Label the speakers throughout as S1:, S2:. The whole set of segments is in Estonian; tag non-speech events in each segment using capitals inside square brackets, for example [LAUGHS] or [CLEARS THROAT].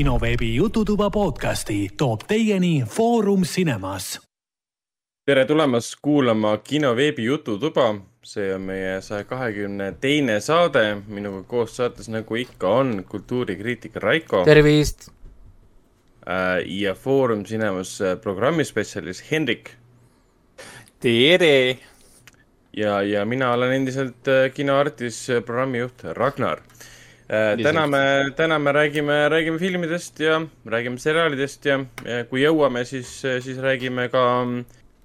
S1: kinoveebi Jututuba podcasti toob teieni Foorum Cinemas.
S2: tere tulemast kuulama kinoveebi Jututuba. see on meie saja kahekümne teine saade. minuga koos saates, nagu ikka on, kultuurikriitik Raiko.
S3: tervist!
S2: ja Foorum Cinemas programmispetsialist Hendrik.
S4: tere!
S2: ja, ja mina olen endiselt kinoartis programmijuht Ragnar täna me, täna me räägime, räägime filmidest ja räägime seriaalidest ja, ja kui jõuame, siis, siis räägime ka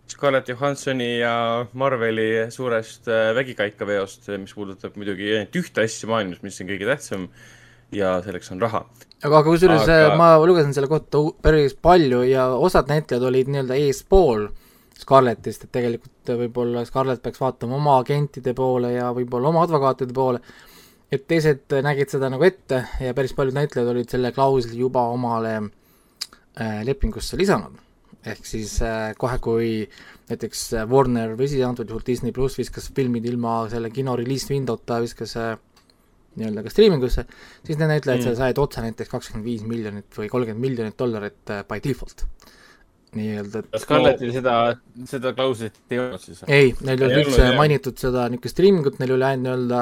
S2: Scarlett Johansoni ja Marveli suurest vägikaikaveost, mis puudutab muidugi ainult ühte asja maailmas, mis on kõige tähtsam ja selleks on raha.
S3: aga, aga kusjuures aga... ma lugesin selle kohta päris palju ja osad näitlejad olid nii-öelda eespool Scarlettist, et tegelikult võib-olla Scarlett peaks vaatama oma agentide poole ja võib-olla oma advokaatide poole et teised nägid seda nagu ette ja päris paljud näitlejad olid selle klausli juba omale äh, lepingusse lisanud. ehk siis äh, kohe, kui näiteks Warner või siis antud juhul Disney pluss viskas filmid ilma selle kino release window'ta, viskas äh, nii-öelda ka striimingusse, siis need näitlejad mm. said otse näiteks kakskümmend viis miljonit või kolmkümmend miljonit dollarit äh, by default nii-öelda.
S4: kas Scarletil seda, seda klauslit ei olnud siis?
S3: ei, neil ei olnud üldse mainitud seda niisugust striimingut, neil oli ainult nii-öelda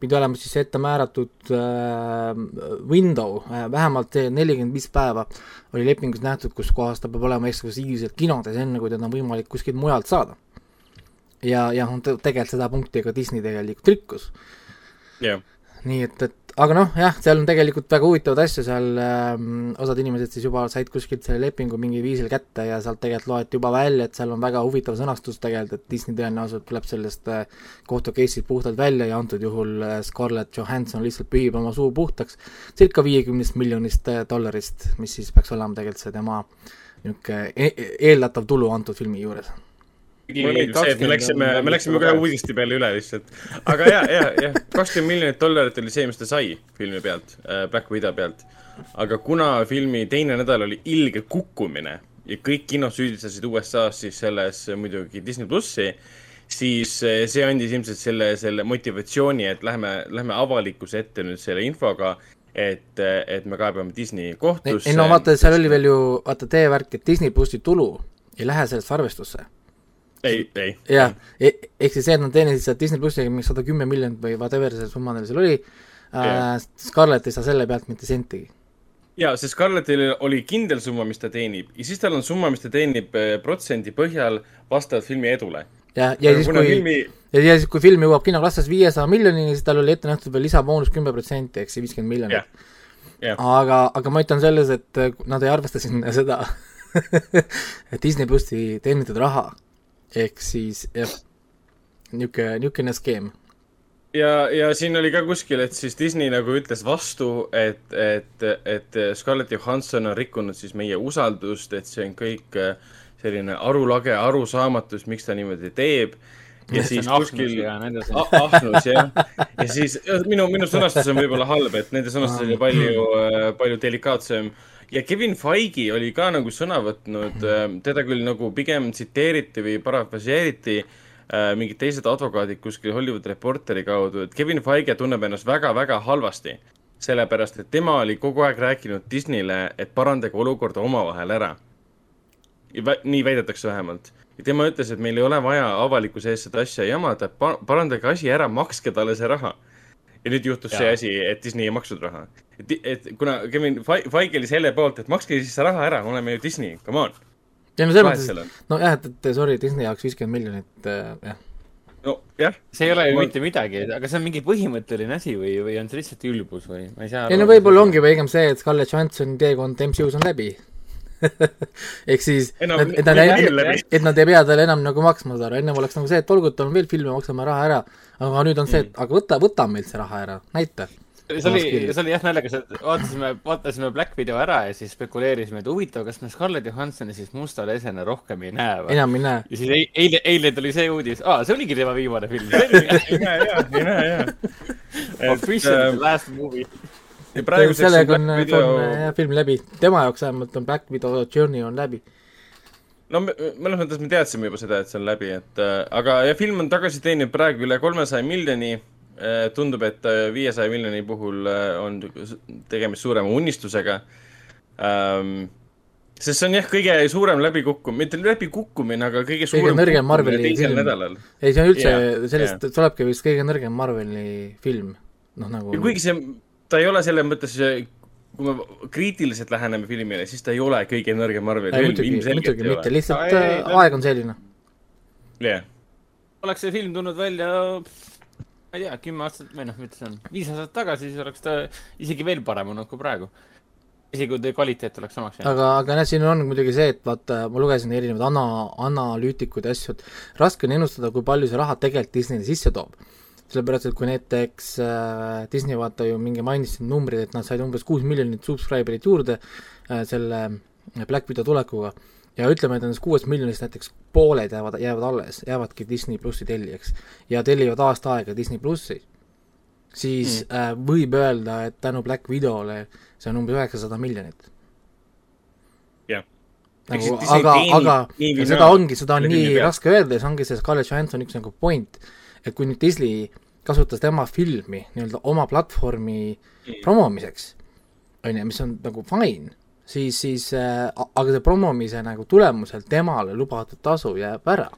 S3: pidi olema siis ette määratud äh, window äh,, vähemalt nelikümmend viis päeva oli lepingus nähtud, kus kohas ta peab olema eksklusiivselt kinodes, enne kui teda on võimalik kuskilt mujalt saada. ja, ja tegelikult seda punkti ka Disney tegelikult rikkus
S2: yeah..
S3: nii et, et aga noh, jah, seal on tegelikult väga huvitavaid asju, seal äh, osad inimesed siis juba said kuskilt selle lepingu mingil viisil kätte ja sealt tegelikult loeti juba välja, et seal on väga huvitav sõnastus tegelikult, et Disney tõenäoliselt tuleb sellest äh, kohtu case'ist puhtalt välja ja antud juhul äh, Scarlett Johansson lihtsalt pühib oma suu puhtaks circa viiekümnest miljonist äh, dollarist, mis siis peaks olema tegelikult see tema niisugune e eeldatav tulu antud filmi juures
S2: see, et me läksime, me läksime kohe uudiste peale üle lihtsalt. aga ja, ja, jah, kakskümmend miljonit dollarit oli see, mis ta sai filmi pealt äh,, Black Widow pealt. aga kuna filmi teine nädal oli ilge kukkumine ja kõik kinod süüdistasid USA-s siis selles muidugi Disney plussi, siis äh, see andis ilmselt selle, selle motivatsiooni, et lähme, lähme avalikkuse ette nüüd selle infoga et, et me kaebame Disney kohtusse.
S3: ei no vaata, seal oli veel ju, vaata teie värk, et Disney plussi tulu ei lähe sellest arvestusse
S2: ei, ei.
S3: jah, e-, ehk siis see, et nad teenisid sealt Disney plussiga mingi sada kümme miljonit või whatever see summa neil seal oli yeah., äh, Scarlett ei saa selle pealt mitte sentigi.
S2: jaa, see Scarlettil oli kindel summa, mis ta teenib ja siis tal on summa, mis ta teenib äh, protsendi põhjal vastavalt filmi edule.
S3: ja, ja siis kui filmi... ja, ja siis, kui film jõuab kinoklassis viiesaja miljonini, siis tal oli ette nähtud veel lisaboonus kümme protsenti, ehk siis viiskümmend miljonit yeah.. Yeah. aga, aga ma ütlen selles, et äh, nad ei arvesta sinna seda [LAUGHS] et Disney plussi teenitud raha ehk siis jah, niisugune, niisugune skeem.
S2: ja, ja siin oli ka kuskil, et siis Disney nagu ütles vastu, et, et, et Scarlett Johansson on rikkunud siis meie usaldust, et see on kõik äh, selline arulage arusaamatus, miks ta niimoodi teeb. Ja siis kuskil ahnus jah, [LAUGHS] ja siis minu, minu sõnastus on võib-olla halb, et nende sõnastus oli palju, äh, palju delikaatsem ja Kevin Feige oli ka nagu sõna võtnud, mhm. ähm, teda küll nagu pigem tsiteeriti või parafraseeriti äh, mingid teised advokaadid kuskil Hollywood Reporteri kaudu, et Kevin Feige tunneb ennast väga-väga halvasti. sellepärast, et tema oli kogu aeg rääkinud Disneyle, et parandage olukorda omavahel ära. nii väidetakse vähemalt. ja tema ütles, et meil ei ole vaja avalikkuse ees seda asja jamada, parandage asi ära, makske talle see raha ja nüüd juhtus ja. see asi, et Disney ei maksnud raha. Et, et kuna Kevin Feige oli selle poolt, et makske siis see raha ära, me oleme ju Disney, come on.
S3: ei no selles mõttes, nojah, et, et sorry, Disney jaoks viiskümmend miljonit äh,, jah.
S2: nojah.
S4: see ei ole ju ma... mitte midagi, aga see on mingi põhimõtteline asi või, või on see lihtsalt ülbus või ma ei saa
S3: aru. ei no võib-olla ongi pigem see, et Scarlett Johansoni teekond MCU-s on läbi [LAUGHS] ehk siis, et nad, et nad, et nad ei pea talle enam nagu maksma, saad aru, ennem oleks nagu see, et olgu, et on veel filme, maksame raha ära, aga nüüd on see, et mm. aga võta, võta meilt see raha ära, näita.
S4: See oli, see oli jah naljakas, et vaatasime, vaatasime Black Video ära ja siis spekuleerisime, et huvitav, kas me Scarlett Johansoni siis musta lesena rohkem ei näe või?
S3: enam ei näe.
S4: ja siis eile, eile tuli see uudis, aa, see oligi tema viimane film. [LAUGHS]
S2: ei näe jaa, ei näe jaa.
S4: Official äh, last movie
S3: ja praeguseks sellega on, video... on jah, film läbi, tema jaoks vähemalt on Black Widow Journey on läbi.
S2: no me, mõnes mõttes me teadsime juba seda, et see on läbi, et äh, aga ja film on tagasi teeninud praegu üle kolmesaja miljoni äh,. Tundub, et äh, viiesaja miljoni puhul äh, on tegemist suurema unistusega ähm, sest see on jah, kõige suurem läbikukkumine, mitte läbikukkumine, aga kõige
S3: kõige
S2: suurem
S3: nõrgem Marveli film.
S2: nädalal.
S3: ei, see on üldse yeah, sellest yeah. tulebki vist kõige nõrgem Marveli film, noh nagu
S2: ja kuigi see, ta ei ole selles mõttes, kui me kriitiliselt läheneme filmile, siis ta ei ole kõige nõrgem Marveli film,
S3: muidugi,
S2: ilmselgelt
S3: muidugi
S2: ei
S3: mitte,
S2: ole.
S3: lihtsalt
S4: Ei, ei,
S3: äh, aeg on selline.
S2: jah,
S4: oleks see film tulnud välja, ma ei tea, kümme aastat või noh, see on, viis aastat tagasi, siis oleks ta isegi veel parem olnud kui praegu. isegi kui ta kvaliteet oleks samaks jäänud.
S3: aga, aga jah, siin on muidugi see, et vaata, ma lugesin erinevaid ana-, analüütikuid ja asju, et raske on ennustada, kui palju see raha tegelikult Disneyle sisse toob. sellepärast, et kui näiteks äh, Disney vaata ju mingi mainis siin numbrid, et nad said umbes kuus miljonit subscriber'it juurde äh, selle Black Widow tulekuga ja ütleme, et nendest kuuest miljonist näiteks pooled jäävad, jäävad alles, jäävadki Disney plussi tellijaks ja tellivad aasta aega Disney plussi, siis mm. äh, võib öelda, et tänu Black Widow'le see on umbes üheksasada miljonit
S2: jah.
S3: nagu, aga, aga ja seda ongi, seda on nii raske öelda ja see ongi see Scarlett Johansson üks nagu point, et kui nüüd Disney kasutas tema filmi nii-öelda oma platvormi
S2: Mm.
S3: promomiseks, on ju, mis on nagu fine, siis, siis äh, aga see promomise nagu tulemusel temale lubatud tasu jääb ära,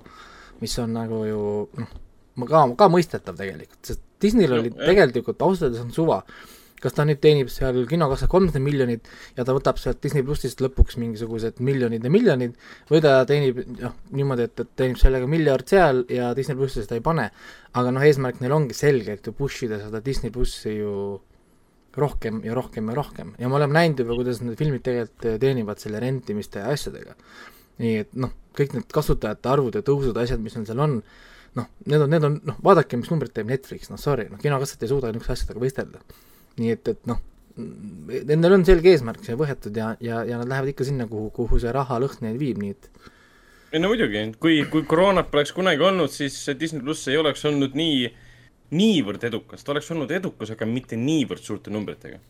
S3: mis on nagu ju noh, ma ka, ka mõistetav tegelikult, sest Disneyl oli
S2: jah.
S3: tegelikult ausalt öeldes on suva, kas ta nüüd teenib seal kinokassas kolmsada miljonit ja ta võtab sealt Disney plussist lõpuks mingisugused miljonid ja miljonid või ta teenib noh, niimoodi, et, et teenib sellega miljard seal ja Disney plussi seda ei pane. aga noh, eesmärk neil ongi selgelt ju push ida seda Disney plussi ju rohkem ja rohkem ja rohkem ja me oleme näinud juba, kuidas need filmid tegelikult teenivad selle rentimiste ja asjadega. nii et noh, kõik need kasutajate arvud ja tõusud, asjad, mis neil seal on, noh, need on, need on, noh, vaadake, mis numbrit teeb Netflix, noh sorry, noh kinokassat ei suuda niisuguste asjadega võistelda. nii et, et noh, nendel on selge eesmärk siia võetud ja, ja, ja nad lähevad ikka sinna, kuhu, kuhu see rahalõhn neid viib, nii et
S2: ei no muidugi, kui, kui koroonat poleks kunagi olnud, siis Disney pluss ei oleks olnud nii, niivõrd edukas, ta oleks olnud edukas, aga mitte niivõrd suurte numbritega.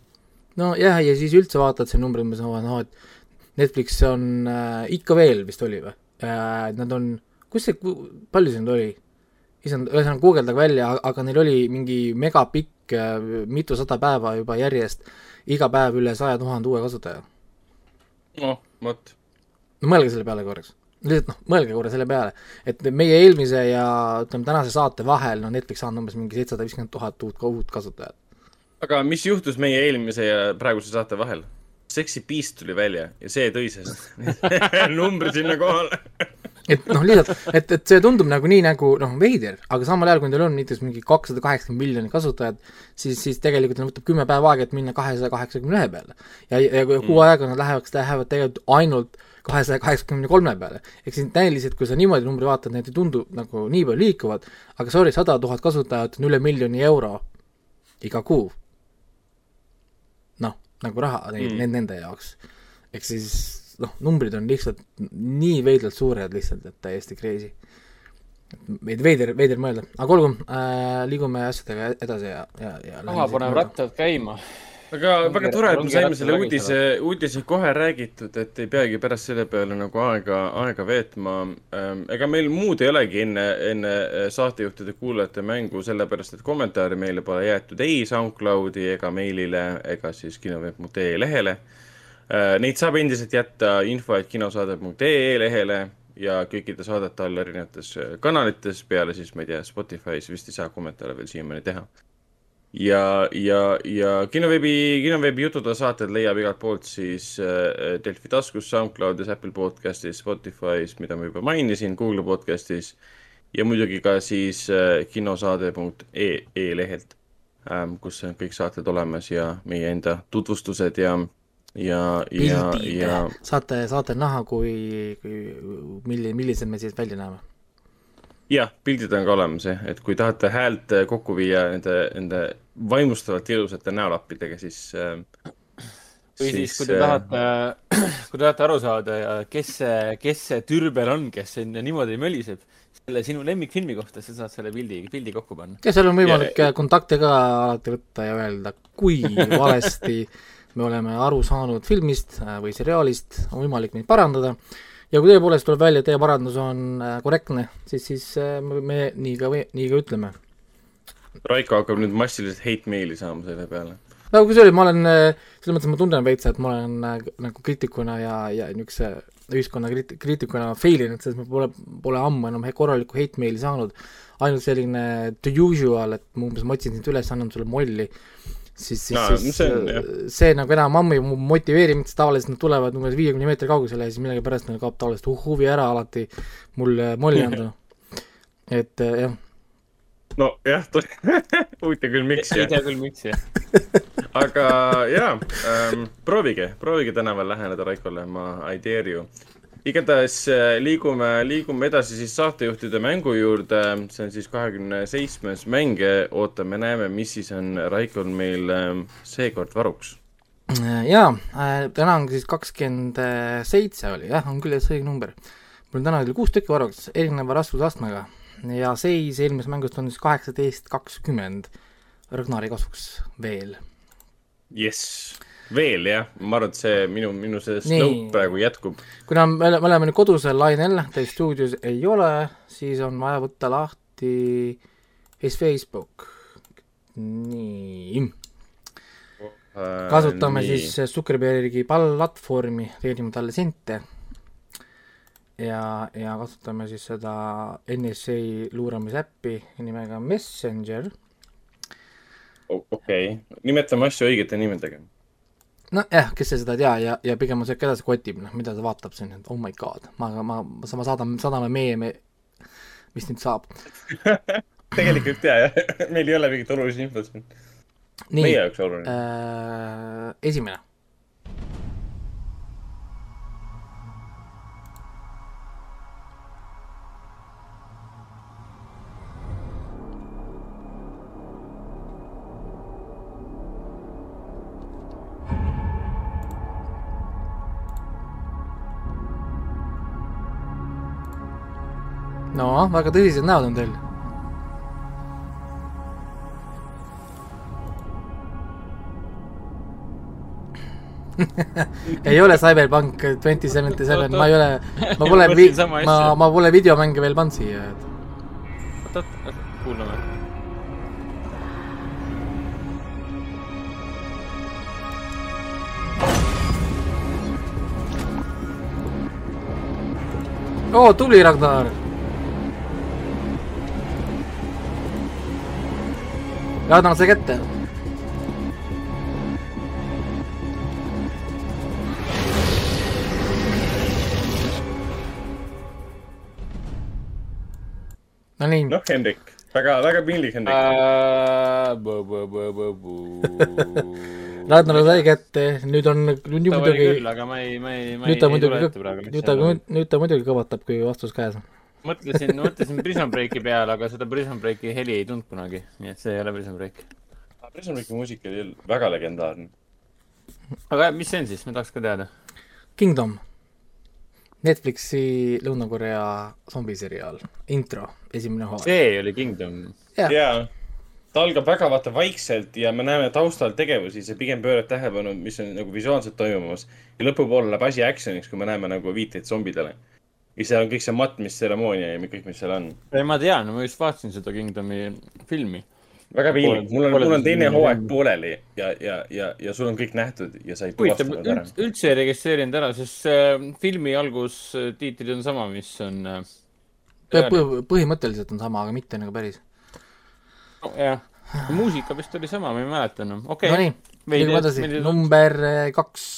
S3: nojah, ja siis üldse vaatad see numbri, ma saan, noh, et Netflix on äh, ikka veel vist oli või äh,, nad on, kus see, palju see nüüd oli? issand, ühesõnaga guugeldage välja, aga neil oli mingi megapikk äh, mitusada päeva juba järjest, iga päev üle saja tuhande uue kasutaja.
S2: noh, vot.
S3: no mõelge selle peale korraks lihtsalt noh, mõelge korra selle peale, et meie eelmise ja ütleme, tänase saate vahel, no Netflix on umbes mingi seitsesada viiskümmend tuhat uut, uut kasutajat.
S2: aga mis juhtus meie eelmise ja praeguse saate vahel? Sexy Beast tuli välja ja see tõi sest [LAUGHS] numbri sinna kohale
S3: et noh, lihtsalt, et, et see tundub nagu nii nagu noh, veider, aga samal ajal, kui teil on näiteks mingi kakssada kaheksakümmend miljonit kasutajat, siis, siis tegelikult neil võtab kümme päeva aega, et minna kahesaja kaheksakümne ühe peale. ja, ja kuu aega nad lähevad, lähevad tegelikult ainult kahesaja kaheksakümne kolme peale. ehk siis näiliselt, kui sa niimoodi numbri vaatad, need ei tundu nagu nii palju liikuvad, aga sorry, sada tuhat kasutajat on üle miljoni euro iga kuu. noh, nagu raha neid mm. nende jaoks. ehk siis noh, numbrid on lihtsalt nii veidralt suured lihtsalt, et täiesti crazy. veid-, veider, veider mõelda, aga olgu äh,, liigume asjadega edasi ja, ja, ja
S4: raha paneb rattad käima.
S2: Aga väga tore, et me saime selle
S4: läbi
S2: uudise, uudise kohe räägitud, et ei peagi pärast selle peale nagu aega, aega veetma. ega meil muud ei olegi enne, enne saatejuhtide kuulajate mängu, sellepärast et kommentaare meile pole jäetud ei SoundCloudi ega meilile ega siis kinoveeb.ee lehele. Neid saab endiselt jätta info, et kinosaade.ee lehele ja kõikide saadete all erinevates kanalites, peale siis, ma ei tea, Spotify's vist ei saa kommentaare veel siiamaani teha ja, ja, ja kinoveebi, kinoveebi jutude saated leiab igalt poolt siis äh, Delfi taskus, SoundCloudis, Apple podcastis, Spotify's, mida ma juba mainisin, Google podcastis ja muidugi ka siis äh, kinosaade.ee lehelt ähm,, kus on kõik saated olemas ja meie enda tutvustused ja, ja, ja, ja
S3: saate, saate näha, kui, kui milli-, millised me siis välja näeme.
S2: Jah, pildid on ka olemas jah, et kui tahate häält kokku viia nende, nende vaimustavalt ilusate näolappidega, siis äh,.
S4: või siis, siis, kui te tahate, [CLEARS THROAT] kui te tahate aru saada, kes see, kes see türbel on, kes sinna niimoodi möliseb, selle sinu lemmikfilmi kohta, sa saad selle pildi, pildi kokku panna.
S3: ja seal on võimalik ja, kontakte ka alati võtta ja öelda, kui [LAUGHS] valesti me oleme aru saanud filmist või seriaalist, on võimalik meid parandada ja kui tõepoolest tuleb välja, et teie parandus on korrektne, siis, siis me, me nii ka, nii ka ütleme.
S2: Raiko hakkab nüüd massiliselt hate meili saama selle peale.
S3: no kusjuures ma olen, selles mõttes ma tunnen veits, et ma olen nagu kriitikuna ja, ja niisuguse ühiskonna kriit-, kriitikuna fail inud, sest ma pole, pole ammu enam korralikku hate meili saanud, ainult selline the usual, et ma umbes ma otsin sind üles, annan sulle molli, siis, siis no,, siis see, on, see nagu enam ammu ei motiveeri mind, sest tavaliselt nad tulevad umbes viiekümne meetri kaugusele ja siis millegipärast neil kaob tavaliselt huvi ära alati mulle molli [LAUGHS] anda et jah
S2: nojah, [LAUGHS] huvitav küll, miks
S4: ei tea küll, miks jah [LAUGHS]
S2: aga jaa ähm,, proovige, proovige tänaval läheneda Raikole, ma I dare you. igatahes äh, liigume, liigume edasi siis saatejuhtide mängu juurde, see on siis kahekümne seitsmes mäng, ootame, näeme, mis siis on Raikol meil ähm, seekord varuks.
S3: jaa, äh, täna on siis kakskümmend seitse oli jah, on küll jah, see õige number. mul on täna küll kuus tükki varuks, erineva raskusastmega ja seis eelmisest mängust on siis kaheksateist, kakskümmend Ragnari kasuks veel.
S2: jess, veel jah, ma arvan, et see minu, minu see slope praegu jätkub.
S3: kuna me, me oleme nüüd kodusel lainel, teil stuudios ei ole, siis on vaja võtta lahti siis Facebook, nii kasutame äh, nii. siis Zuckerbergi platvormi, teenime talle sente ja, ja kasutame siis seda NSA luuramisäppi nimega Messenger.
S2: okei okay., nimetame asju õigete nimedega.
S3: nojah, kes see seda ei tea ja, ja pigem on see, keda see kotib, noh, mida ta vaatab siin, et oh my god, ma, ma, ma saadan, saadame meeme, mis nüüd saab [LAUGHS]
S2: tegelikult jaa, jah, meil ei ole mingit olulist infot siin. meie jaoks oluline
S3: äh,. esimene no väga tõsised näod on teil. [LAUGHS] ei ole Cyberpunk twenty seventy seven, ma ei ole, ma pole ma, ma pole videomänge veel pannud siia.
S4: oot, oot, kuulame.
S3: oo tubli Ragnar Jaadan see kätte. no nii.
S2: noh, Hendrik, väga, väga piinlik, Hendrik.
S3: Ragnar [LAUGHS] sai kätte, nüüd on, nüüd muidugi.
S4: aga ma ei, ma ei, ma
S3: ei, ei tule ette praegu. nüüd ta, nüüd ta muidugi kõvatab, kui vastus käes on
S4: mõtlesin, mõtlesin Prison Breaki peale, aga seda Prison Breaki heli ei tulnud kunagi, nii et see ei ole Prison Break.
S2: Prison Breaki muusika oli väga legendaarne.
S4: aga mis see on siis, ma tahaks ka teada.
S3: Kingdom. Netflixi Lõuna-Korea zombiseriaal, intro, esimene hooaeg.
S4: see oli Kingdom.
S2: jaa ta algab väga vaata vaikselt ja me näeme taustal tegevusi, see pigem pöörab tähelepanu, mis on nagu visuaalselt toimumas. ja lõpupoole läheb asi action'iks, kui me näeme nagu viiteid zombidele ja seal on kõik see matmistseremoonia ja kõik, mis seal on.
S4: ei, ma tean, ma just vaatasin seda Kingdomi filmi.
S2: väga piinlik, mul on, mul on teine hooaeg pooleli ja, ja, ja, ja sul on kõik nähtud ja sa ei tuvastanud ära.
S4: üldse ei registreerinud ära, sest äh, filmi algustiitrid on sama, mis on äh,
S3: põhimõtteliselt on sama, aga mitte nagu päris
S4: no,. jah, muusika vist oli sama, ma ei mäleta enam, okei
S3: okay.. no nii, liigume edasi, number kaks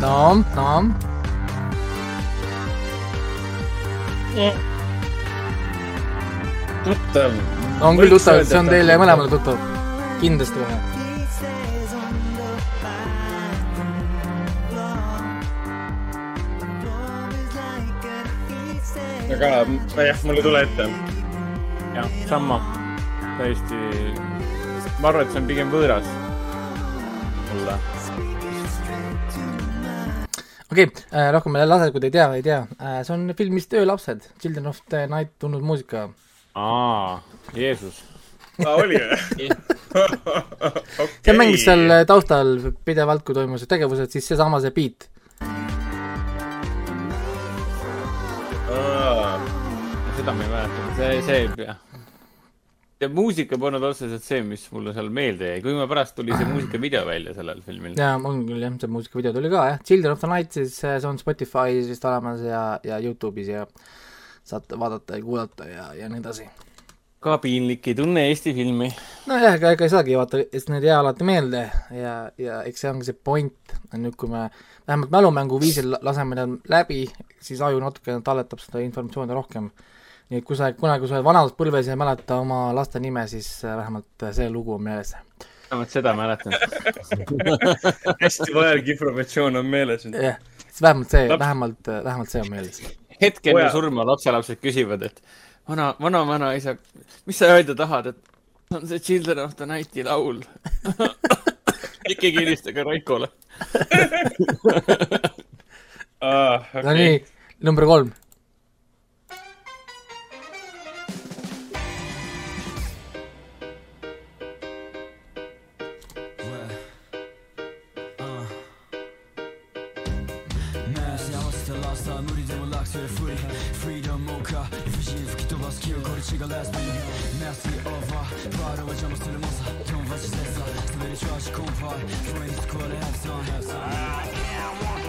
S3: Nom, nom.
S2: tuttav.
S3: on küll tuttav, see on teile mõlemale tuttav. kindlasti kohe.
S2: aga jah, mul ei tule ette.
S4: jah, sama. täiesti, ma arvan, et see on pigem võõras mulle
S3: okei okay, äh,, rohkem me lased, kui te ei tea, ei tea äh,. see on filmist Öölapsed, Children of the Night tulnud muusika.
S4: aa, Jeesus
S2: aa, oli või? [LAUGHS]
S3: see mängis seal taustal pidevalt, kui toimusid tegevused, siis seesama see beat
S4: seda ma ei mäleta, see, see jah. Ja muusika polnud otseselt see, mis mulle seal meelde jäi, kui ma pärast tuli see muusikavideo välja sellel filmil.
S3: jaa, on küll jah, see muusikavideo tuli ka jah, Children of the Night siis, see on Spotify's vist olemas ja, ja Youtube'is ja saate vaadata ja kuulata ja, ja nii edasi.
S4: ka piinlik, ei tunne Eesti filmi.
S3: nojah, ega, ega ei saagi vaata, sest need ei jää alati meelde ja, ja eks see ongi see point, nüüd kui me vähemalt mälumängu viisil laseme need läbi, siis aju natukene talletab seda informatsiooni rohkem nii et kui sa kunagi, kui sa oled vanadas põlves ja ei mäleta oma laste nime, siis äh, vähemalt äh, see lugu on meeles.
S4: vähemalt seda mäletan [LAUGHS]
S2: hästi vajalik informatsioon on meeles.
S3: jah, siis vähemalt see vähemalt, äh, vähemalt see on meeles.
S4: hetk enne surma lapselapsed küsivad, et vana, vana, vanaisa, mis sa öelda tahad, et on see Children of the Night'i laul [LAUGHS] ikkagi helistage Raikole [LAUGHS]
S5: She got last minute Messy over. 바로 잠을 쓰는 모습 경험하지 세상 스웨이 트라시 콤파이 Free school have some. Have some I
S6: can't want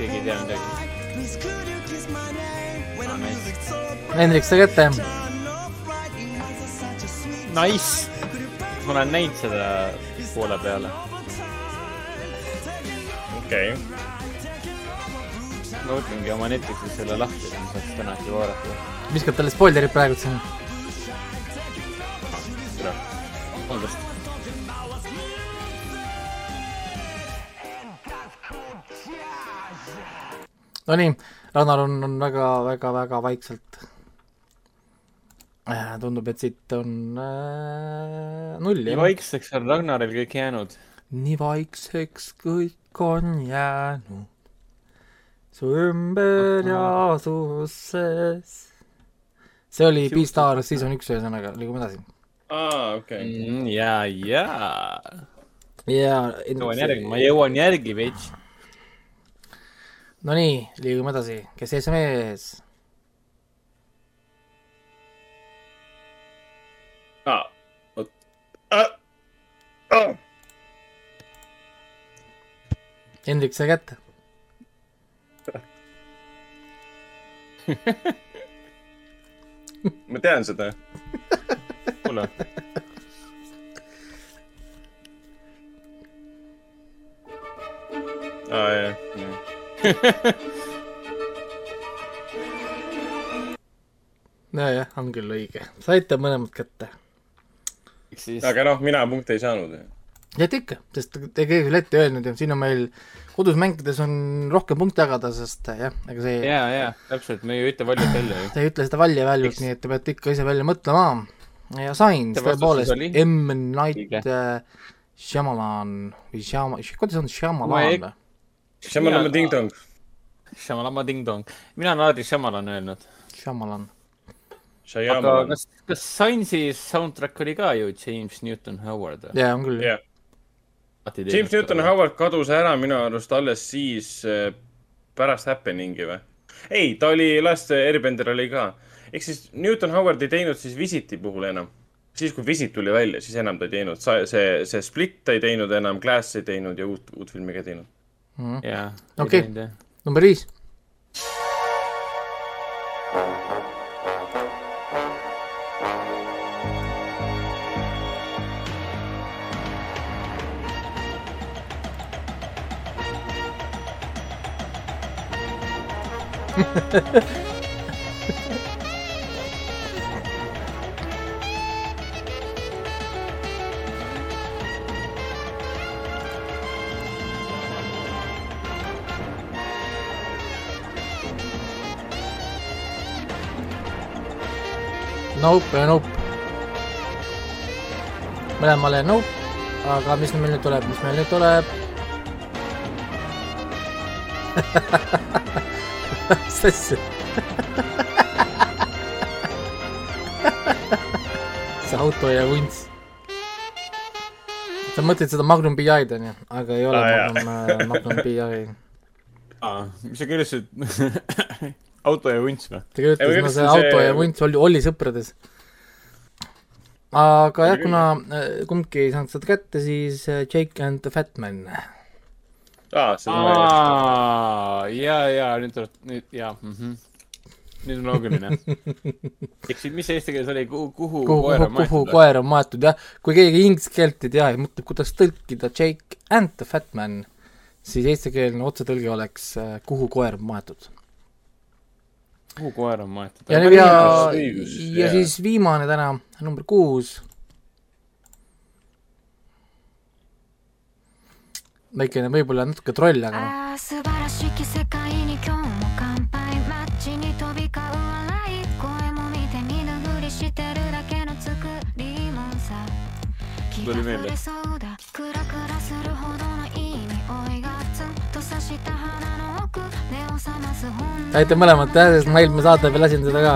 S2: ah, okay.
S3: no nii, number kolm Hendrik, sa kätte.
S4: Nice. ma olen näinud seda poole peale.
S2: okei okay..
S4: ma võtangi oma Netflixis selle lahti, et ma saaks täna äkki vaadata.
S3: viskab talle spoilerid praegu siin. Nonii, Ragnar on, on väga, väga, väga vaikselt Äh, tundub, et siit on äh, null.
S4: nii vaikseks on Ragnaril kõik jäänud.
S3: nii vaikseks kõik on jäänud su ümber ja su sees. see oli Beastar season üks, ühesõnaga, liigume edasi.
S2: aa, okei.
S4: Jaa. jõuan järgi, ma jõuan järgi veits.
S3: Nonii, liigume edasi, kes ees on ees?
S2: aa, vot.
S3: Hendrik, sai kätte
S2: ma tean seda.
S4: kuule.
S2: aa, jah,
S3: jah. [LAUGHS] nojah, on küll õige, saite mõlemad kätte
S2: siis. aga noh, mina punkte ei saanud.
S3: jäite ikka, sest te keegi ette öelnud ja siin on meil kodus mängides on rohkem punkte jagada, sest jah, ega see.
S4: ja, ja täpselt, me ei ütle valjult välja ju.
S3: Te ei ütle seda valja väljult, nii et te peate ikka ise välja mõtlema. ja sain tõepoolest M Night äh, Shyamalan või Shyama-, kuidas on Shyamalan või?
S2: Shyamalama Ding Dong.
S4: Shyamalama Ding Dong. mina olen alati Shyamalan öelnud.
S3: Shyamalan
S4: aga kas, kas Science'i soundtrack oli ka ju James Newton Howard
S3: või? jaa, on küll
S2: yeah.. James Newton Howard kadus ära minu arust alles siis äh, pärast Happeningi või? ei, ta oli, Last Airbender oli ka. ehk siis Newton Howard ei teinud siis Visiti puhul enam. siis, kui Visit tuli välja, siis enam ta ei teinud. see, see Split ta ei teinud enam, Glass ei teinud ja uut, uut filmi ka ei teinud.
S3: Ja. Oké, nummer 10. [LAUGHS] Nope ja nope. mõlemale nope, aga mis meil nüüd tuleb, mis meil nüüd tuleb? [LAUGHS] mis asja? [LAUGHS] see auto ja vunts. sa mõtled seda Magnum PI-d onju, aga ei ole ah, Magnum, äh, Magnum PI.
S4: aa, mis sa kirjutasid [LAUGHS] auto ja vunts või?
S3: ta kirjutas, no see auto ja vunts oli, oli sõprades. aga jah, kuna äh, kumbki ei saanud seda kätte, siis äh, Jake and the Fat Man.
S2: aa, seda ma
S4: ei tea. ja, ja nüüd tuleb, nüüd ja mm, -hmm. nüüd on loogiline. [LAUGHS] ehk siis, mis see eesti keeles oli, kuhu, kuhu,
S3: kuhu koer on maetud? kuhu koer on maetud, jah. kui keegi inglise keelt ei tea ja mõtleb, kuidas tõlkida Jake and the Fat Man, siis eestikeelne otsetõlge oleks äh, Kuhu koer on maetud
S4: kuhu koer on maetud?
S3: ja, ja, ja, ja siis viimane täna, number kuus. väikene võib-olla natuke troll, aga noh.
S4: tuli meelde.
S3: Saite mõlemad jah, sest ma eelmine saate veel lasin seda ka.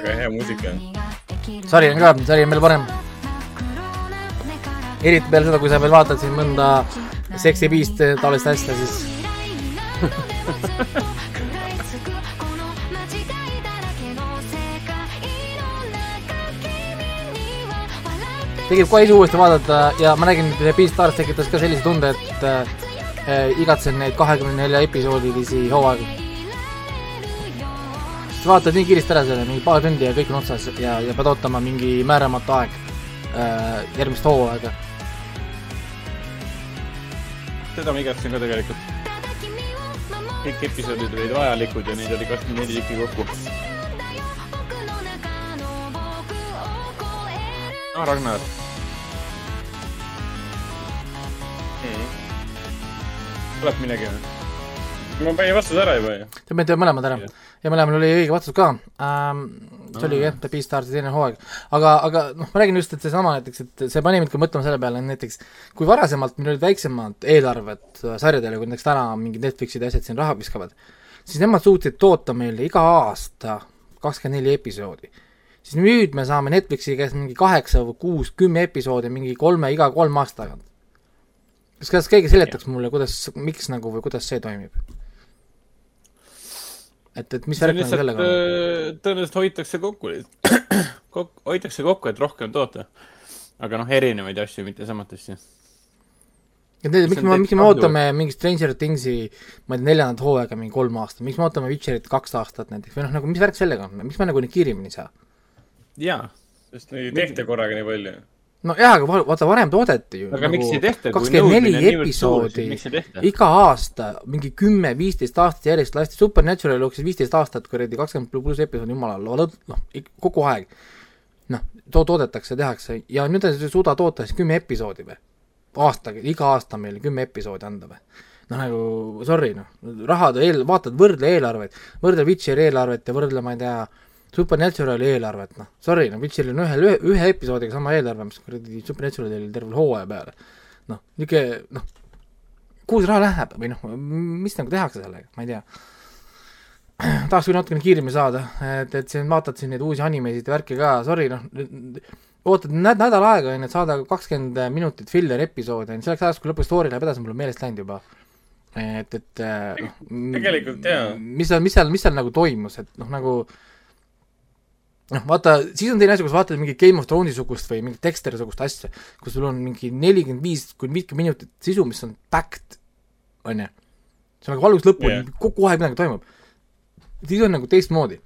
S2: väga hea muusika.
S3: sari on ka, sari on veel parem. eriti peale seda, kui sa veel vaatad siin mõnda Seksi viist taolist asja, siis [LAUGHS] tegib kohe ise uuesti vaadata ja ma nägin, et Beastars tekitas ka sellise tunde, et äh, igatsen neid kahekümne nelja episoodilisi hooaegu. sa vaatad nii kiiresti ära selle, mingi paar tundi ja kõik on otsas ja, ja pead ootama mingi määramatu aeg äh, järgmist hooaega.
S4: seda ma igatsen ka tegelikult. kõik episoodid olid vajalikud ja neid oli kakskümmend neli tükki kokku. Ah, Ragnar tuleb midagi või? ma panin vastuse ära juba ju.
S3: Te panite mõlemad ära ja mõlemal oli õige vastus ka ähm,. see oli jah, The Beastarsi teine hooaeg. aga, aga noh, ma räägin just, et seesama näiteks, et see pani mind ka mõtlema selle peale, näiteks kui varasemalt meil olid väiksemad eelarved äh, sarjadele, kui näiteks täna mingid Netflixid ja asjad siin raha viskavad, siis nemad suutsid toota meile iga aasta kakskümmend neli episoodi. Siis nüüd me saame Netflixi käest mingi kaheksa või kuus, kümme episoodi mingi kolme, iga kolme aasta tagant kas, kas keegi seletaks mulle, kuidas, miks nagu või kuidas see toimib? et, et mis värk nagu sellega on?
S4: Äh, tõenäoliselt hoitakse kokku, [CLEARS THROAT] kok-, hoitakse kokku, et rohkem toota. aga noh, erinevaid asju, mitte samat asja.
S3: et need, miks me, miks me ootame mingi Stranger Thingsi, ma ei tea, neljandat hooaega mingi kolm aastat, miks me ootame Witcherit kaks aastat näiteks või noh, nagu mis värk sellega on, miks me nagu nii kiiremini ei saa?
S4: Jaa.
S2: sest neid ei tehta korraga nii palju
S3: nojah, aga vaata, varem toodeti ju
S4: aga nagu miks ei tehta,
S3: miks ei tehta? iga aasta, mingi kümme, viisteist aastat järjest lasti Supernatural jooksis viisteist aastat kuradi kakskümmend pluss episoodi, jumalal, noh, kogu aeg. noh, to-, toodetakse, tehakse ja nüüd ei suuda toota siis kümme episoodi või? aastaga, iga aasta meile kümme episoodi anda või? noh, nagu sorry, noh, rahad, eel-, vaatad, võrdle eelarveid, võrdle Witcheri eelarvet ja võrdle, ma ei tea, Supernaturali eelarvet, noh, sorry, no Witcheril on ühel, ühe, ühe episoodiga sama eelarve, mis kuradi Supernaturalil terve hooaja peale. noh, niisugune, noh, kuhu see raha läheb või noh, mis nagu tehakse sellega, ma ei tea. tahaks küll natukene kiiremini saada, et, et siin vaatad siin neid uusi animesid ja värki ka, sorry, noh, ootad näd-, nädal aega, on ju, et saada kakskümmend minutit filler episoodi, on ju, selleks ajaks, kui lõpuks story läheb edasi, mul on meelest läinud juba et, et noh, mis seal, mis seal, mis seal nagu toimus, et noh, nagu noh, vaata, siis on teine asi, kus vaatad mingi Game of Thrones'i sugust või mingit Dexteri sugust asja, kus sul on mingi nelikümmend viis kuni viitkümmend minutit sisu, mis on backed, on ju. see on nagu algusest lõpuni yeah., kogu aeg midagi toimub. siis on nagu teistmoodi.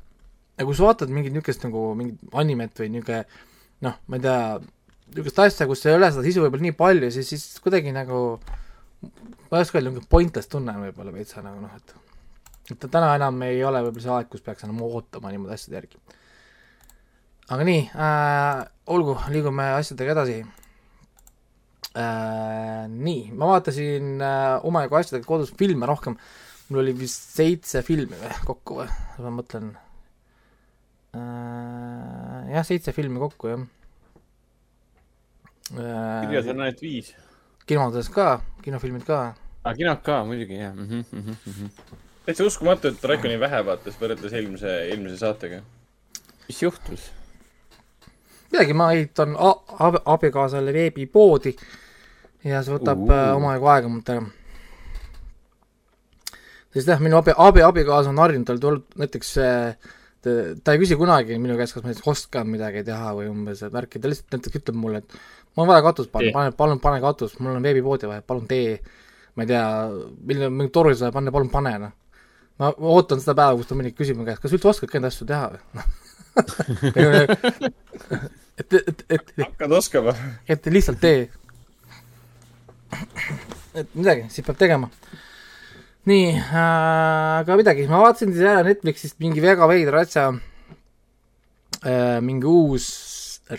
S3: ja kui sa vaatad mingit niisugust nagu mingit animet või niisugune noh, ma ei tea, niisugust asja, kus ei ole seda sisu võib-olla nii palju, siis, siis kuidagi nagu ma ei oska öelda, niisugune pointless tunne on võib-olla veitsa nagu noh, et et täna enam ei ole võib-olla see aeg, kus peaks enam ootama niimoodi asjade järgi. Aga nii äh,, olgu, liigume asjadega edasi äh,. nii, ma vaatasin äh, omajagu asjadega kodus filme rohkem, mul oli vist seitse filmi või kokku või, ma mõtlen äh,. jah, seitse filmi kokku, jah
S4: äh,. kirjas on ainult viis.
S3: kinodes ka, kinofilmid ka.
S4: aa, ah, kinod ka muidugi, jah mm. -hmm, mm
S2: -hmm täitsa uskumatu, et Raiko nii vähe vaatas võrreldes eelmise, eelmise saatega.
S4: mis juhtus?
S3: Midagi, ma ehitan abikaasale veebipoodi ja see võtab uh. omajagu aega mult ära. sest jah, minu abi, abi, abikaasa on harjunud, tal tuleb näiteks ta, ta ei küsi kunagi minu käest, kas ma näiteks oskan midagi teha või umbes, et värki, ta lihtsalt näiteks ütleb mulle, et mul on vaja katust panna, pane, palun pane katus, mul on veebipoodi vaja, palun tee, ma ei tea, milline, mingi toru saab panna, palun pane, noh. Ma ootan seda päeva, kus ta mõni küsib mu käest, kas üldse oskadki neid asju teha või [LAUGHS] [LAUGHS] [LAUGHS] et, et, et
S2: hakkad oskama?
S3: et lihtsalt tee. et midagi, siis peab tegema. nii äh,, aga midagi, ma vaatasin siis ära Netflixist mingi väga veidra asja äh,, mingi uus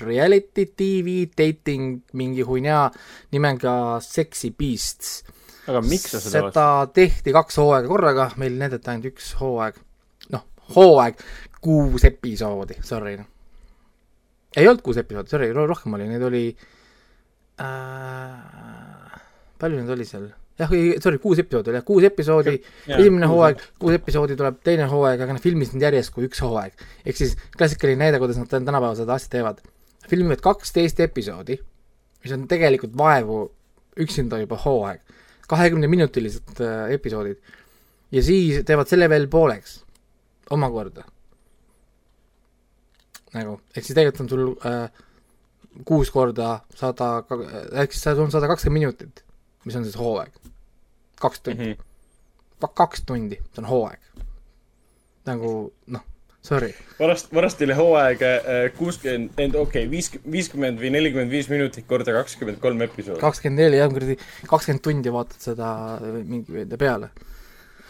S3: reality tv dating mingi huinea nimega Sexy Beasts
S4: aga miks sa
S3: seda seda tehti kaks hooaega korraga, meil näidati ainult üks hooaeg. noh, hooaeg, kuus episoodi, sorry. Noh. Ei olnud kuus episoodi, sorry, rohkem oli, neid oli äh,, palju neid oli seal? jah, sorry, kuus episoodi oli jah, kuus episoodi, esimene hooaeg, kuus episoodi tuleb teine hooaeg, aga nad filmisid järjest kui üks hooaeg. ehk siis klassikaline näide, kuidas nad tänapäeval seda asja teevad. filmivad kaksteist episoodi, mis on tegelikult vaevu üksinda juba hooaeg kahekümneminutilised äh, episoodid. ja siis teevad selle veel pooleks, omakorda. Nagu, ehk siis tegelikult on sul äh, kuus korda sada, ehk siis on sada kakskümmend minutit, mis on siis hooaeg. kaks tundi mm. -hmm. kaks tundi, see on hooaeg. nagu noh sorry.
S2: varast, varsti oli hooaeg äh, kuuskümmend, okei okay,, viiskümmend, viiskümmend või nelikümmend viis minutit korda kakskümmend kolm episoodi.
S3: kakskümmend neli, jah, kuradi, kakskümmend tundi vaatad seda mingi peale.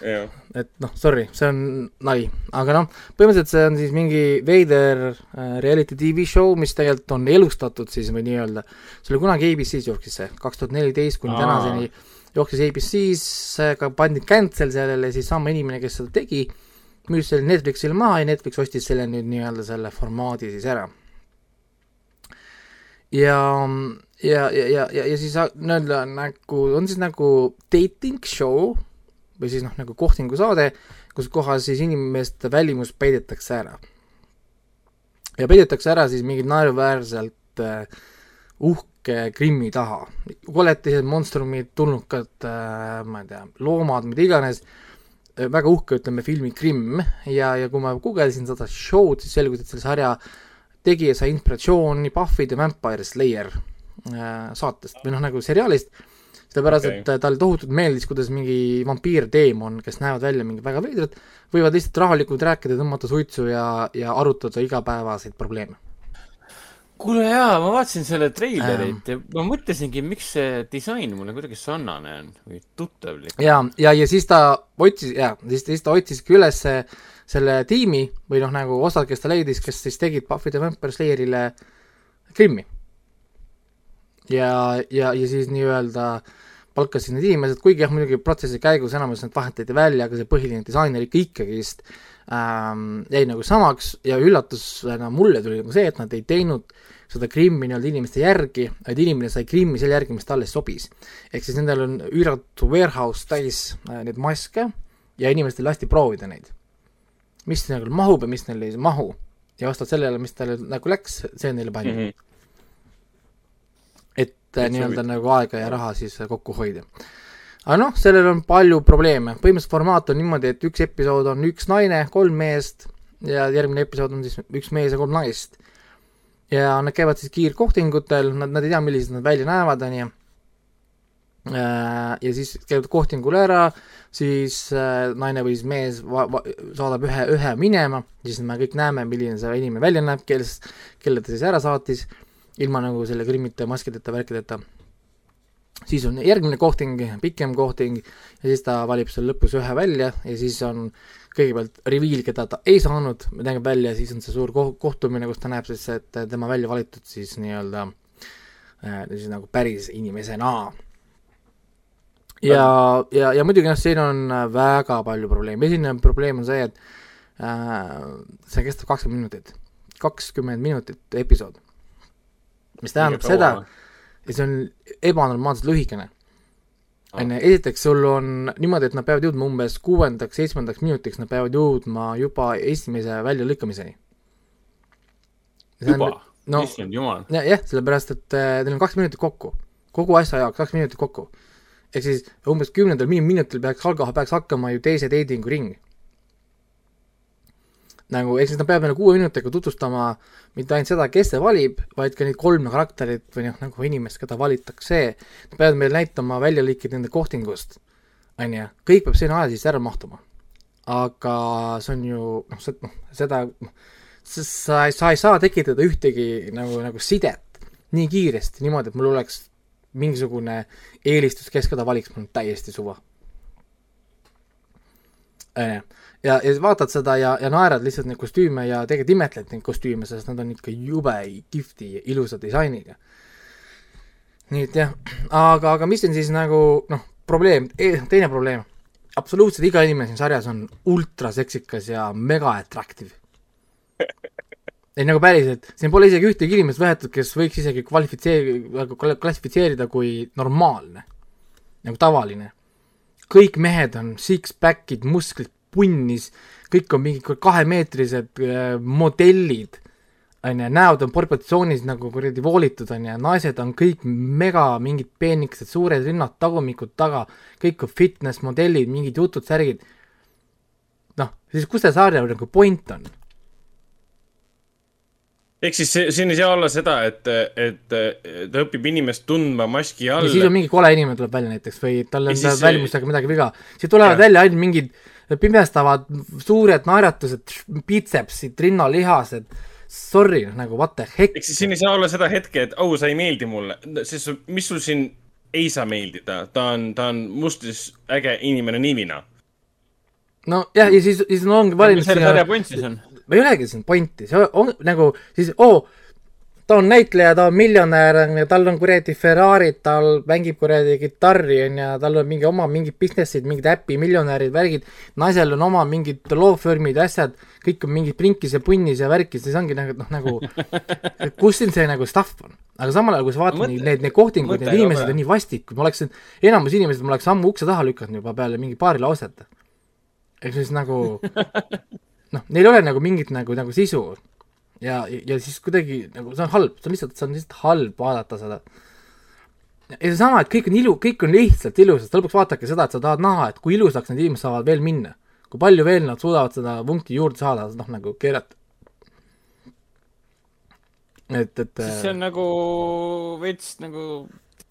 S3: Et noh, sorry, see on nali, aga noh, põhimõtteliselt see on siis mingi veider äh, reality tv show, mis tegelikult on elustatud siis või nii-öelda, see oli kunagi ABC-s jooksis see, kaks tuhat neliteist kuni tänaseni jooksis ABC-s, ka pandi cancel sellele, siis sama inimene, kes seda tegi äh,, müüs selle Netflixile maha ja Netflix ostis selle nüüd nii-öelda selle formaadi siis ära. ja, ja, ja, ja, ja, ja siis nii-öelda nagu, on siis nagu dating show või siis noh, nagu kohtingusaade, kus kohas siis inimeste välimus peidetakse ära. ja peidetakse ära siis mingid naeruväärselt uh, uhke Krimmi taha. koletised, monstrumid, tulnukad uh,, ma ei tea, loomad, mida iganes Äh, väga uhke, ütleme, filmi Grimm ja, ja kui ma guugeldasin seda show'd, siis selgus, et selle sarja tegija sai inspiratsiooni Buffy the Vampire Slayer äh, saatest või noh, nagu seriaalist, sellepärast okay. et äh, talle tohutult meeldis, kuidas mingi vampiirteemon, kes näevad välja mingi väga veidrad, võivad lihtsalt rahulikult rääkida, tõmmata suitsu ja, ja arutada igapäevaseid probleeme
S4: kuule jaa, ma vaatasin selle treilerit ähm. ja ma mõtlesingi, miks see disain mulle kuidagi sarnane on või tuttavlik.
S3: ja, ja, ja siis ta otsis, jaa, siis, siis ta otsiski üles selle tiimi või noh, nagu osad, kes ta leidis, kes siis tegid Buffy the Vampire Slayerile Krimmi. ja, ja, ja siis nii-öelda palkasid need inimesed, kuigi jah, muidugi protsessi käigus enamus need vahetati välja, aga see põhiline disainer ikka ikkagist ähm, jäi nagu samaks ja üllatusena mulle tuli nagu see, et nad ei teinud seda Krimmi nii-öelda inimeste järgi, vaid inimene sai Krimmi selle järgi, mis talle sobis. ehk siis nendel on üüratu warehouse täis äh, neid maske ja inimestel lasti proovida neid. mis nagu mahub ja mis neil ei mahu. ja vastavalt sellele, mis talle nagu läks, see neile pani mm. -hmm. Äh, nii-öelda nagu aega ja raha siis kokku hoida aga noh, sellel on palju probleeme, põhimõtteliselt formaat on niimoodi, et üks episood on üks naine, kolm meest ja järgmine episood on siis üks mees ja kolm naist. ja nad käivad siis kiirkohtingutel, nad, nad ei tea, millised nad välja näevad, on ju. Äh, ja siis käivad kohtingul ära, siis äh, naine või siis mees va-, va-, saadab ühe, ühe minema, siis me kõik näeme, milline see inimene välja näeb, kes, kelle ta siis ära saatis, ilma nagu selle krimmita, maskideta, värkideta siis on järgmine kohting, pikem kohting ja siis ta valib seal lõpus ühe välja ja siis on kõigepealt reveal, keda ta ei saanud, näeb välja, siis on see suur ko-, kohtumine, kus ta näeb siis, et tema välja valitud siis nii-öelda äh, siis nagu päris inimesena. ja, ja, ja muidugi noh, siin on väga palju probleeme, esimene probleem on see, et äh, see kestab kakskümmend minutit, kakskümmend minutit episood. Mis tähendab seda, ja see on ebanormaalselt lühikene. on ju, esiteks sul on niimoodi, et nad peavad jõudma umbes kuuendaks, seitsmendaks minutiks, nad peavad jõudma juba esimese väljalõikamiseni.
S4: juba no,? issand jumal.
S3: jah, sellepärast, et äh, neil on kaks minutit kokku, kogu asja jaoks kaks minutit kokku. ehk siis umbes kümnendal minutil peaks alga-, peaks hakkama ju teise dating'u ring nagu, ehk siis nad peavad meile kuue minutiga tutvustama mitte ainult seda, kes see valib, vaid ka neid kolme karakterit või noh, nagu inimest, keda valitakse, nad peavad meile näitama väljalõikeid nende kohtingust, on ju, kõik peab sinna aja sisse ära mahtuma. aga see on ju noh, see, noh, seda, noh, sa, sa ei saa tekitada ühtegi nagu, nagu sidet nii kiiresti, niimoodi, et mul oleks mingisugune eelistus, kes keda valiks, mul on täiesti suva. on ju ja, ja vaatad seda ja, ja naerad lihtsalt neid kostüüme ja tegelikult imetled neid kostüüme, sest nad on ikka jube kihvti ja ilusa disainiga. nii et jah, aga, aga mis on siis nagu noh, probleem e,, teine probleem, absoluutselt iga inimene siin sarjas on ultraseksikas ja mega attractive ei nagu päriselt, siin pole isegi ühtegi inimest võetud, kes võiks isegi kvalifitseerida, nagu klassifitseerida kui normaalne, nagu tavaline. kõik mehed on six-pack'id, musklid punnis, kõik on mingid kahemeetrised äh, modellid, on ju, näod on proportsioonis nagu kuradi voolitud, on ju, naised on kõik mega mingid peenikesed, suured rinnad, tagumikud taga, kõik on fitness modellid, mingid jutud, särgid. noh, siis kus see sarja nagu point on?
S2: ehk siis siin ei saa olla seda, et, et ta õpib inimest tundma maski all.
S3: siis on mingi kole inimene tuleb välja näiteks või tal on välimustega midagi viga. siis tulevad ja. välja ainult mingid pimestavad suured naeratused, bitsepsid, rinnalihased, sorry, nagu what the heck.
S2: ehk siis siin ei saa olla seda hetke, et au oh,, sa ei meeldi mulle, sest mis sul siin ei saa meeldida, ta on, ta on mustis äge inimene nivina.
S3: nojah, ja siis, siis no ongi valinud.
S4: mis selle sarja point siis on?
S3: ei olegi siin pointi, see on nagu siis oo oh,, ta on näitleja, ta on miljonär, on ju, tal on kuradi Ferrari'd, tal mängib kuradi kitarri, on ju, tal on mingi oma mingid business'id, mingid äpi miljonärid, värgid, naisel on oma mingid law firm'id, asjad, kõik on mingid prinkis ja punnis ja värkis, siis ongi nagu noh, nagu [LAUGHS] kus siin see nagu stuff on? aga samal ajal, kui sa vaatad no, neid, need kohtingud, need inimesed on nii vastikud, ma oleksin, enamus inimesed ma oleks ammu ukse taha lükanud juba peale mingi paari lauset. ehk siis nagu [LAUGHS] noh, neil ei ole nagu mingit nagu, nagu sisu ja, ja siis kuidagi nagu see on halb, see on lihtsalt, see on lihtsalt halb vaadata seda. ja seesama, et kõik on ilu, kõik on lihtsalt ilus, sest lõpuks vaadake seda, et sa tahad näha, et kui ilusaks need inimesed saavad veel minna. kui palju veel nad suudavad seda punkti juurde saada, noh nagu keerata. et, et
S4: see on nagu veits nagu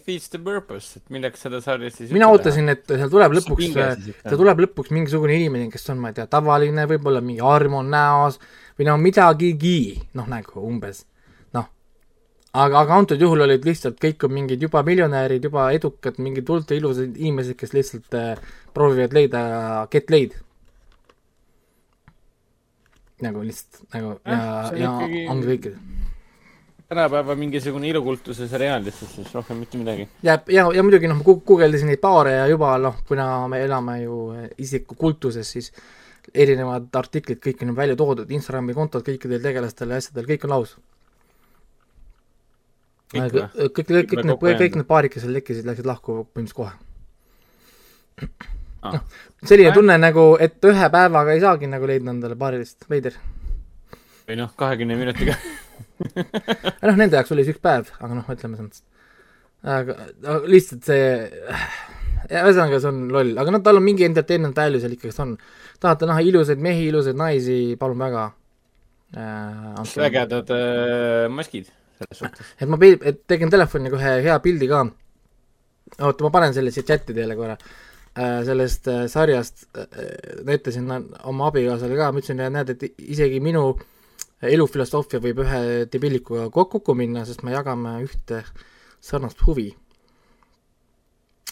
S4: defeats the purpose, et milleks seda sarja siis
S3: mina ootasin, et seal tuleb lõpuks, seal tuleb lõpuks mingisugune inimene, kes on, ma ei tea, tavaline, võib-olla mingi arm on näos või no midagigi, noh nagu umbes, noh. aga, aga antud juhul olid lihtsalt, kõik on mingid juba miljonärid, juba edukad, mingid ultra ilusad inimesed, kes lihtsalt äh, proovivad leida get laid. nagu lihtsalt nagu ja, ja, ja ikkagi... ongi kõik
S4: tänapäeva mingisugune ilukultuse seriaal lihtsalt, siis rohkem mitte midagi.
S3: ja, ja, ja muidugi noh, ma guugeldasin neid paare ja juba noh, kuna me elame ju isikukultuses, siis erinevad artiklid, kõik on välja toodud, Instagrami kontod kõikidel tegelastel ja asjadel, kõik on laus. kõik, kõik, kõik, kõik need, kõik need paarid, kes seal tekkisid, läksid lahku põhimõtteliselt kohe ah.. noh, selline tunne nagu, et ühe päevaga ei saagi nagu leida endale paarilist, veider.
S4: või noh, kahekümne minutiga [LAUGHS] [LAUGHS]
S3: noh, nende jaoks oli see üks päev, aga noh, ütleme selles mõttes. aga, aga lihtsalt see, ühesõnaga see on loll, aga noh, tal on mingi entertainment value seal ikkagi on. tahate näha ilusaid mehi, ilusaid naisi, palun väga
S4: äh,. ägedad äh, maskid selles suhtes.
S3: et ma pidin, et tegin telefoniga ühe hea pildi ka. oota, ma panen selle siia chati teile korra äh, sellest äh, sarjast äh, näitasin oma abikaasale ka, ma ütlesin, näed, et isegi minu äh, elufilosoofia võib ühe debilikuga kokku minna, sest me jagame ühte sarnast huvi.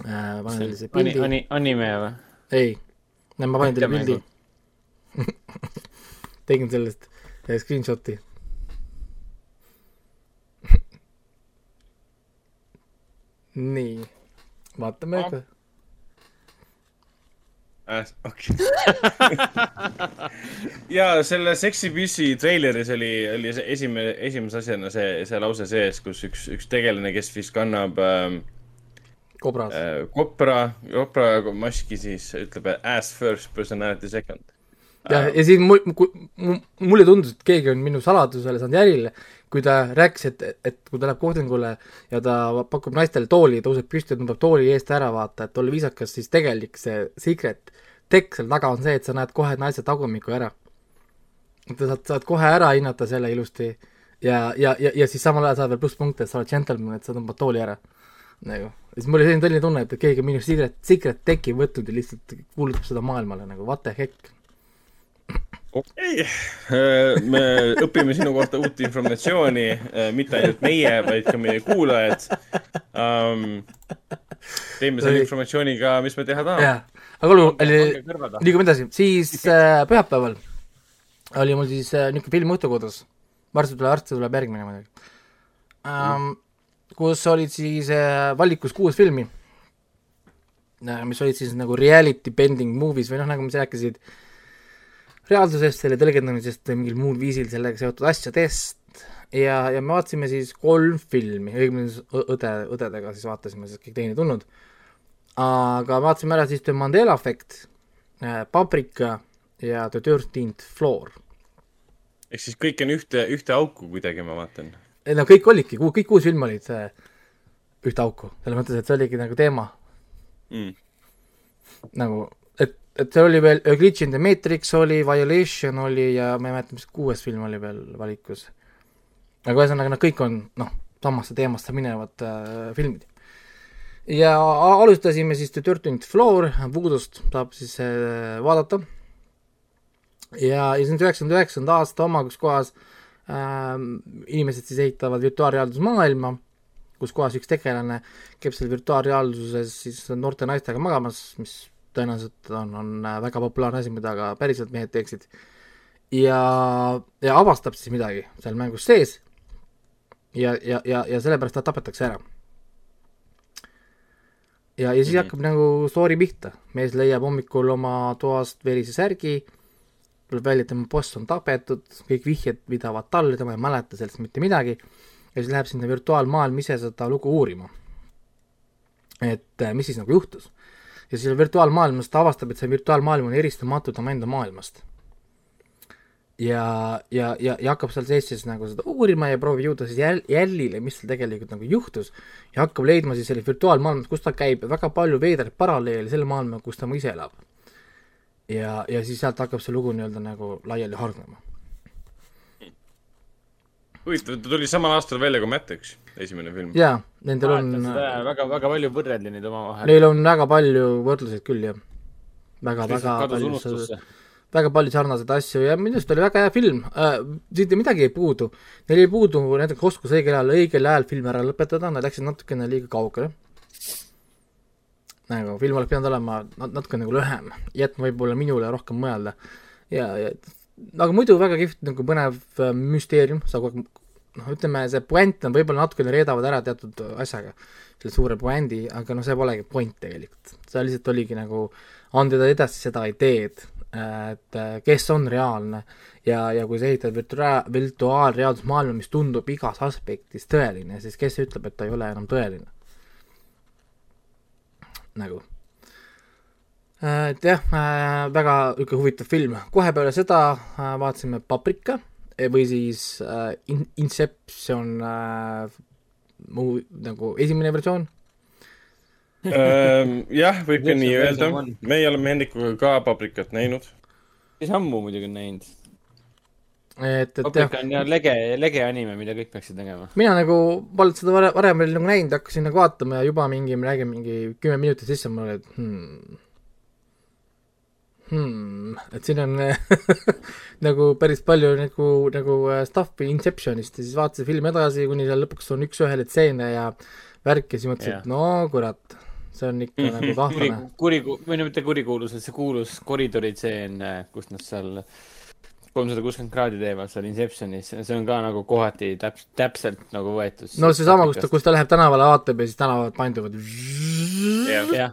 S3: äh,. panen teile
S4: see pildi. Ani-, anime või?
S3: ei, ma panen teile pildi [LAUGHS] tegin sellest screenshot'i [LAUGHS] nii, vaatame no..
S2: Äh, okei. ja selle Sexy Busy treileris oli, oli esimene, esimese asjana see, see lause sees, kus üks, üks tegelane, kes vist kannab ähm,
S3: kobras
S2: äh,. kopra, kopra maski, siis ütleb ass first, personality second.
S3: ja äh,, ja siin mul, mulle tundus, et keegi on minu saladusele saanud järile, kui ta rääkis, et, et kui ta läheb kohtingule ja ta pakub naistele tooli, tõuseb püsti ja tõmbab tooli eest ära, vaata, et olla viisakas, siis tegelik see secret tekk seal taga on see, et sa näed kohe naise tagumikku ära. et sa saad, saad kohe ära hinnata selle ilusti ja, ja, ja, ja siis samal ajal saad veel plusspunkte, et sa oled džentelmen, et sa tõmbad tooli ära. nagu, siis mul oli selline tõeline tunne, et keegi on minu secret, secret tekki võtnud ja lihtsalt kuulutab seda maailmale nagu what the heck
S2: okei okay., äh, me õpime sinu kohta uut informatsiooni, äh, mitte ainult meie, vaid ka meie kuulajad um,. teeme selle informatsiooniga, mis me teha tahame.
S3: aga olgu, liigume edasi, siis äh, pühapäeval oli mul siis äh, niisugune film õhtukodus, varsti tuleb, varsti tuleb järgmine muidugi um,, kus olid siis äh, valikus kuus filmi, mis olid siis nagu reality bending movies või noh, nagu sa rääkisid äh, reaalsusest, selle tõlgendamisest või mingil muul viisil sellega seotud asjadest ja, ja me vaatasime siis kolm filmi, õigemini õde, õdedega siis vaatasime, sest kõik teine ei tulnud. aga vaatasime ära siis The Mandela Effect, äh, Paprika ja The Thirteenth Floor.
S2: ehk siis kõik on ühte, ühte auku kuidagi, ma vaatan.
S3: no kõik olidki, kõik kuus filmi olid äh, ühte auku, selles mõttes, et see oligi nagu teema mm.. nagu et seal oli veel A Glitch in the Matrix oli, Violation oli ja ma ei mäleta, mis kuues film oli veel valikus. aga ühesõnaga, nad kõik on noh, samasse teemasse minevad äh, filmid. ja alustasime siis The Thirteenth Floor, Voodoo'st saab siis äh, vaadata. ja, ja see on üheksakümne üheksanda aasta oma, kus kohas äh, inimesed siis ehitavad virtuaalreaalsusmaailma, kus kohas üks tegelane käib seal virtuaalreaalsuses siis noorte naistega magamas, mis tõenäoliselt on, on äh, väga populaarne asi, mida ka päriselt mehed teeksid. ja, ja avastab siis midagi seal mängus sees ja, ja, ja, ja sellepärast ta tapetakse ära. ja, ja siis mm -hmm. hakkab nagu story pihta, mees leiab hommikul oma toast verise särgi, tuleb välja, et tema boss on tapetud, kõik vihjed vidavad talle, tema ei mäleta sellest mitte midagi, ja siis läheb sinna virtuaalmaailma ise seda lugu uurima. et äh, mis siis nagu juhtus ja siis virtuaalmaailmas ta avastab, et see virtuaalmaailm on eristamatu tema enda maailmast. ja, ja, ja, ja hakkab seal sees siis nagu seda uurima ja proovib jõuda siis jäl-, jälile, mis seal tegelikult nagu juhtus, ja hakkab leidma siis selle virtuaalmaailmas, kus ta käib, väga palju veidraid paralleele selle maailmaga, kus ta ise elab. ja, ja siis sealt hakkab see lugu nii-öelda nagu laiali hargnema
S2: huvitav, ta tuli samal aastal välja kui Matrix, esimene film.
S3: jaa, nendel on
S4: väga, väga palju võrreldi neid omavahel.
S3: Neil on väga palju võrdluseid küll, jah. väga, väga palju, väga palju sarnaseid asju ja minu arust oli väga hea film äh,, siit midagi ei puudu. Neil ei puudu näiteks oskus õigel ajal, õigel ajal film ära lõpetada, nad läksid natukene liiga kaugele. nagu film oleks pidanud olema natuke nagu lühem, jätma võib-olla minule rohkem mõelda ja, ja aga muidu väga kihvt nagu põnev äh, müsteerium, sa kogu aeg noh, ütleme see puänt on võib-olla natukene reedavad ära teatud asjaga, selle suure puändi, aga noh, see polegi point tegelikult. see lihtsalt oligi nagu anda edasi seda ideed, et äh, kes on reaalne ja, ja kui sa ehitad virtua-, virtuaalreaalsusmaailma, mis tundub igas aspektis tõeline, siis kes ütleb, et ta ei ole enam tõeline? nagu et jah, äh, väga niisugune huvitav film, kohe peale seda äh, vaatasime Paprika eh, või siis in-, Inception muu nagu esimene versioon
S2: ähm, jah, võib ka nii öelda, meie oleme Hendrikuga ka Paprikat näinud.
S4: päris ammu muidugi näinud.
S3: et, et
S4: Paprika on jah lege, lege anime, mida kõik peaksid nägema.
S3: mina nagu polnud seda varem, varem veel nagu näinud, hakkasin nagu vaatama ja juba mingi, me räägime mingi kümme minutit sisse, mul oli, et hmm, hmm,, et siin on [LAUGHS] nagu päris palju nagu, nagu äh, stuff'i Inceptionist ja siis vaatasin filmi edasi, kuni seal lõpuks on üks-ühele stseene ja värk ja siis mõtlesin yeah., et no kurat, see on ikka nagu kahtlane.
S4: kuri, kuri, või no mitte kurikuulus, et see kuulus koridoritseen, kus nad seal kolmsada kuuskümmend kraadi teevad seal Inceptionis, see on ka nagu kohati täp-, täpselt nagu võetud.
S3: no seesama, kus ta, kus ta läheb tänavale, vaatab ja siis tänavad painduvad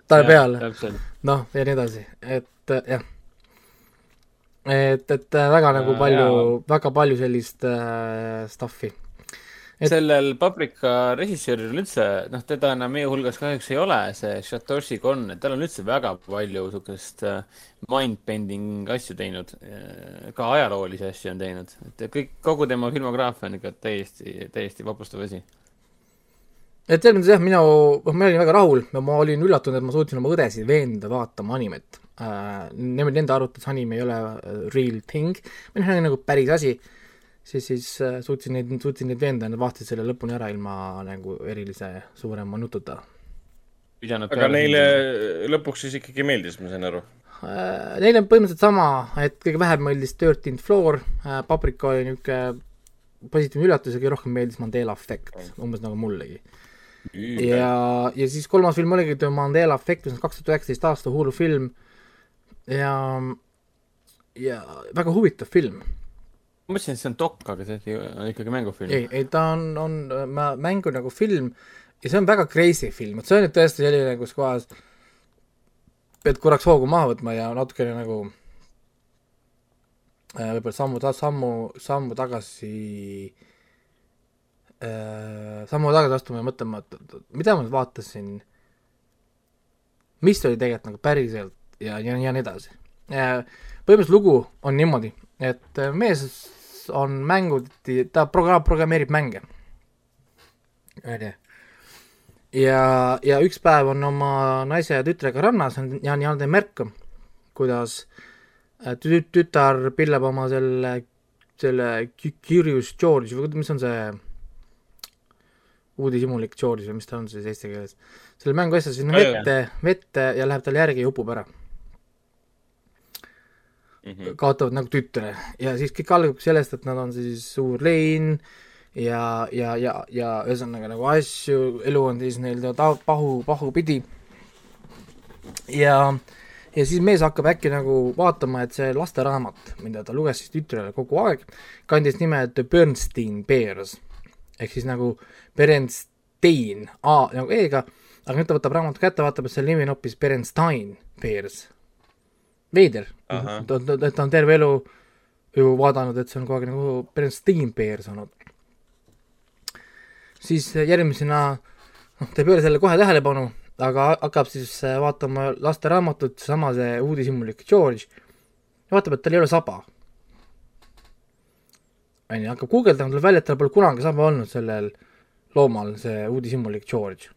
S3: talle peale. noh, ja nii edasi, et jah. et, et väga nagu palju, väga palju sellist äh, stuff'i
S4: et... sellel Paprika režissööril on üldse, noh, teda enam meie hulgas kahjuks ei ole, see Satoshi Kon, et tal on üldse väga palju niisugust äh, mind-bending asju teinud, äh, ka ajaloolisi asju on teinud, et kõik, kogu tema filmograafia on ikka täiesti, täiesti vapustav asi.
S3: Et selles mõttes jah, mina, noh, ma olin väga rahul. Ja ma olin üllatunud, et ma suutsin oma õdesid veenda vaatama animet. Äh,. Nemad, nende arvates anime ei ole real thing, või noh, nagu päris asi. äh, siis, siis äh, suutsin neid, suutsin neid veenda nad vaatasid selle lõpuni ära ilma nagu erilise suurema nututa.
S2: aga neile lõpuks siis ikkagi meeldis, ma sain aru?
S3: Äh, neile on põhimõtteliselt sama, et kõige vähem meeldis Thirteenth Floor, äh, Paprika oli niisugune positiivne üllatus ja kõige rohkem meeldis Mandela Effect, umbes nagu mullegi. ja, ja siis kolmas film oligi The Mandela Effect, mis on kaks tuhat üheksateist aasta Hulu film ja, ja väga huvitav film
S4: ma mõtlesin, et see on dok, aga see on ikkagi mängufilm.
S3: ei, ei ta on, on mängu nagu film ja see on väga crazy film, et see on nüüd tõesti selline, kus kohas pead korraks hoogu maha võtma ja natukene nagu äh, võib-olla sammu sammu, sammu tagasi äh, sammu tagasi astuma ja mõtlema, et mida ma vaatasin, mis oli tegelikult nagu päriselt ja, ja, ja nii edasi. põhimõtteliselt lugu on niimoodi, et mees on mängud, ta progra-, programmeerib mänge. onju. ja, ja üks päev on oma naise ja tütrega rannas ja on ta märkab, kuidas äh, tü-, tütar pillab oma selle, selle Curious George või mis on see uudishimulik George või mis ta on siis eesti keeles, selle mängu asja sinna vette, vette ja läheb talle järgi ja upub ära mm -hmm. kaotavad nagu tütre ja siis kõik algab sellest, et nad on siis suur lein ja, ja, ja, ja ühesõnaga nagu asju, elu on siis neil ta-, pahu, pahupidi. ja, ja siis mees hakkab äkki nagu vaatama, et see lasteraamat, mida ta luges siis tütrele kogu aeg, kandis nime The Bernstein Bears ehk siis nagu Berenstein, A nagu E-ga, aga nüüd ta võtab raamatu kätte, vaatab, et selle nimi on hoopis Berenstein Bears veider, et ta on terve elu ju vaadanud, et see on kogu aeg nagu Bernstein Bears olnud. siis järgmisena, noh, ta ei pööra sellele kohe tähelepanu, aga hakkab siis äh, vaatama lasteraamatut, seesama see uudishimulik George, ja vaatab, et tal ei ole saba. on ju, hakkab guugeldama, tuleb välja, et tal pole kunagi saba olnud sellel loomal, see uudishimulik George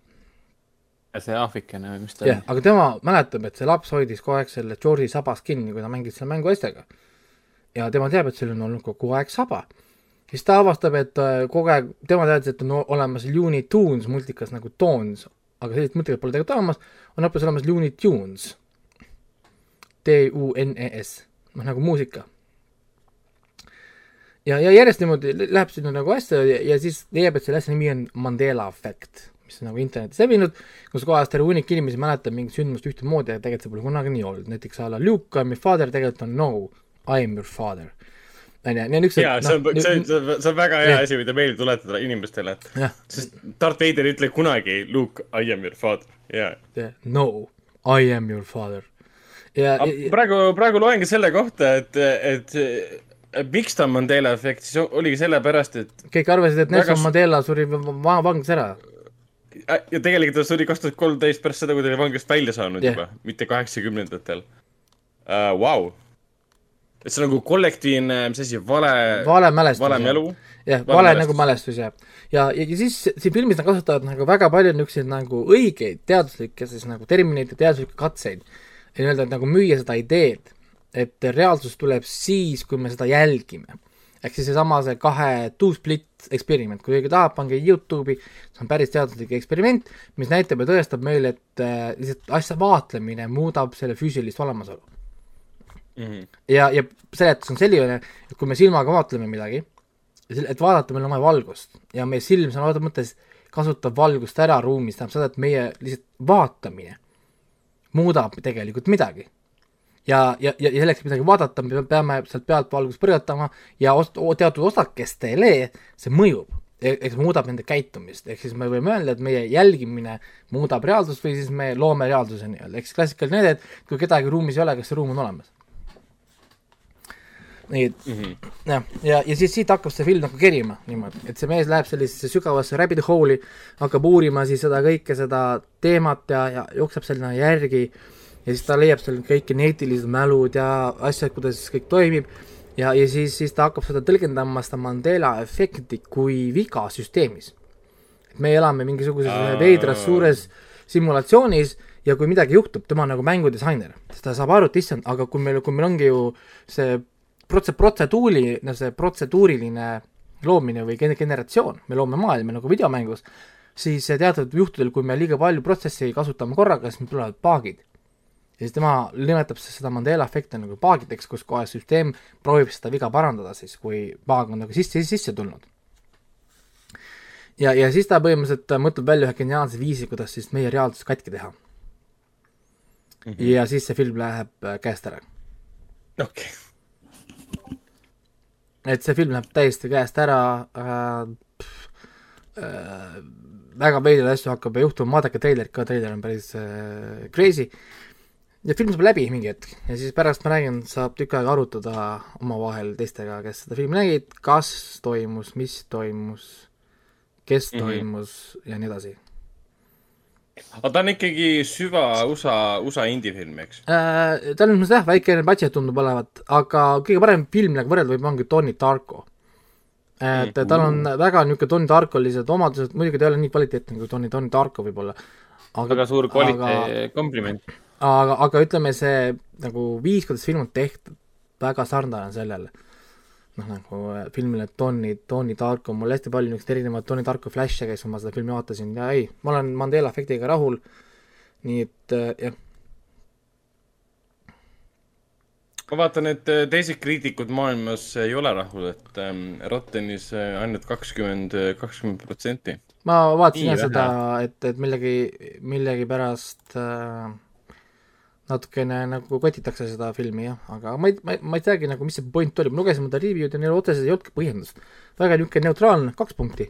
S4: see aafrikene või mis ta
S3: oli? aga tema mäletab, et see laps hoidis kogu aeg selle George'i sabas kinni, kui ta mängis selle mängu asjadega. ja tema teab, et seal on olnud kogu aeg saba. siis ta avastab, et äh, kogu aeg, tema teadis, et on olemas Looney Tunes multikas nagu Toons, aga sellist multikat pole tegelikult olemas, on hoopis olemas Looney Tunes. T-U-N-E-S, noh nagu muusika. ja, ja järjest niimoodi läheb sinna nagu asja ja, ja siis leiab, et selle asja nimi on Mandela efekt mis on nagu internetis levinud, kus kohas terve hunnik inimesi mäletab mingit sündmust ühtemoodi ja tegelikult see pole kunagi nii olnud, näiteks a la Luke I m your father tegelikult on no, I am your father.
S2: on ju, need niisugused. jaa, see on no,, see on, see on väga hea asi, mida meelde tuletada inimestele, sest Darth Vader ei ütle kunagi Luke, I am your father, jaa.
S3: No, I am your father.
S2: ja, ja praegu, praegu loengi selle kohta, et, et miks ta on Mandela efekt, siis oligi sellepärast, et
S3: kõik arvasid, et Nelson väga... Mandela suri vangis ära
S2: ja tegelikult ta suri kaks tuhat kolmteist pärast seda, kui ta oli vanglast välja saanud yeah. juba, mitte kaheksakümnendatel uh,. Vau. et see on nagu kollektiivne, mis asi, vale.
S3: vale mälestus.
S2: vale mälu.
S3: jah, vale nagu mälestus jah. ja, ja, ja siis siin filmis nad kasutavad nagu väga palju niisuguseid nagu õigeid teaduslikke siis nagu termineid ja teaduslikke katseid. nii-öelda nagu müüa seda ideed, et reaalsus tuleb siis, kui me seda jälgime ehk siis seesama see kahe two-split eksperiment, kui keegi tahab, pange Youtube'i, see on päris teaduslik eksperiment, mis näitab ja tõestab meile, et äh, lihtsalt asja vaatlemine muudab selle füüsilist olemasolu mm. -hmm. ja, ja seletus on selline, et kui me silmaga vaatleme midagi, et vaadata, meil on vaja valgust ja meie silm sõna otseses mõttes kasutab valgust ära ruumis, tähendab seda, et meie lihtsalt vaatamine muudab tegelikult midagi. Ja, ja, ja selleks, et midagi vaadata, me peame sealt pealt valgust põrgatama ja os-, teatud osakestele see mõjub ehk see muudab nende käitumist, ehk siis me võime öelda, et meie jälgimine muudab reaalsust või siis me loome reaalsuse nii-öelda, ehk siis klassikaline näide, et kui kedagi ruumis ei ole, kas see ruum on olemas. nii et mm -hmm. jah, ja, ja siis siit hakkab see film nagu kerima niimoodi, et see mees läheb sellisesse sügavasse rabbit hole'i, hakkab uurima siis seda kõike, seda teemat ja, ja jookseb sinna järgi ja siis ta leiab seal kõik geneetilised mälud ja asjad, kuidas kõik toimib. Ja, ja siis, siis ta hakkab seda tõlgendama, seda Mandela efekti kui viga süsteemis. et me elame mingisuguses veidras suures simulatsioonis ja kui midagi juhtub, tema on nagu mängudisainer, ta saab aru, et issand, aga kui meil, kui meil ongi ju see protse-, protseduuri, no see protseduuriline loomine või generatsioon, me loome maailma nagu videomängus, siis teatud juhtudel, kui me liiga palju protsessi kasutame korraga, siis meil tulevad paagid ja siis tema nimetab seda Mandela efekti nagu paagideks, kus kohe süsteem proovib seda viga parandada siis, kui paag on nagu sisse, sisse tulnud. ja, ja siis ta põhimõtteliselt mõtleb välja ühe geniaalse viisi, kuidas siis meie reaalsus katki teha mm. -hmm. ja siis see film läheb äh, käest ära.
S2: okei
S3: okay. et see film läheb täiesti käest ära äh,, äh, väga veidraid asju hakkab juhtuma, vaadake treilerit ka, treiler on päris äh, crazy äh, ja film saab läbi mingi hetk ja siis pärast ma räägin, saab tükk aega arutada omavahel teistega, kes seda filmi nägid, kas toimus, mis toimus, kes mm -hmm. toimus ja nii edasi.
S2: aga ta on ikkagi süva USA, USA indie-film, eks
S3: äh,? ta on jah, väikene budget tundub olevat, aga kõige parem film nagu võrrelda võib ongi Tony Tarko. et -hmm. tal on väga niisugune Tony Tarkolised omadused, muidugi ta ei ole nii kvaliteetne kui Tony, Tony Tarko võib-olla.
S4: väga suur kvaliteet aga..., kompliment
S3: aga, aga ütleme, see nagu viis, kuidas film on tehtud, väga sarnane sellele. noh, nagu äh, filmile Tony, Tony Tarko, mul hästi palju niisuguseid erinevaid Tony Tarko flash'e käis, kui ma seda filmi vaatasin ja ei, ma olen Mandela efektiga rahul, nii et äh, jah.
S2: ma vaatan, et äh, teised kriitikud maailmas ei ole rahul, et ähm, Rottenis ainult kakskümmend, kakskümmend protsenti.
S3: ma vaatasin jah seda, et, et millegi, millegipärast äh, natukene nagu kotitakse seda filmi jah, aga ma ei, ma ei, ma ei teagi nagu, mis see point oli, ma lugesin mõnda review'd ja neil otseselt ei olnudki põhjendust. väga niisugune neutraalne, kaks punkti.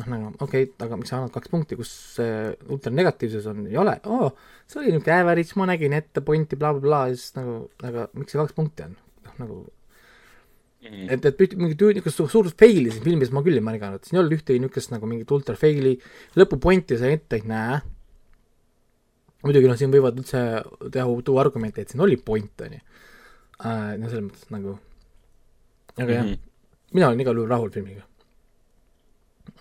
S3: noh, nagu okei okay,, aga miks sa annad kaks punkti, kus see ultranegatiivsus on, ei ole, oo, see oli niisugune average, ma nägin ette pointi bla, bla, blablabla ja siis nagu, aga miks see kaks punkti on, noh nagu Mm. et, et mingit niisugust suurt faili siin filmis ma küll ei märganud, siin ei olnud ühtegi niisugust nagu mingit ultra faili, lõpupointi sa ette ei näe muidugi noh, siin võivad üldse teha, tuua argumente, et siin oli point, on ju. Äh, no selles mõttes nagu, aga mm -hmm. jah, mhm. mina olen igal juhul rahul filmiga.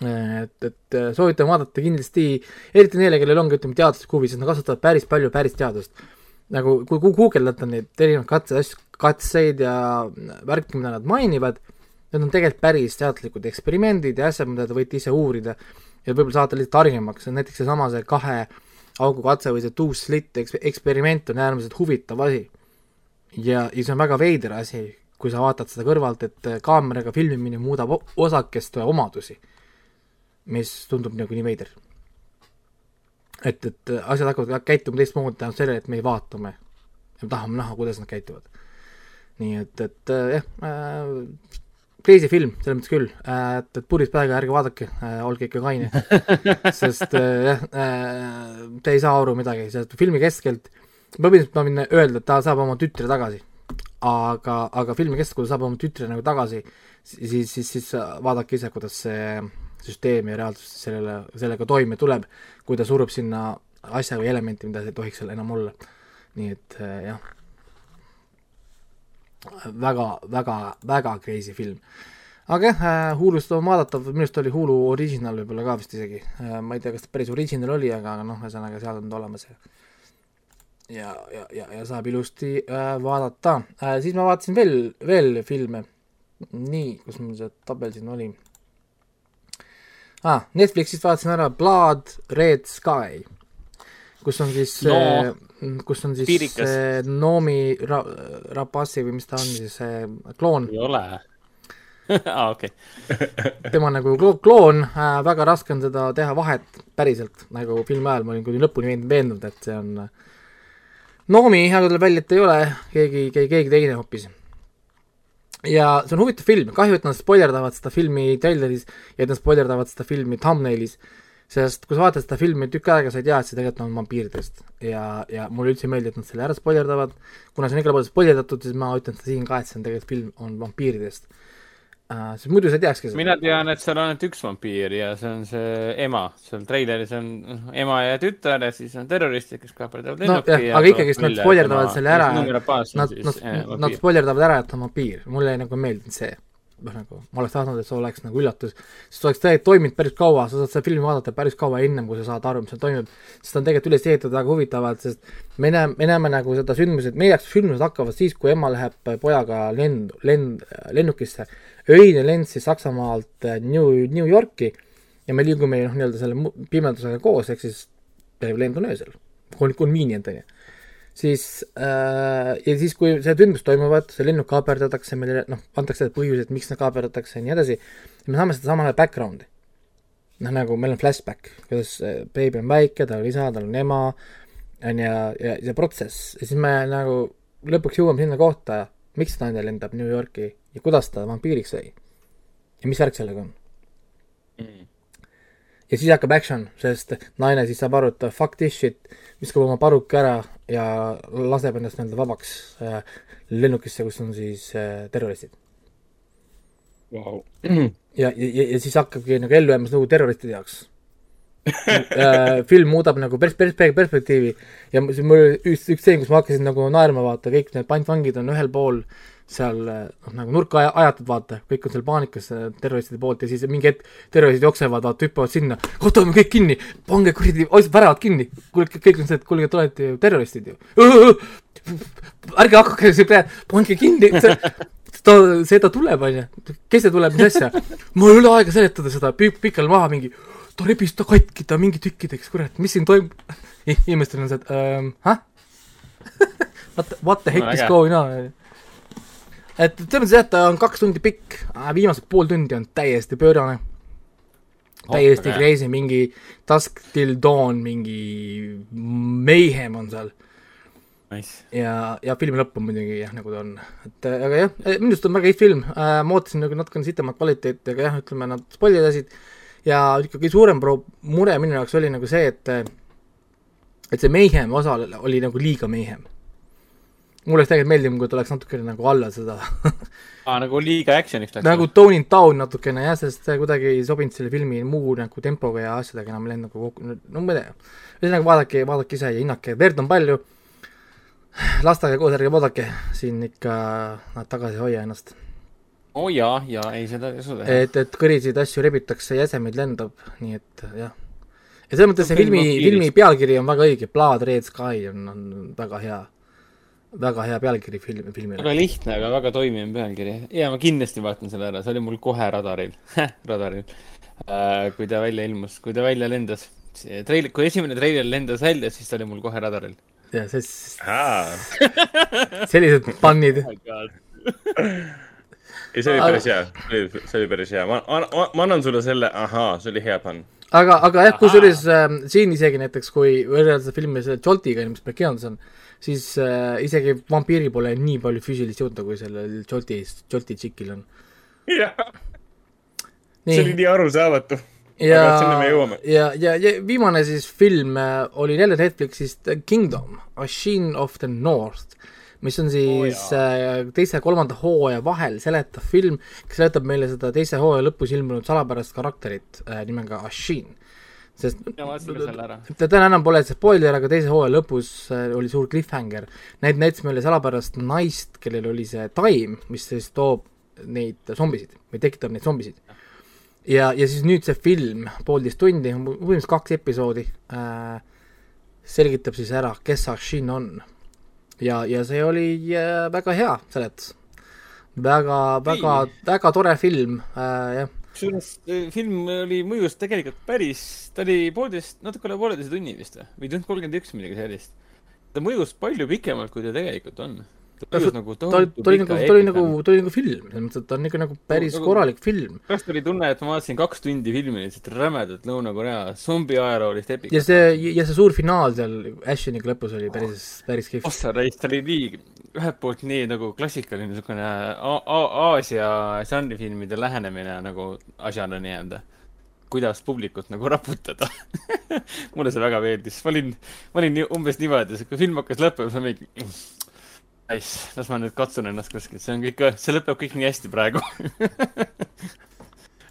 S3: et, et äh, soovitan vaadata kindlasti, eriti neile, kellel ongi, ütleme, teaduslik huvi, sest nad kasutavad päris palju päris teadust. nagu kui, guugeldada neid erinevaid katse, asju, katseid ja värki, mida nad mainivad, need on tegelikult päris teaduslikud eksperimendid ja asjad, mida te võite ise uurida ja võib-olla saate lihtsalt targemaks, näiteks seesama see kahe äh, augukatse või see two slit eksperiment on äärmiselt huvitav asi. ja, ja see on väga veider asi, kui sa vaatad seda kõrvalt, et kaameraga filmimine muudab osakeste omadusi, mis tundub nagu nii veider. et, et asjad hakkavad käituma teistmoodi tänu sellele, et me vaatame ja tahame näha, kuidas nad käituvad. nii et, et jah äh,, crazy film, selles mõttes küll, äh, et, et purjus päega ärge vaadake, äh, olge ikka kaine [LAUGHS] sest äh, jah äh,, te ei saa aru midagi, sest filmi keskelt, ma võin, ma võin öelda, et ta saab oma tütre tagasi. aga, aga filmi keskel, kui ta saab oma tütre nagu tagasi, siis, siis, siis vaadake ise, kuidas see süsteem ja reaalsus sellele, sellega toime tuleb, kui ta surub sinna asja või elementi, mida ei tohiks seal enam olla. nii et jah väga, väga, väga crazy film. aga jah äh,, Hulust on vaadatav, minu arust oli Hulu original võib-olla ka vist isegi äh,, ma ei tea, kas ta päris original oli, aga noh, ühesõnaga seal on ta olemas ja ja, ja, ja, ja saab ilusti äh, vaadata äh,. siis ma vaatasin veel, veel filme. nii, kus mul see tabel siin oli ah,? Netflixist vaatasin ära Blood Red Sky, kus on siis no. äh, kus on siis
S4: Piirikas.
S3: Noomi Ra-, Rapassi või mis ta on siis, see kloon.
S4: ei ole. aa, [LAUGHS] okei. [LAUGHS]
S3: tema on nagu klo- kloon äh,, väga raske on seda teha vahet päriselt, nagu filmi ajal ma olin kuni lõpuni veend- veendunud, et see on äh, Noomi, aga tuleb välja, et ei ole keegi, keegi, keegi teine hoopis. ja see on huvitav film, kahju, et nad spoilerdavad seda filmi treileris ja et nad spoilerdavad seda filmi thumbnailis, sest kui sa vaatad seda filmi tükk aega, sa ei tea, et see tegelikult on vampiiridest. ja, ja mulle üldse ei meeldi, et nad selle ära spoilerdavad, kuna see on igale poole spoilerdatud, siis ma ütlen seda siin ka, et see on tegelikult film on vampiiridest uh,. sest muidu sa ei teakski seda.
S4: mina tean, et seal on ainult üks vampiir ja see on see ema. seal treileris on noh, ema ja tütar ja siis on terroristid, kes kaaperdavad
S3: No jah, aga ikkagist nad spoilerdavad selle ära, Nad, nad, nad spoilerdavad ära, et on vampiir, mulle nagu ei meeldinud see. noh, nagu ma oleks tahtnud, et see oleks nagu üllatus, sest oleks tegelikult toiminud päris kaua, sa saad seda filmi vaadata päris kaua ennem, kui sa saad aru, mis seal toimub. sest ta on tegelikult üles ehitatud väga huvitavalt, sest me näeme, me näeme nagu seda sündmused, meie jaoks sündmused hakkavad siis, kui ema läheb pojaga lend, lend, lennukisse. öine lend siis Saksamaalt äh, New, New Yorki ja me liigume noh, nii-öelda selle pimedusega koos, ehk siis lend on öösel, convenient on ju siis äh, ja siis, kui see sündmus toimuvad, see lennuk kaaperdatakse, meile noh, antakse põhjused, miks nad kaaperdatakse ja nii edasi, me saame seda samal ajal background'i. noh, nagu meil on flashback, kuidas äh, beebi on väike, tal on isa, tal on ema, on ju, ja, ja protsess ja siis me nagu lõpuks jõuame sinna kohta, miks ta naine lendab New Yorki ja kuidas ta vampiiriks sai. ja mis värk sellega on. ja siis hakkab action, sest naine siis saab aru, et fuck this shit, viskab oma paruka ära ja laseb ennast nii-öelda vabaks äh, lennukisse, kus on siis äh, terroristid.
S2: Vau. [CLEARS THROAT]
S3: ja, ja, ja, siis hakkabki nagu ellujäämas nagu terroristide jaoks äh,. film muudab nagu pers-, pers-, perspektiivi ja mul oli üks, üks stseen, kus ma hakkasin nagu naerma, vaata, kõik need pantvangid on ühel pool seal noh, nagu nurka aja- ajatud, vaata, kõik on seal paanikas äh, terroristide poolt ja siis mingi hetk terroristid jooksevad, vaata, hüppavad sinna, võtame kõik kinni, pange kuradi väravad kinni. kuule, kõik on see, et kuulge, te olete ju terroristid ju. [LAUGHS] ärge hakake siin praegu, pange kinni, ta, see ta tuleb, onju. kes see tuleb, mis asja? mul ei ole aega seletada seda, pikal maha mingi, ta rebis ta katki ta mingi tükkideks, kurat, mis siin toimub? inimestel on see, et ähm, häh? What, what the heck
S4: No
S3: is going on? Et selles mõttes jah, ta on kaks tundi pikk, viimased pool tundi on täiesti pöörane. täiesti
S4: äge.
S3: crazy, mingi Dusk till dawn, mingi mayhem on seal
S4: Nice.
S3: ja, ja filmi lõpp on muidugi jah, nagu ta on, et äh, aga jah, minu arust on väga hea film äh,, ma ootasin nagu natukene sitemat kvaliteeti, aga jah, ütleme nad spoilidasid ja ikkagi suurem pro-, mure minu jaoks oli nagu see, et äh, et see Mayhem osa oli nagu liiga Mayhem. Mulle oleks tegelikult meeldinud, kui ta oleks natukene nagu alla seda [LAUGHS]
S4: aa, nagu liiga action'iks läks.
S3: nagu tone it down natukene jah, sest see kuidagi ei sobinud selle filmi muu nagu tempoga ja asjadega enam läinud nagu kokku, no ma ei tea. ühesõnaga vaadake, vaadake ise ja hinnake, verd on palju, lastega koos ärge vaadake, siin ikka nad tagasi ei hoia ennast.
S4: oo oh, jaa, jaa, ei seda teha.
S3: et, et kõrisid asju rebitakse, jäsemeid lendab, nii et jah. ja selles mõttes see
S4: Film
S3: filmi filmi pealkiri on väga õige, Blood Red Sky on, on väga hea, väga hea pealkiri film, filmile.
S4: väga lihtne, aga väga toimiv pealkiri. ja ma kindlasti vaatan selle ära, see oli mul kohe radaril, [LAUGHS] radaril uh,. kui ta välja ilmus, kui ta välja lendas. treil-, kui esimene treiler lendas välja, siis ta oli mul kohe radaril.
S3: ja see,
S2: aa, [LAUGHS]
S3: sellised pannid.
S2: ei see oli päris hea, see oli päris hea, ma, ma, ma annan sulle selle, ahaa, see oli hea pann.
S3: aga, aga jah, kusjuures äh, siin isegi näiteks, kui võrrelda seda filmi selle Joltiga, mis meil kinodes on, siis äh, isegi vampiiril pole nii palju füüsilist jõudu, kui sellel Jolti, Jolti tšikil on.
S2: jah, see oli nii arusaamatu.
S3: ja ja, ja, ja viimane siis film äh, oli jälle Netflixist äh, Kingdom, A Sheen of the North, mis on siis oh, äh, teise ja kolmanda hooaja vahel seletav film, kes seletab meile seda teise hooaja lõpus ilmunud salapärast karakterit nimega Ashin. Sest ta täna enam pole see spoiler, aga teise hooaja lõpus äh, oli suur cliffhanger. Need näitas meile salapärast naist, kellel oli see taim, mis siis toob neid zombisid või tekitab neid zombisid. ja, ja siis nüüd see film, poolteist tundi, põhimõtteliselt kaks episoodi äh,, selgitab siis ära, kes Ashin on. ja, ja see oli äh, väga hea seletus. väga, väga, väga tore film äh,, jah
S4: kusjuures eh, film oli mõjus tegelikult päris, ta oli poolteist, natuke üle pooleteise tunni vist või, või tund kolmkümmend üks midagi sellist. ta mõjus palju pikemalt, kui ta tegelikult on.
S3: Ta oli nagu, ta oli nagu, ta oli nagu, ta oli nagu film, selles mõttes, et ta on ikka nagu päris nagu, korralik film.
S4: pärast tuli tunne, et ma vaatasin kaks tundi filmi lihtsalt rämedat Lõuna-Korea zombi ajaloolist epikat.
S3: ja see, ja see suur finaal seal Asheniga lõpus oli päris, päris kihvt.
S4: ossa reis, ta oli nii, ühelt poolt nii nagu klassikaline niisugune Aasia žanrifilmide lähenemine nagu asjale nii-öelda kuidas publikut nagu raputada [LAUGHS] mulle see väga meeldis, ma olin, ma olin nii, umbes niimoodi, kui film hakkas lõppema, siis ma mingi Nice, las ma nüüd katsun ennast kuskilt, see on kõik, see lõpeb kõik nii hästi praegu. [LAUGHS]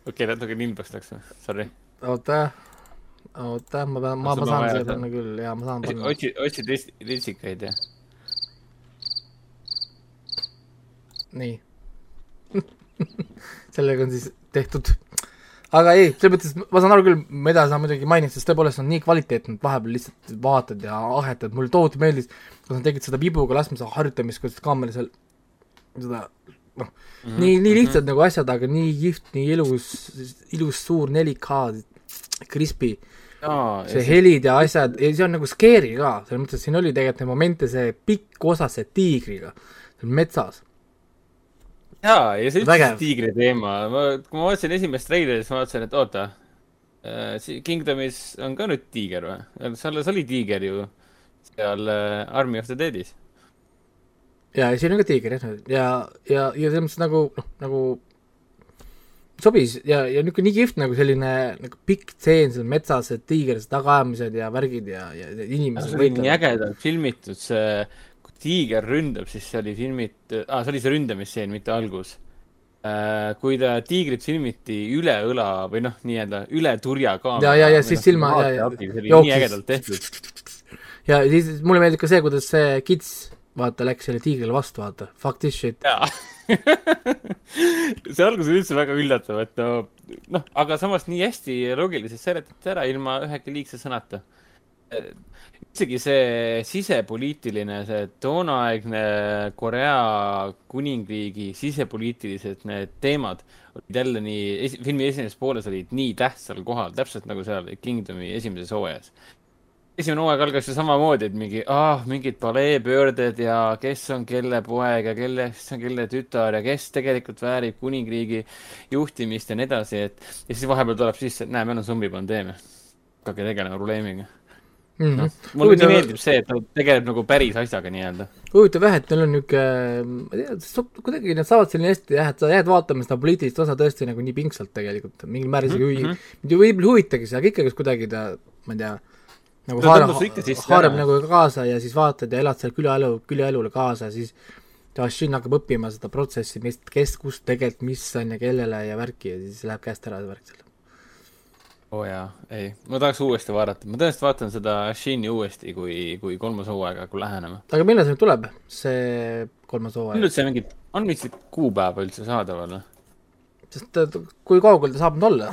S4: Okei okay,, natuke nimbaks läks, sorry.
S3: oota, oota, ma pean, ma, ma saan selle panna küll, jaa, ma saan panna.
S4: otsi, otsi ritsikaid, jah.
S3: nii. [LAUGHS] Sellega on siis tehtud aga ei, selles mõttes ma saan aru küll, mida sa muidugi mainid, sest tõepoolest on nii kvaliteetne, et vahepeal lihtsalt vaatad ja ahetad, mulle tohutu meeldis, kui nad tegid seda vibuga laskmise harjutamist, kuidas kaamera seal seda noh mm -hmm., nii, nii lihtsad mm -hmm. nagu asjad, aga nii kihvt, nii ilus, ilus suur 4K, crispy
S4: Aa,
S3: see helid ja asjad, ja see on nagu scary ka, selles mõttes, siin oli tegelikult neid momente, see pikk osa, see tiigriga, metsas
S4: jaa, ja see üldse tiigri teema, ma, kui ma vaatasin esimest treilerit, siis ma vaatasin, et oota äh,, Kingdomis on ka nüüd tiiger või? selles oli tiiger ju seal äh, Army of the Deadis.
S3: ja, ja siin on ka tiiger jah, ja, ja, ja selles mõttes nagu, noh, nagu sobis ja, ja niisugune nii kihvt nagu selline nagu pikk tseen seal metsas, et tiiger, tagaajamised ja värgid ja, ja, ja inimesed.
S4: see oli nii ägedalt filmitud, see tiiger ründab, siis see oli filmitud ah,, see oli see ründamisseen, mitte algus äh,. kui ta tiigrit filmiti üle õla või noh, nii-öelda üle turja kaamera.
S3: ja, ja, ja siis silma ja, ja.
S4: jookis. nii ägedalt tehtud.
S3: ja siis mulle meeldib ka see, kuidas see kits, vaata, läks selle tiigrile vastu, vaata, fuck this shit. [LAUGHS]
S4: see algus oli üldse väga üllatav, et no, noh, aga samas nii hästi loogiliselt seletati ära ilma ühegi liigse sõnata isegi see sisepoliitiline, see toonaegne Korea kuningriigi sisepoliitilised need teemad olid jälle nii esi,, filmi esimeses pooles olid nii tähtsal kohal, täpselt nagu seal Kingdomi esimeses hooajas. esimene hooaeg algas ju samamoodi, et mingi, ah, mingid paleepöörded ja kes on kelle poeg ja kellest on kelle tütar ja kes tegelikult väärib kuningriigi juhtimist ja nii edasi, et ja siis vahepeal tuleb sisse, et näe, meil on zombipandeemia. hakake tegelema probleemiga
S3: mm -hmm.
S4: no,. mulle nii meeldib see, et ta tegeleb nagu päris asjaga nii-öelda.
S3: huvitav jah, et neil on niisugune, ma ei tea, kuidagi nad saavad selline hästi jah, et sa jääd vaatama seda poliitilist osa tõesti nagu nii pingsalt tegelikult, mingil määral isegi mm -hmm. mind võib-olla ei huvitagi see, aga ikkagi kuidagi ta, ma ei tea, nagu haarab, haarab nagu kaasa ja siis vaatad ja elad seal külaelu, külaelule kaasa ja siis Ashin hakkab õppima seda protsessi, mis, kes, kus tegelikult, mis on ja kellele ja värki ja siis läheb käest ära see värk seal
S4: oo oh jaa, ei, ma tahaks uuesti vaadata, ma tõenäoliselt vaatan seda Shini uuesti, kui, kui kolmas hooaeg hakkab lähenema.
S3: aga millal see nüüd tuleb, see kolmas hooaeg?
S4: millal see mingi, on mingit kuupäeva üldse saadaval
S3: sest kui kaugel ta saab nüüd olla?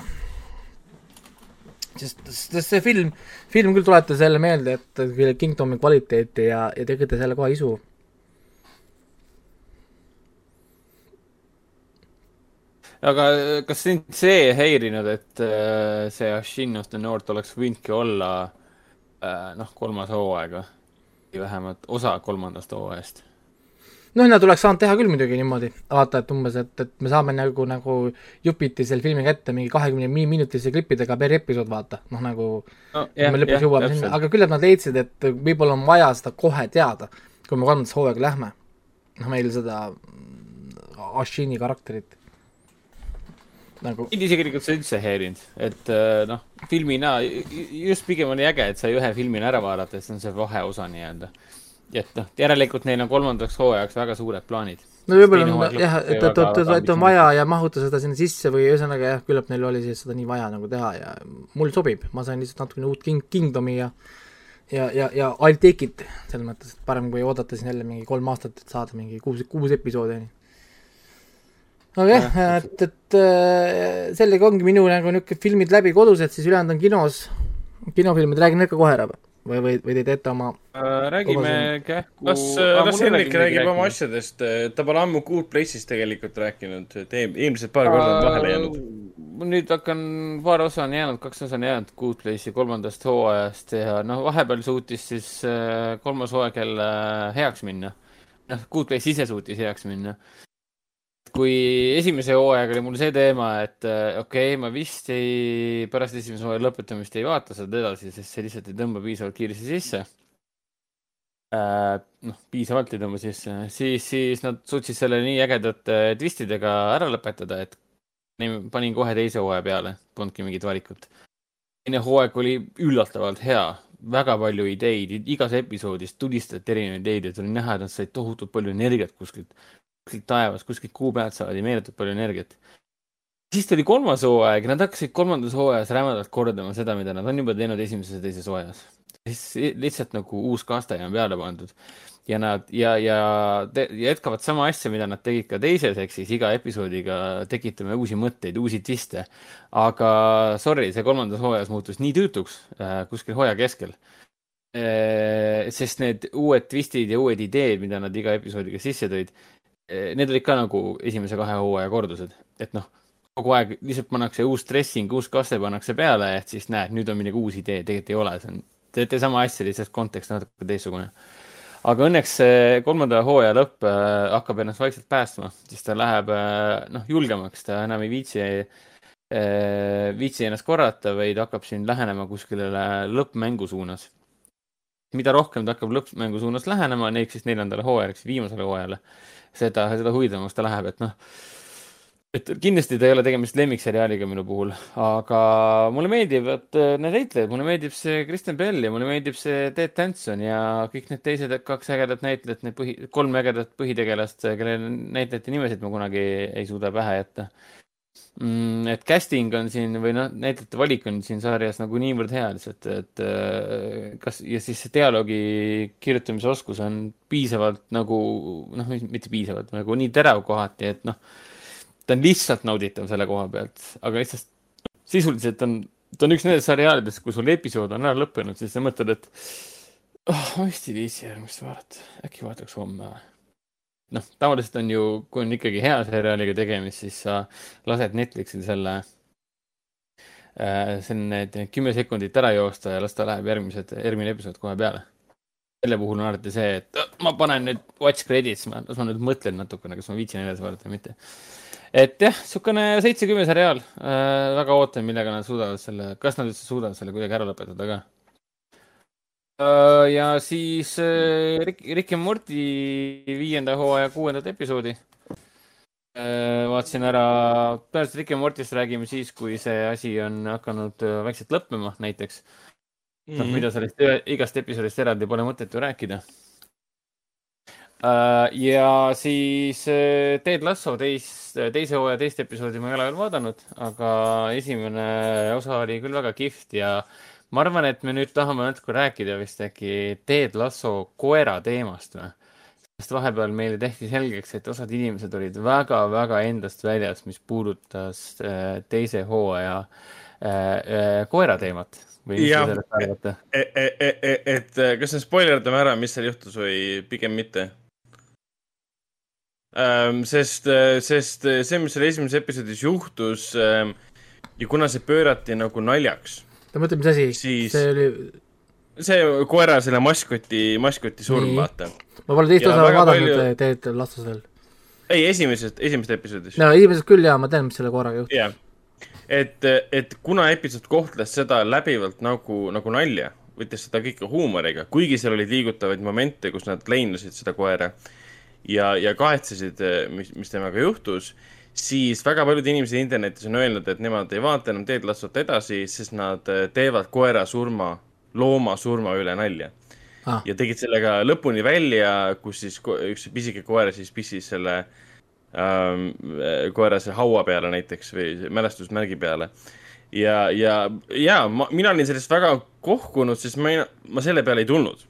S3: sest, sest see film, film küll tuletas jälle meelde, et Kingdomi kvaliteeti ja, ja tekitas jälle kohe isu
S4: aga äh, kas sind see ei häirinud, et äh, see Ashin of the North oleks võinudki olla äh, noh, kolmas hooaeg või? Vähemalt osa kolmandast hooajast?
S3: noh, nad oleks saanud teha küll muidugi niimoodi, vaata, et umbes, et, et me saame nagu, nagu jupiti selle filmi kätte mingi kahekümne minutilise klippidega per episood, vaata, noh nagu no, jah, me lõpuks jõuame sinna, aga küllap nad leidsid, et võib-olla on vaja seda kohe teada, kui me kolmandasse hooaega lähme. noh, meil seda Ashini karakterit
S4: nagu. isiklikult see üldse ei häirinud, et äh, noh, filmina, just pigem oli äge, et sai ühe filmina ära vaadata, et see on see vaheosa nii-öelda. et noh, järelikult neil on kolmandaks hooajaks väga suured plaanid.
S3: no võib-olla on jah, et, et, et, et on vaja ja mahuta seda sinna sisse või ühesõnaga jah, küllap neil oli siis seda nii vaja nagu teha ja mul sobib, ma sain lihtsalt natukene uut king-, Kingdomi ja ja, ja, ja I'll take it, selles mõttes, et parem kui oodata siin jälle mingi kolm aastat, et saada mingi kuus, kuus episoodi, on ju aga jah, et, et äh, sellega ongi minu nagu niisugune filmid läbi kodused, siis ülejäänud on kinos, kinofilmid, räägin need ka kohe ära või? või, või, te teete oma
S4: äh, räägime kähku
S2: kas äh,, kas Henrik räägib oma asjadest, ta pole ammu Good Place'ist tegelikult rääkinud, et eelmised paar korda on vahele jäänud.
S4: nüüd hakkan, paar osa on jäänud, kaks osa on jäänud Good Place'i kolmandast hooajast ja noh, vahepeal suutis siis äh, kolmas hooaeg jälle heaks minna noh, Goodbase ise suutis heaks minna. Kui esimese hooajaga oli mul see teema, et äh, okei okay,, ma vist ei, pärast esimese hooaja lõpetamist ei vaata seda edasi, sest see lihtsalt ei tõmba piisavalt kiiresti sisse äh,. noh, piisavalt ei tõmba sisse, siis, siis nad suutsid selle nii ägedate twistidega ära lõpetada, et panin kohe teise hooaja peale, polnudki mingit valikut. teine hooaeg oli üllatavalt hea, väga palju ideid, igas episoodis tulistati erinevaid ideid, et oli näha, et nad said tohutult palju energiat kuskilt, kuskilt taevast, kuskilt kuu pealt saadi meeletult palju energiat. siis tuli kolmas hooaeg ja nad hakkasid kolmandas hooajas rämedalt kordama seda, mida nad on juba teinud esimeses ja teises hooajas. siis lihtsalt nagu uus kaste on peale pandud ja nad ja, ja jätkavad sama asja, mida nad tegid ka teises, ehk siis iga episoodiga tekitame uusi mõtteid, uusi twiste. aga sorry, see kolmandas hooajas muutus nii tüütuks äh, kuskil hooaja keskel äh,. sest need uued twistid ja uued ideed, mida nad iga episoodiga sisse tõid need olid ka nagu esimese kahe hooaja kordused, et noh kogu aeg lihtsalt pannakse uus dressing, uus kaste pannakse peale, et siis näed, nüüd on midagi uus idee, tegelikult ei ole, see on, teete sama asja, lihtsalt kontekst natuke teistsugune. Aga õnneks see kolmanda hooaja lõpp äh, hakkab ennast vaikselt päästma, siis ta läheb äh, noh, julgemaks, ta enam ei viitsi viitsi ennast korrata, vaid hakkab siin lähenema kuskile lõppmängu suunas. mida rohkem ta hakkab lõppmängu suunas lähenema, ehk siis neljandale hooajale, viimasele hooajale, seda, seda huvitavamaks ta läheb, et noh et kindlasti ta ei ole tegemist lemmikseriaaliga minu puhul, aga mulle meeldivad äh, need näitlejad, mulle meeldib see Kristen Bell ja mulle meeldib see Ted Danson ja kõik need teised kaks ägedat näitlejat, need põhi, kolm ägedat põhitegelast, kelle näitlejate nimesid ma kunagi ei suuda pähe jätta mm,. et casting on siin või noh, näitlejate valik on siin sarjas nagu niivõrd hea lihtsalt, et äh, kas ja siis see dialoogi kirjutamise oskus on piisavalt nagu noh, mitte piisavalt, nagu nii terav kohati, et noh ta on lihtsalt nauditav selle koha pealt, aga lihtsalt sisuliselt on, ta on üks nendest seriaalidest, kui sul episood on ära lõppenud, siis sa mõtled, et oh, ma vist ei viitsi järgmist vaadata, äkki vaataks homme või. Noh, tavaliselt on ju, kui on ikkagi hea seriaaliga tegemist, siis sa lased Netflixil selle äh,, need kümme sekundit ära joosta ja las ta läheb järgmised, järgmine episood kohe peale selle puhul on alati see, et ma panen nüüd watch credits, las ma nüüd mõtlen natukene, kas ma viitsin edasi vaadata või mitte et jah, niisugune seitsekümmend seriaal äh,, väga ootan, millega nad suudavad selle, kas nad üldse suudavad selle kuidagi ära lõpetada ka. Ja siis äh, Rick, Rick ja Morty viienda hooaja kuuendat episoodi. Äh,. vaatasin ära, tõenäoliselt Rick ja Mortist räägime siis, kui see asi on hakanud äh, vaikselt lõppema, näiteks. Noh, mida sellest igast episoodist eraldi pole mõtet ju rääkida. Uh, ja siis Ted Lasso teist, teise hooaja teist episoodi ma ei ole veel vaadanud, aga esimene osa oli küll väga kihvt ja ma arvan, et me nüüd tahame natuke rääkida vist äkki Ted Lasso koera teemast või? sest vahepeal meile tehti selgeks, et osad inimesed olid väga-väga endast väljas, mis puudutas uh, teise hooaja koera teemat või mis te sellest arvate?
S2: et, et, et, et kas me spoilerdame ära, mis seal juhtus või pigem mitte? Ähm, sest, äh, sest äh, see, mis seal esimeses episoodis juhtus ähm, ja kuna see pöörati nagu naljaks.
S3: Oota, mõtle, mis asi
S2: siis...?
S3: see oli.
S2: see koera, selle maskoti, maskoti surm, vaata.
S3: ma pole teist osa vaadanud palju..., teed lastus veel.
S2: ei, esimesest, esimesest episoodist.
S3: no esimesest küll jaa, ma tean, mis selle koeraga juhtus.
S2: yeah., et, et kuna episood kohtles seda läbivalt nagu, nagu nalja, võttis seda kõike huumoriga, kuigi seal olid liigutavaid momente, kus nad leinusid seda koera ja, ja kahetsesid, mis, mis temaga juhtus, siis väga paljud inimesed internetis on öelnud, et nemad ei vaata enam Ted Lassot edasi, sest nad eh, teevad koera surma, looma surma üle nalja. Ah.. ja tegid sellega lõpuni välja, kus siis üks pisike koer siis pissis selle ähm, koera selle haua peale näiteks või mälestusmärgi peale. Ja, ja, ja ma, mina olin sellest väga kohkunud, sest ma ei, ma selle peale ei tulnud.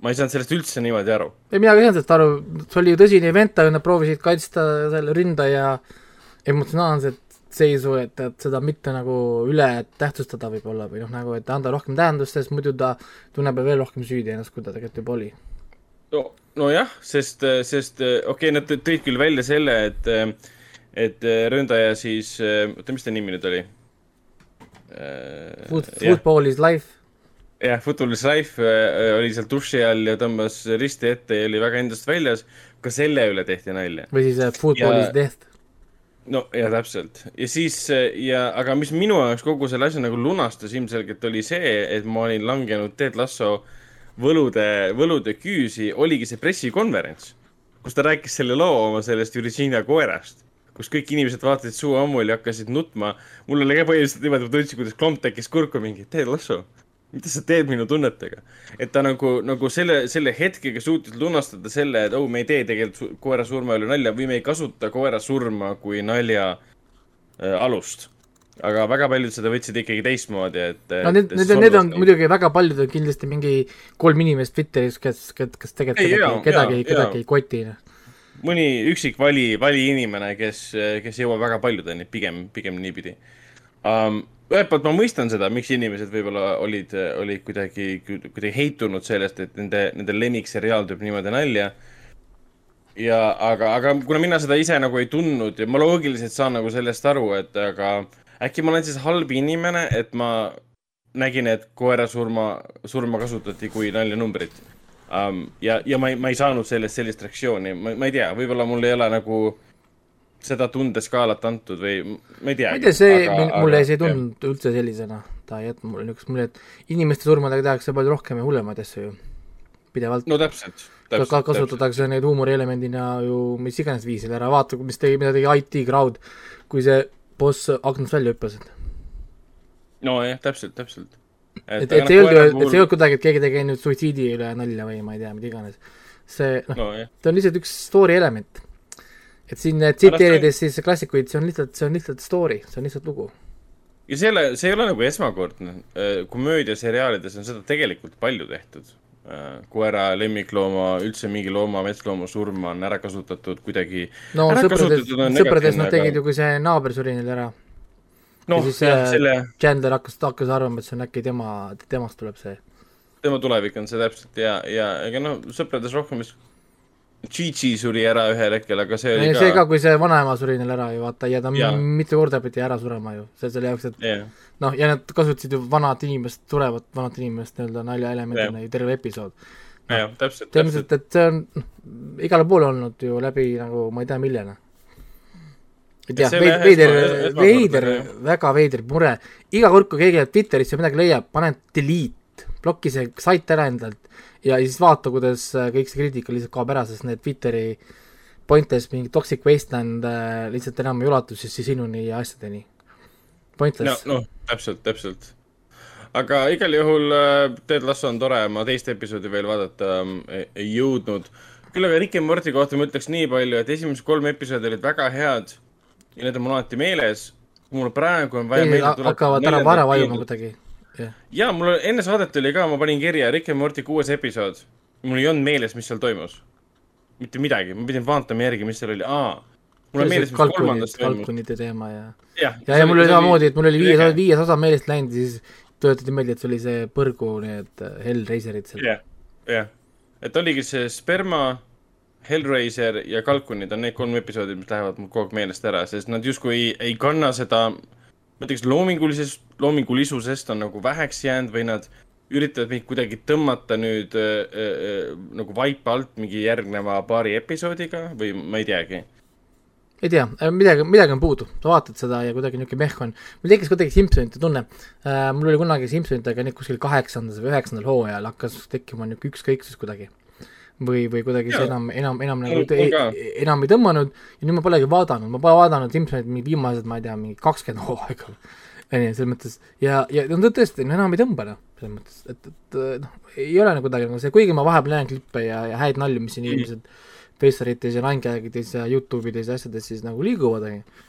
S2: Ma ei saanud sellest üldse niimoodi aru.
S3: ei, mina ka ei saanud sellest aru, see oli ju tõsine event, aga nad proovisid kaitsta selle ründaja emotsionaalset seisu, et, et seda mitte nagu üle tähtsustada võib-olla või noh, nagu et anda rohkem tähendust, sest muidu ta tunneb veel rohkem süüdi ennast, kui ta tegelikult juba oli.
S2: no, nojah, sest, sest okei okay,, nad tõid küll välja selle, et, et ründaja siis, oota, mis ta nimi nüüd oli?
S3: Food, football is life
S2: jah, Football's Life äh, oli seal duši all ja tõmbas risti ette ja oli väga endast väljas. ka selle üle tehti nalja.
S3: või siis äh, Football
S2: Ja-
S3: is death.
S2: No ja täpselt. Ja siis ja, aga mis minu jaoks kogu selle asja nagu lunastas ilmselgelt oli see, et ma olin langenud Ted Lasso võlude, võlude küüsi, oligi see pressikonverents, kus ta rääkis selle loo oma sellest Virginia koerast, kus kõik inimesed vaatasid suu ammuli ja hakkasid nutma. mul oli ka põhiliselt niimoodi, ma tundsin, kuidas klomp tekkis kurku mingi, Ted Lasso, mida sa teed minu tunnetega? et ta nagu, nagu selle, selle hetkega suutis lunastada selle, et oh, me ei tee tegelikult koera surma üle nalja või me ei kasuta koera surma kui nalja äh, alust. aga väga paljud seda võtsid ikkagi teistmoodi, et.
S3: no need, need on, need on muidugi väga paljud on kindlasti mingi kolm inimest Twitteris, kes, kes, kes tegelikult
S2: Ei,
S3: kedagi, kedagi kedagi ei koti.
S2: mõni üksik vali, valiinimene, kes, kes jõuab väga paljudeni, pigem, pigem niipidi um,. Ühelt poolt ma mõistan seda, miks inimesed võib-olla olid, olid kuidagi, kuidagi heitunud sellest, et nende, nende lemmikseriaal teeb niimoodi nalja. ja aga, aga kuna mina seda ise nagu ei tundnud ja ma loogiliselt saan nagu sellest aru, et aga äkki ma olen siis halb inimene, et ma nägin, et koera surma, surma kasutati kui naljanumbrit um,. ja, ja ma ei, ma ei saanud sellest sellist reaktsiooni, ma, ei tea, võib-olla mul ei ole nagu seda tundeskaalat antud või ma ei tea.
S3: ma ei tea, see, mulle see ei tundunud üldse sellisena, ta ei jätnud mulle niisugust muljet, inimeste surmadega tehakse palju rohkem ja hullemaid asju ju, pidevalt
S2: no täpselt, täpselt,
S3: ka kasutatakse neid huumorielemendina ju mis iganes viisil ära, vaata, mis tegi, mida tegi IT Crowd, kui see boss aknast välja hüppas, et
S2: nojah, täpselt, täpselt.
S3: et, et see ei olnud ju, et see ei olnud kuidagi, et keegi tegi nüüd suitsiidi üle nalja või ma ei tea, mida iganes. see, noh,
S2: nojah,
S3: ta on lihtsalt üks story element. Et siin tsiteerides siis klassikuid, see on lihtsalt, see on lihtsalt story, see on lihtsalt lugu.
S2: ja see ei ole, see ei ole nagu esmakordne. komöödiaseriaalides on seda tegelikult palju tehtud. koera, lemmiklooma, üldse mingi looma, metslooma surma on ära kasutatud kuidagi.
S3: no sõprades, sõprades nad tegid ju, kui see naaber suri neil ära.
S2: noh,
S3: siis,
S2: jah,
S3: äh,
S2: selle,
S3: Chandler hakkas, hakkas arvama, et see on äkki tema, temast tuleb see.
S2: tema tulevik on see täpselt ja, ja ega noh, sõprades rohkem vist. Gigi suri ära ühel hetkel, aga see oli
S3: see ka, kui see vanaema suri neil ära ju vaata ja ta
S2: Jaa.
S3: m- mitu korda pidi ära surema ju, see selle jaoks, et
S2: jah,
S3: noh, ja nad kasutasid ju vanat inimest, surevat vanat inimest nii-öelda naljaelemendina ju terve episood.
S2: jah, täpselt, täpselt.
S3: et see on noh, igale poole olnud ju läbi nagu ma ei tea,
S2: see oli jah
S3: veider veider väga veider mure. iga kord, kui keegi Twitterisse midagi leiab, pane delete, ploki see sait ära endalt ja siis vaata, kuidas äh, kõik see kriitika lihtsalt kaob ära, sest need Twitteri pointless mingi toxic wasteland äh, lihtsalt enam ei ulatu siis sinuni ja asjadeni.
S2: no
S3: Pointless,
S2: noh, täpselt, täpselt. aga igal juhul äh, Ted Lasso on tore, ma teist episoodi veel vaadata ähm, ei, ei jõudnud. küll aga Rick and Morty kohta ma ütleks nii palju, et esimesed kolm episoodi olid väga head ja need on mul alati meeles. mul praegu on vaja
S3: hakkavad ära vara vajuma kuidagi. jah,
S2: ja mul enne saadet oli ka, ma panin kirja Rick and Morty kuues episood. mul ei olnud meeles, mis seal toimus. mitte midagi, ma pidin vaatama järgi, mis seal oli, aa. mul on meeles, mis kolmandas, toimus.
S3: kalkunite teema ja
S2: jah,
S3: ja, ja mul oli samamoodi, et mul oli viies viies osa meelest läinud ja siis tuletati meelde, et see oli see põrgu need äh, Hellraiserid seal.
S2: jah, jah, et oligi see sperma, Hellraiser ja kalkunid on need kolm episoodi, mis lähevad mul kogu aeg meelest ära, sest nad justkui ei, ei kanna seda, ma ütleks loomingulisest, loomingulisusest on nagu väheks jäänud või nad üritavad meid kuidagi tõmmata nüüd äh, äh, nagu vaipa alt mingi järgneva paari episoodiga või ma ei teagi.
S3: ei tea, midagi, midagi on puudu, sa vaatad seda ja kuidagi niisugune mehh on. mul tekkis kuidagi Simsonite tunne äh,, mul oli kunagi Simsonitega nüüd kuskil kaheksandas või üheksandal hooajal hakkas tekkima niisugune ükskõiksus kuidagi. või, või kuidagi see enam, enam, enam nagu
S2: ka.
S3: ei, enam ei tõmmanud ja nüüd ma polegi vaadanud, ma pole vaadanud Simsonit mingi viimased, ma ei tea, mingi kakskümmend [LAUGHS] hooaega. onju, selles mõttes ja, ja no tõesti, no enam ei tõmba noh, selles mõttes, et, et noh, ei ole nagu kuidagi nagu see, kuigi ma vahepeal näen klippe ja, ja häid nalju, mis siin inimesed Facebookites ja Ninegag'ides ja Youtube ides ja asjades siis nagu liiguvad, onju.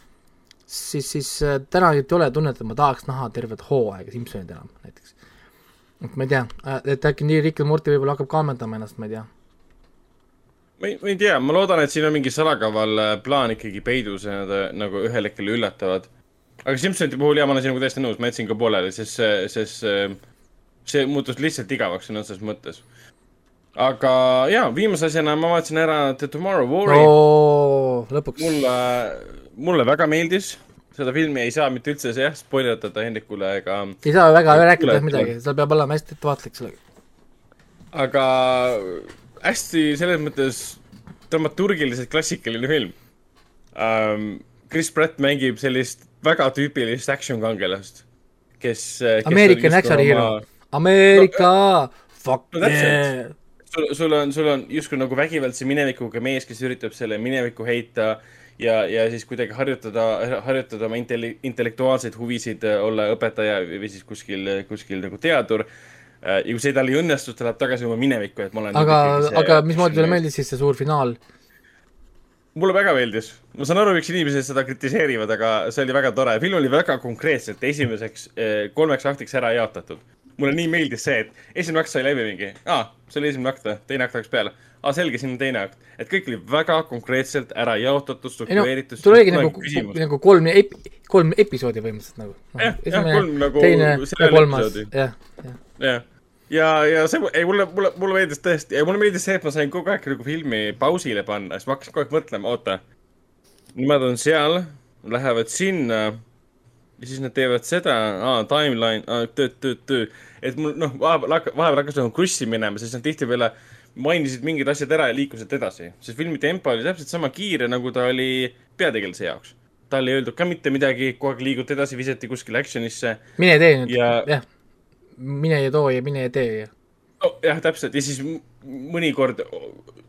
S3: siis, siis äh, täna ei ole tunnet, et ma tahaks näha tervet hooaega Simsonit enam näiteks. et ma ei tea, et äkki nii Rick ja Morty võib-olla hakkab kaamendama ennast, ma ei tea.
S2: Ma ei, ma ei tea, ma loodan, et siin on mingi salakaval äh, plaan ikkagi peidus ja nad äh, nagu ühel hetkel üllatavad. aga Simsonite puhul jaa, ma olen sinuga täiesti nõus, ma jätsin ka pooleli, sest see, sest see, muutus lihtsalt igavaks sõna otseses mõttes. aga jaa, viimase asjana ma vaatasin ära The Tomorrow War'i
S3: oo, lõpuks.
S2: mulle, mulle väga meeldis. seda filmi ei saa mitte üldse jah, spoilertada Hendrikule ega
S3: ei saa väga rääkida midagi, seal peab olema hästi ettevaatlik sellega.
S2: aga hästi selles mõttes dramaturgiliselt klassikaline film um,. Chris Pratt mängib sellist väga tüüpilist action kangelast, kes, kes.
S3: American action hero oma..., Ameerika no,, fuck no,
S2: yeah. sul, sul on, sul on justkui nagu vägivaldse minevikuga mees, kes üritab selle mineviku heita ja, ja siis kuidagi harjutada, harjutada oma intelli-, intellektuaalseid huvisid, olla õpetaja või siis kuskil, kuskil nagu teadur ja kui see tal ei õnnestu, ta läheb tagasi oma minevikku, et ma olen
S3: aga, aga mismoodi sulle meeldis siis see suur finaal?
S2: mulle väga meeldis, ma saan aru, miks inimesed seda kritiseerivad, aga see oli väga tore, film oli väga konkreetselt esimeseks eh, kolmeks aktiks ära jaotatud. mulle nii meeldis see, et esimene akt sai läbi mingi, aa, see oli esimene akt või, teine akt läks peale. Aa, selge, siin on teine akt. et kõik oli väga konkreetselt ära jaotatud, struktureeritud
S3: no,. sul oligi nagu, nagu kolm ep-, kolm episoodi põhimõtteliselt nagu
S2: jah, jah, kolm nagu
S3: teine ja kolmas, jah,
S2: jah. jah ja, ja see, ei mulle, mulle, mulle meeldis tõesti mulle meeldis see, et ma sain kogu aeg nagu filmi pausile panna, siis ma hakkasin kogu aeg mõtlema, oota. Nemad on seal, lähevad sinna ja siis nad teevad seda, aa, timeline, tööd, tööd, tööd. et mul noh, vahepeal, vahepeal hakkas nagu krussi minema, sest nad tihtipeale mainisid mingid asjad ära ja liikusid edasi. sest filmi tempo oli täpselt sama kiire, nagu ta oli peategelase jaoks. tal ei öeldud ka mitte midagi, kogu aeg liiguti edasi, visati kuskile action'isse.
S3: mine tee nüüd ja..., jah mine ja too ja mine ja tee ja
S2: oh,. jah, täpselt ja siis mõnikord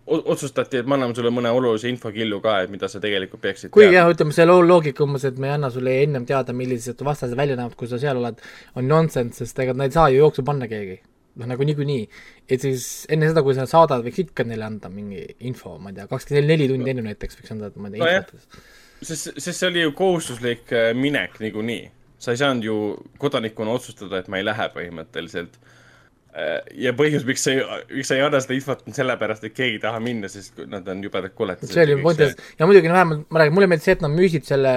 S2: otsustati, et me anname sulle mõne olulise infokillu ka, et mida sa tegelikult peaksid
S3: kuigi jah, ütleme see loogika umbes, et me ei anna sulle ennem teada, millised vastased välja näevad, kui sa seal oled, on nonsense, sest ega nad ei saa ju jooksu panna keegi. Noh, nagu niikuinii. et siis enne seda, kui sa saadad, võiks ikka neile anda mingi info, ma ei tea, kakskümmend neli tundi enne näiteks võiks anda, ma ei tea
S2: no, infot. sest, sest see oli ju kohustuslik äh, minek niikuinii sa ei saanud ju kodanikuna otsustada, et ma ei lähe põhimõtteliselt. ja põhjus, miks sa ei, miks sa ei anna seda infot, on sellepärast, et keegi ei taha minna, sest nad on jubedad koletised.
S3: see oli mõttes ja muidugi no vähemalt ma räägin, mulle meeldis see, et nad müüsid selle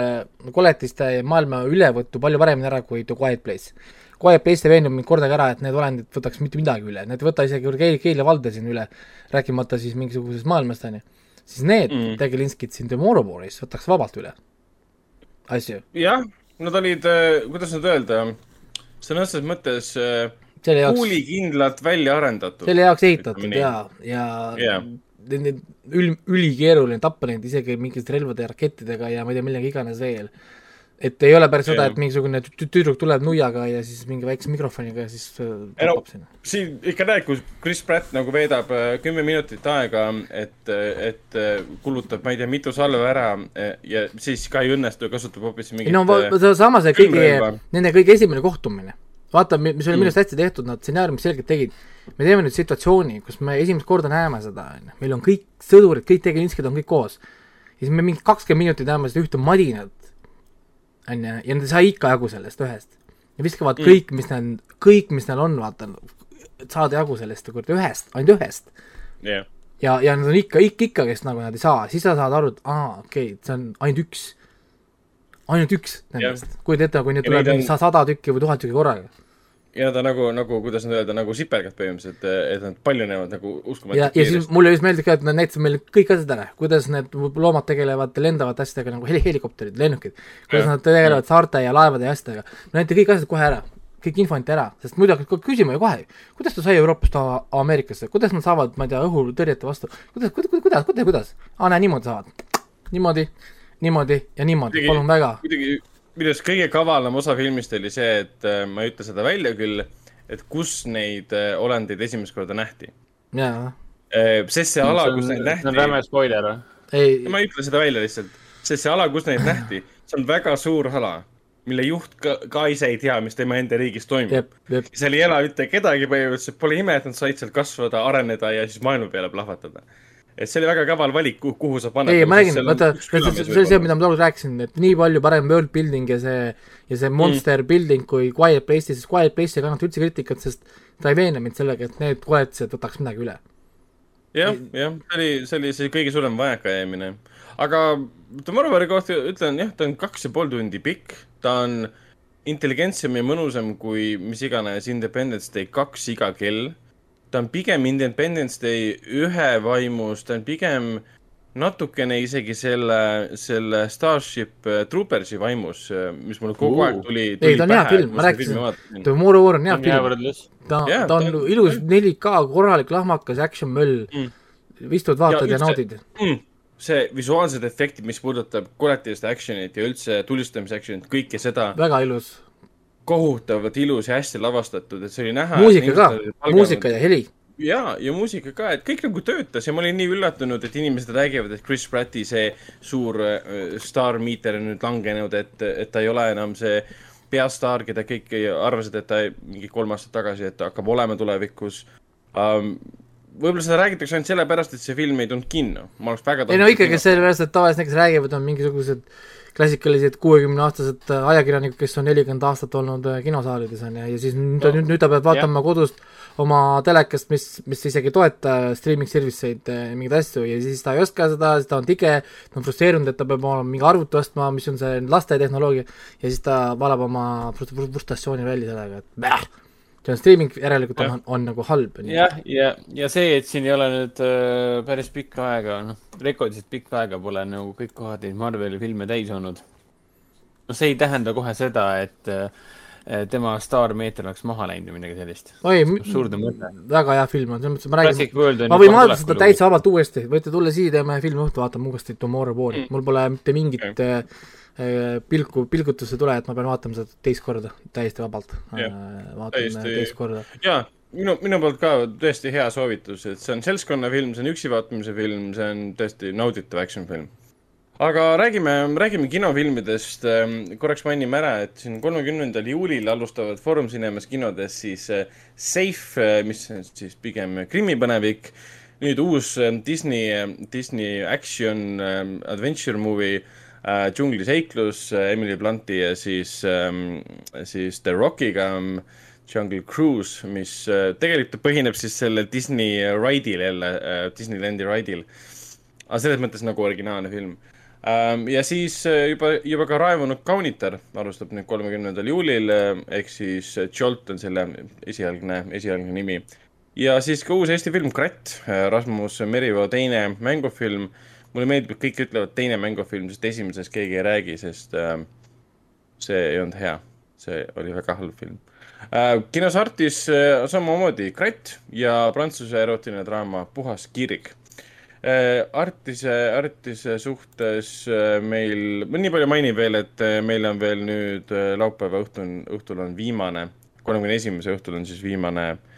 S3: koletiste maailma ülevõttu palju paremini ära kui The Quiet Place. Quiet Place ei veennud mind kordagi ära, et need olendid võtaks mitte midagi üle, need ei võta isegi Keili, Keili valda siin üle, rääkimata siis mingisugusest maailmast, on ju. siis need mm. tegelinskid siin Tomorrowboris võtaks vabalt üle asju.
S2: jah Nad olid, äh, kuidas nüüd öelda, sõna otseses mõttes äh, kuulikindlalt välja arendatud.
S3: selle jaoks ehitatud ja, ja yeah. Need, ül-, ülikeeruline tappa neid isegi mingite relvade ja rakettidega ja ma ei tea, millega iganes veel et ei ole päris seda, et mingisugune tüdruk tuleb nuiaga ja siis mingi väikse mikrofoniga ja siis äh, tapab
S2: sinna. siin ikka näed, kui Chris Pratt nagu veedab äh, kümme minutit aega, et, äh, et kulutab, ma ei tea, mitu salve ära ja siis ka ei õnnestu ja kasutab hoopis mingit
S3: no samas see kõigi, nende kõige esimene kohtumine, vaata, mis oli minu arust hästi tehtud, nad stsenaariumis selgelt tegid, me teeme nüüd situatsiooni, kus me esimest korda näeme seda, on ju, meil on kõik sõdurid, kõik tegelinskid on kõik koos. ja siis me mingi kakskümmend minutit näeme seda ühte madinat, on ju, ja nad ei saa ikka jagu sellest ühest. ja viskavad mm. kõik, mis neil, kõik, mis neil on, vaata, et saada jagu sellest kuradi ühest, ainult ühest
S2: yeah..
S3: ja, ja nad on ikka, ikka, ikkagist nagu nad ei saa, siis sa saad aru, et aa, okei okay,, see on ainult üks. ainult üks nendest yeah., kujuta ette, kui neid tuleb mingi sada tükki või tuhat tükki korraga
S2: ja ta nagu, nagu, kuidas nüüd öelda, nagu sipelgad põhimõtteliselt, et nad paljunevad nagu uskumatult
S3: ja, ja siis mulle just meeldib ka, et nad näitasid meile kõik asjad ära, kuidas need loomad tegelevad lendavate asjadega nagu heli-, helikopterid, lennukid, kuidas ja, nad tegelevad ja. saarte ja laevade ja asjadega, näidati kõik asjad kohe ära, kõik info anti ära, sest muidu hakkad küsima ju kohe, kuidas ta sai Euroopast Ameerikasse, kuidas nad saavad, ma ei tea, õhutõrjete vastu, kuidas, kuidas, kuidas, kuidas, kuidas, aa näe, niimoodi saavad, niimoodi, niimoodi ja niimoodi, palun väga.
S2: muidugi minu arust kõige kavalam osa filmist oli see, et äh, ma ei ütle seda välja küll, et kus neid äh, olendeid esimest korda nähti.
S3: jaa.
S2: Äh, sest see ala, kus neid nähti.
S4: see on räme spoiler
S2: või? ma ei ütle seda välja lihtsalt, sest see ala, kus neid [CLEARS THROAT] nähti, see on väga suur ala mille juht ka, ka ise ei tea, mis tema enda riigis toimub. seal ei ela mitte kedagi põhimõtteliselt, pole ime, et nad said seal kasvada, areneda ja siis maailma peale plahvatada et see oli väga kaval valik, kuhu sa paned.
S3: ei, ma räägin, vaata, see oli see, mida ma tookord rääkisin, et nii palju parem world building ja see, ja see monster mm. building kui Quiet Place'i, sest Quiet Place ei kannata üldse kriitikat, sest ta ei veena mind sellega, et need koletised võtaks midagi üle.
S2: jah, jah, see oli, see oli see kõige suurem vajakajäämine. aga Tomorrowari kohta ütlen jah, ta on kaks ja pool tundi pikk, ta on intelligentsem ja mõnusam kui mis iganes Independence Day kaks iga kell ta on pigem Independence Day ühe vaimus, ta on pigem natukene isegi selle, selle Starship äh, Troopersi vaimus, äh, mis mulle kogu
S4: Ooh.
S2: aeg tuli,
S3: ei,
S2: tuli
S3: ta on hea
S2: pähe,
S3: film,
S2: kui
S3: ma rääkisin. Tomorrow War on hea
S4: hea
S3: film, ta
S2: Jaa,
S3: ta on
S2: ta on-
S3: ilus 4K, korralik lahmakas action möll
S2: Mm.
S3: istud, vaatad ja, ja naudid.
S2: mm, see visuaalsed efektid, mis puudutab kollektiivset action'it ja üldse tulistamise action'it, kõike seda
S3: väga ilus.
S2: Kohutavalt ilus ja hästi lavastatud, et see oli näha.
S3: muusika ka, muusika ja heli.
S2: ja, ja muusika ka, et kõik nagu töötas ja ma olin nii üllatunud, et inimesed räägivad, et Chris Pratti see suur äh, staarmiiter on nüüd langenud, et, et ta ei ole enam see peastaar, keda kõik arvasid, et ta ei- mingi kolm aastat tagasi, et ta hakkab olema tulevikus um,. võib-olla seda räägitakse ainult sellepärast, et see film ei tulnud kinno, ma oleks väga
S3: ei no ikkagi. sellepärast, et tavaliselt need, kes räägivad, on mingisugused klassikalised kuuekümneaastased äh, ajakirjanikud, kes on nelikümmend aastat olnud äh, kinosaalides on ju, ja siis nüüd nüüd, nüüd ta peab vaatama kodust oma telekast, mis, mis isegi ei toeta streaming service eid, mingeid asju ja siis ta ei oska seda, siis ta on tige, ta on frustreerunud, et ta peab olema mingi arvuti ostma, mis on see lastetehnoloogia ja siis ta valab oma frust- frustratsiooni välja sellega, et bäh, see on streaming, järelikult on, on, on nagu halb.
S4: jah, ja, ja see, et siin ei ole nüüd äh, päris pikka aega, noh, rekordiliselt pikka aega pole nagu kõik kohad neid Marveli filme täis olnud. no see ei tähenda kohe seda, et äh, tema staarmeeter oleks maha läinud või midagi sellist.
S3: oi,
S4: absurdne mõte.
S3: väga hea film on, selles mõttes ma räägin ma võin vaadata seda täitsa vabalt uuesti, võite tulla siia, teeme filmi õhtu, vaatame uuesti Tomorrow War'i
S2: Mm.
S3: mul pole mitte mingit okay. pilku, pilgutust ei tule, et ma pean vaatama seda teist korda, täiesti vabalt äh,.
S2: täiesti- jaa, minu, minu poolt ka tõesti hea soovitus, et see on seltskonnafilm, see on üksi vaatamise film, see on tõesti nauditav action film. aga räägime, räägime kinofilmidest, korraks mainime ära, et siin kolmekümnendal juulil alustavad Foorum Cinemas kinodes siis äh, Safe, mis on siis pigem krimipõnevik, nüüd uus äh, Disney, Disney action äh, adventure movie äh, džungliseiklus äh, Emily Blunti ja siis ähm,, siis The Rockiga ähm, Jungle Cruise, mis äh, tegelikult põhineb siis sellel Disney ride'il jälle äh,, Disneylandi ride'il. aga selles mõttes nagu originaalne film ähm,. ja siis äh, juba, juba ka Raevunud kaunitar alustab nüüd kolmekümnendal juulil äh, ehk siis äh, Jolt on selle esialgne, esialgne nimi. ja siis ka uus Eesti film Kratt, Rasmus Merivoo teine mängufilm. Mulle meeldib, et kõik ütlevad teine mängufilm, sest esimeses keegi ei räägi, sest äh, see ei olnud hea, see oli väga halb film äh,. kinos Artis äh, samamoodi Kratt ja prantsuse erootiline draama Puhas kirik äh,. Artise, Artise suhtes äh, meil, ma nii palju mainin veel, et äh, meil on veel nüüd äh, laupäeva õhtul, õhtul on viimane, kolmekümne esimese õhtul on siis viimane äh,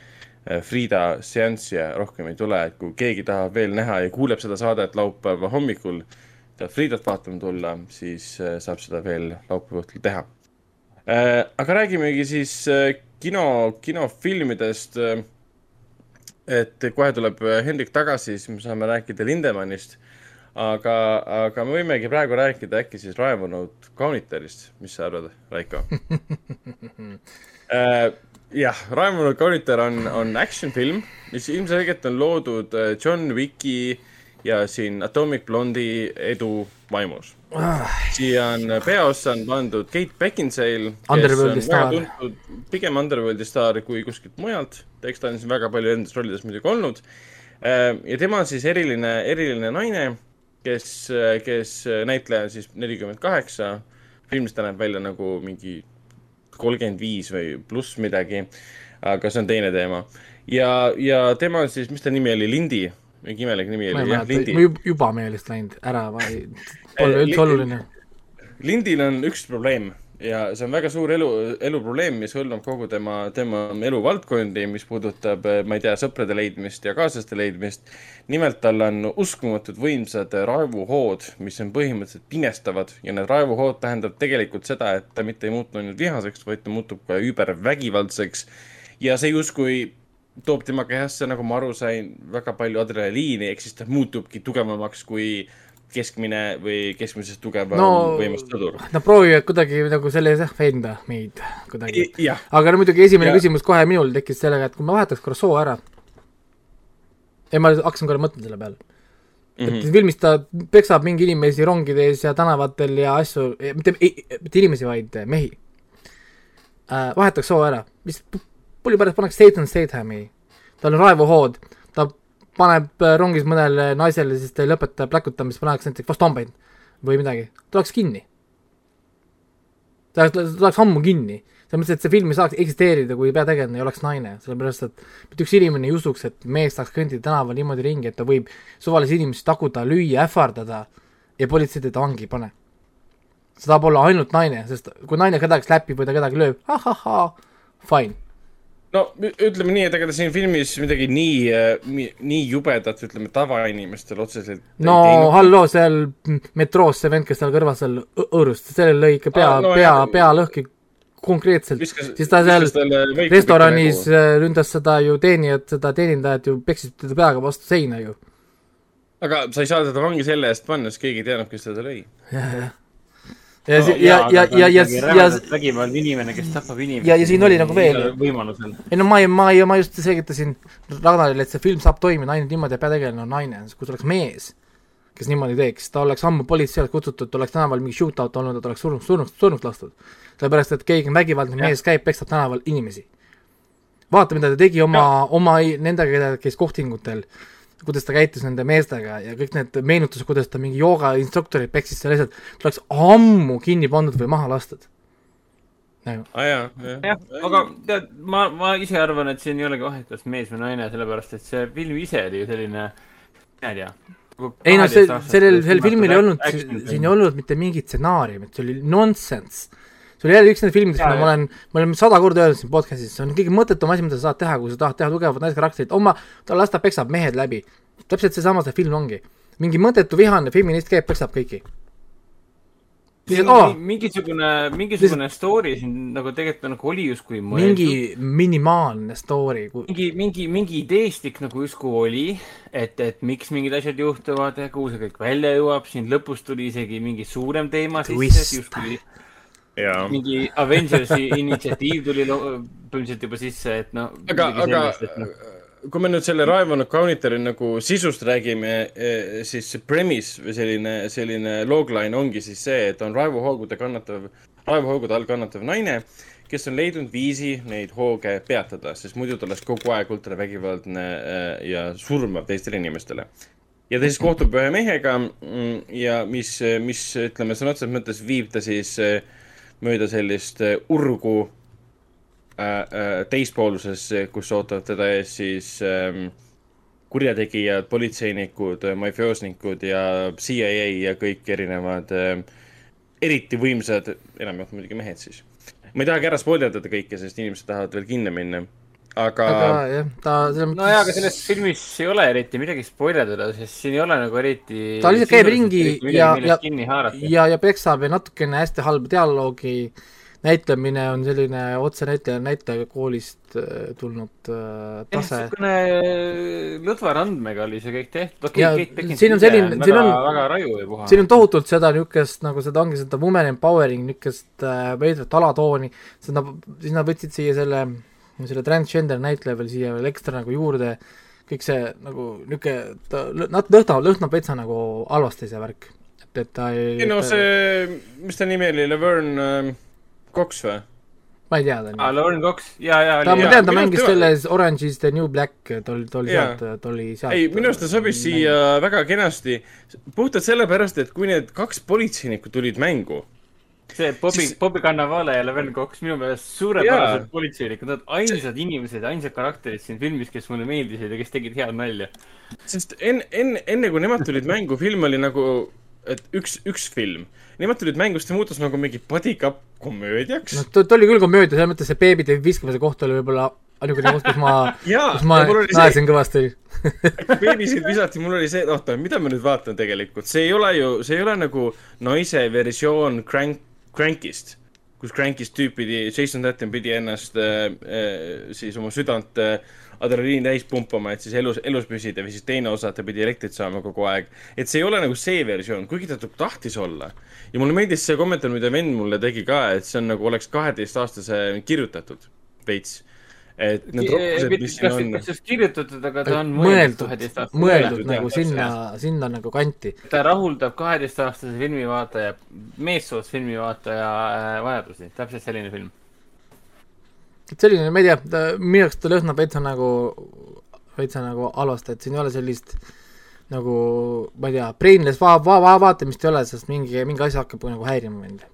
S2: Frieda seanss ja rohkem ei tule, et kui keegi tahab veel näha ja kuuleb seda saadet laupäeva hommikul, tahab Friedat vaatama tulla, siis äh, saab seda veel laupäeva õhtul teha. aga räägimegi siis äh, kino, kinofilmidest. et kohe tuleb äh, Hendrik tagasi, siis me saame rääkida Lindemannist. aga, aga me võimegi praegu rääkida äkki siis raevunud kaunitarist, mis sa arvad, Raiko? [LAUGHS] Äh, jah, Raevunud kaunitar on, on action film, mis ilmselgelt on loodud äh, John Wicki ja siin Atomic Blondi edu vaimus. siia on peaossa on pandud Kate Beckinsale, kes on väga tuntud, pigem Underworldi staar kui kuskilt mujalt, eks ta on siin väga palju nendes rollides muidugi olnud. ja tema on siis eriline, eriline naine, kes, kes näitleja on siis nelikümmend kaheksa, filmis ta näeb välja nagu mingi kolmkümmend viis või pluss midagi, aga see on teine teema. ja, ja tema on siis, mis ta nimi oli, Lindi, mingi imelik nimi oli, jah, Lindi
S3: juba meelest läinud, ära, ei, pole üldse
S2: li-
S3: oluline.
S2: Lindil on üks probleem ja see on väga suur elu, eluprobleem, mis hõlmab kogu tema, tema eluvaldkondi, mis puudutab, ma ei tea, sõprade leidmist ja kaaslaste leidmist. nimelt tal on uskumatud võimsad raevuhood, mis on põhimõtteliselt pimestavad ja need raevuhood tähendab tegelikult seda, et ta mitte ei muutu ainult vihaseks, vaid ta muutub ka übervägivaldseks. ja see justkui toob tema kehasse, nagu ma aru sain, väga palju adrenaliini, ehk siis ta muutubki tugevamaks kui keskmine või keskmisest tugevam
S3: No-
S2: võimas sõdur.
S3: Nad proovivad kuidagi nagu selles jah, veenda meid kuidagi. aga no muidugi esimene
S2: Ja-
S3: ja... küsimus kohe minul tekkis sellega, et kui ma vahetaks korra soo ära. ei, ma hakkasin korra mõtlema selle peale mm. -hmm. et filmis ta peksab mingi inimesi rongides ja tänavatel ja asju, mitte, mitte inimesi, vaid mehi äh,. vahetaks soo ära, mis pulli pärast pannakse Satan Stathami, tal on raevuhood, ta paneb äh, rongis mõnele naisele, siis ta ei lõpeta pläkutamist, paneks näiteks vastu hambaid või midagi, ta oleks kinni. ta oleks, ammu kinni, selles mõttes, et see film ei saaks eksisteerida, kui peategelane ei oleks naine, sellepärast et mitte üks inimene ei usuks, et mees saaks kõndida tänaval niimoodi ringi, et ta võib suvalisi inimesi taguda, lüüa, ähvardada ja politsei teda vangi ei pane. see saab olla ainult naine, sest kui naine kedagi släpib või ta kedagi lööb, ahahhaa, fine
S2: no ütleme nii, et ega ta siin filmis midagi nii, nii jubedat, ütleme, tavainimestel otseselt
S3: no halloo, seal metroos see vend, kes seal kõrval seal õõrustas, sellel lõi ikka pea ah,, no, pea, pea lõhki konkreetselt, siis ta seal restoranis ründas seda ju teenijat, seda teenindajat ju peksis teda peaga vastu seina ju.
S2: Aga sa ei saa teda vangi selle eest panna, sest keegi teadnud, kes teda lõi. [LAUGHS]
S3: ja, ja, ja, ja, ja, ja, ja
S4: vägivaldne inimene, kes tapab inimesi.
S3: ja, ja siin oli nagu veel.
S4: võimalusel.
S3: ei no ma ei, ma ei, ma just selgitasin Ragnarile, et see film saab toimida ainult niimoodi, et peategelane on naine, kui see oleks mees, kes niimoodi teeks, ta oleks ammu politsei alt kutsutud, oleks tänaval mingi shootout olnud, ta oleks surnuks, surnuks, surnuks lastud. sellepärast, et keegi vägivaldne mees, käib, peksab tänaval inimesi. vaata, mida ta tegi oma, oma nendega, käis kohtingutel kuidas ta käitus nende meestega ja kõik need meenutused, kuidas ta mingi joogainstruktorit peksis seal lihtsalt, ta oleks ammu kinni pandud või maha lastud.
S2: aa ah, jaa,
S4: jah. aga tead, ma, ma ise arvan, et siin ei olegi vahet, kas mees või naine, sellepärast et see film ise oli ju selline, mina ei tea,
S3: ei noh, see, sellel, sellel filmil ei olnud, siin ei olnud mitte mingit stsenaariumit, see oli nonsense see oli jälle üks nendest filmidest, mida ma olen, ma olen sada korda öelnud siin podcast'is, see on kõige mõttetum asi, mida sa saad teha, kui sa tahad teha tugevat naiskarakterit, oma, ta las ta peksab mehed läbi. täpselt seesama see film ongi. mingi mõttetu vihane feminist käib, peksab kõiki.
S4: Oh. mingisugune, mingisugune story siin nagu tegelikult nagu oli justkui
S3: mõeldud. mingi minimaalne story
S4: kui.... mingi, mingi, mingi ideestik nagu justkui oli, et, et miks mingid asjad juhtuvad ja kuhu see kõik välja jõuab, siin lõpus tuli isegi mingi suurem teema sisse, justkui Ja. Mingi Avengersi initsiatiiv tuli põhimõtteliselt juba sisse, et noh.
S2: aga, aga no. kui me nüüd selle raevunud kaunitari nagu sisust räägime, eh, siis see premise või selline, selline logline ongi siis see, et on raevuhoogude kannatav, raevuhoogude all kannatav naine, kes on leidnud viisi neid hooge peatada, sest muidu ta oleks kogu aeg ultravägivaldne eh, ja surmav teistele inimestele ja ta siis kohtub ühe mehega mm, ja mis, mis ütleme sõna otseses mõttes viib ta siis äh, mööda sellist äh, urgu äh, äh, teispooluses, kus ootavad teda ees siis ähm, kurjategijad, politseinikud, mafioosnikud ja CIA ja kõik erinevad äh, eriti võimsad, enamjaolt muidugi mehed siis. ma ei tahagi ära spoilerdada kõike, sest inimesed tahavad veel kinno minna aga.
S3: aga jah, ta
S4: selles mõttes. nojah, aga selles filmis ei ole eriti midagi spoilerdada, sest siin ei ole nagu eriti.
S3: ta lihtsalt käib ringi ja, ja, ja, ja peksab ja natukene hästi halba dialoogi näitlemine on selline otsenäitleja näitlejakoolist äh, tulnud äh, tase.
S4: niisugune äh, lõdva randmega oli see kõik tehtud. Okay,
S3: siin on selline, siin on,
S4: väga raju ja puha.
S3: siin on tohutult seda niisugust, nagu seda ongi seda women empowering, niisugust äh, veidrat alatooni, siis nad, siis nad võtsid siia selle äh, selle transgender näitleja veel siia veel ekstra nagu juurde, kõik see nagu niisugune, ta nat-, lõhnab, lõhnab veitsa nagu halvasti, see värk. et, et ta ei
S2: ei no see, mis ta nimi oli, Laverne äh, Cox või?
S3: ma ei tea ta
S4: nimi. aa, Laverne Cox, jaa, jaa.
S3: ta, ma tean, ta mängis selles Orange is the new black, ta oli, ta oli sealt, ta oli sealt.
S2: ei, minu arust ta sobis siia väga kenasti, puhtalt sellepärast, et kui need kaks politseinikku tulid mängu
S4: see Bobby siis..., Bobby Cannavale ja Leven Cox, minu meelest suurepärased politseinikud, nad ainsad inimesed, ainsad karakterid siin filmis, kes mulle meeldisid ja kes tegid head nalja.
S2: sest enne, enne, enne kui nemad tulid mängu, film oli nagu, et üks, üks film. Nemad tulid mängu, siis ta muutus nagu mingi bodycup komöödiaks.
S3: no ta, oli küll komöödia, selles mõttes see beebide viskamise koht oli võib-olla ainukene koht, kus ma [LAUGHS] kus ma naersin see... kõvasti
S2: beebisid visati, mul oli see, oota, mida ma nüüd vaatan tegelikult, see ei ole ju, see ei ole nagu naise versioon Crank Crankist, kus Crankist tüüp pidi, Jason Tatum pidi ennast äh, äh, siis oma südant äh, adrenaliini täis pumpama, et siis elus, elus püsida või siis teine osa, ta pidi elektrit saama kogu aeg. et see ei ole nagu see versioon, kuigi ta tahtis olla. ja mulle meeldis see kommentaar, mida vend mulle tegi ka, et see on nagu oleks kaheteistaastase kirjutatud veits et need
S4: roppused, mis siin on. kas just kirjutatud, aga ta on
S3: mõeldud, mõeldud nagu sinna, sinna nagu kanti.
S4: ta rahuldab kaheteistaastase filmivaataja, meessoost filmivaataja äh, vajadusi, täpselt selline film.
S3: et selline, ma ei tea, minu arust ta lõhnab veitsa nagu täitsa nagu halvasti, et siin ei ole sellist nagu ma ei tea, brainless va-, va-, va-, vaatamist ei ole, sest mingi, mingi asi hakkab nagu häirima mind.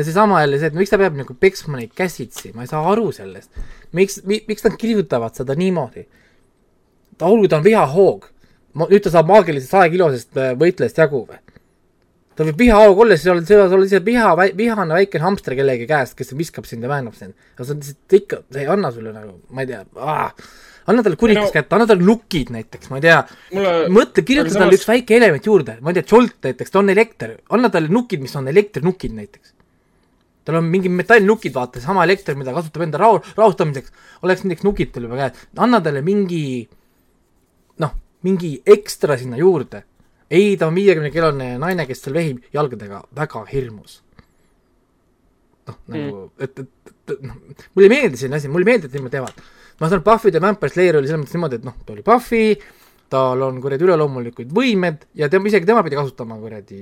S3: Ja seesama jälle see, et miks ta peab nagu peksma neid käsitsi, ma ei saa aru sellest. miks mi,, miks nad kirjutavad seda niimoodi? ta olgu, ta on vihahoog. nüüd ta saab maagilisest sajakilosest äh, võitlejast jagu või? ta võib vihahoog olla, siis oled, sa oled lihtsalt viha, vihane väikene hamster kellegi käest, kes viskab sind ja väänab sind. aga see on lihtsalt ikka, see ei anna sulle nagu, ma ei tea, anna talle kurikas no, kätte, anna talle nukid näiteks, ma ei tea mulle... mõtle, kirjuta talle samas... üks väike element juurde, ma ei tea, Jolt näiteks, ta on elekter, anna talle nukid, mis on elektrinukid näiteks. Tal on mingi metallnukid, vaata, sama elekter, mida kasutab enda rahu, rahustamiseks, oleks näiteks nukid tal juba käes, anna talle mingi noh, mingi ekstra sinna juurde ei, ta on viiekümne kilone naine, kes seal vehib jalgadega, väga hirmus. noh, nagu mm., et, et, et noh, mulle ei meeldi selline asi, mulle ei meeldi, et niimoodi teevad. ma saan, Buffy the Vampire Slayer oli selles mõttes niimoodi, et noh, ta oli Buffy, tal on kuradi üleloomulikud võimed ja tema, isegi tema pidi kasutama kuradi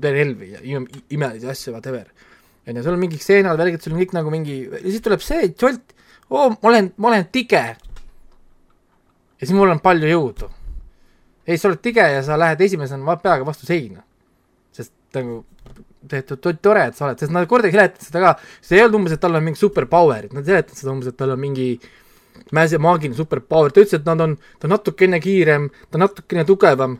S3: relvi ja ime, imelisi asju, whatever. Onju, seal on mingid stseenad, värgid, sul on kõik nagu mingi, ja siis tuleb see, Jolt, oo, ma olen, ma olen tige. ja siis mul on palju jõudu ei, sa oled tige ja sa lähed esimesena peaga vastu seina. sest nagu tehtud tore, et sa oled, sest nad kordagi seletavad seda ka, see ei olnud umbes, et tal on mingi superpower'id, nad seletavad seda umbes, et tal on mingi mäse maagiline superpower, ta ütles, et nad on, ta on natukene kiirem, ta on natukene tugevam.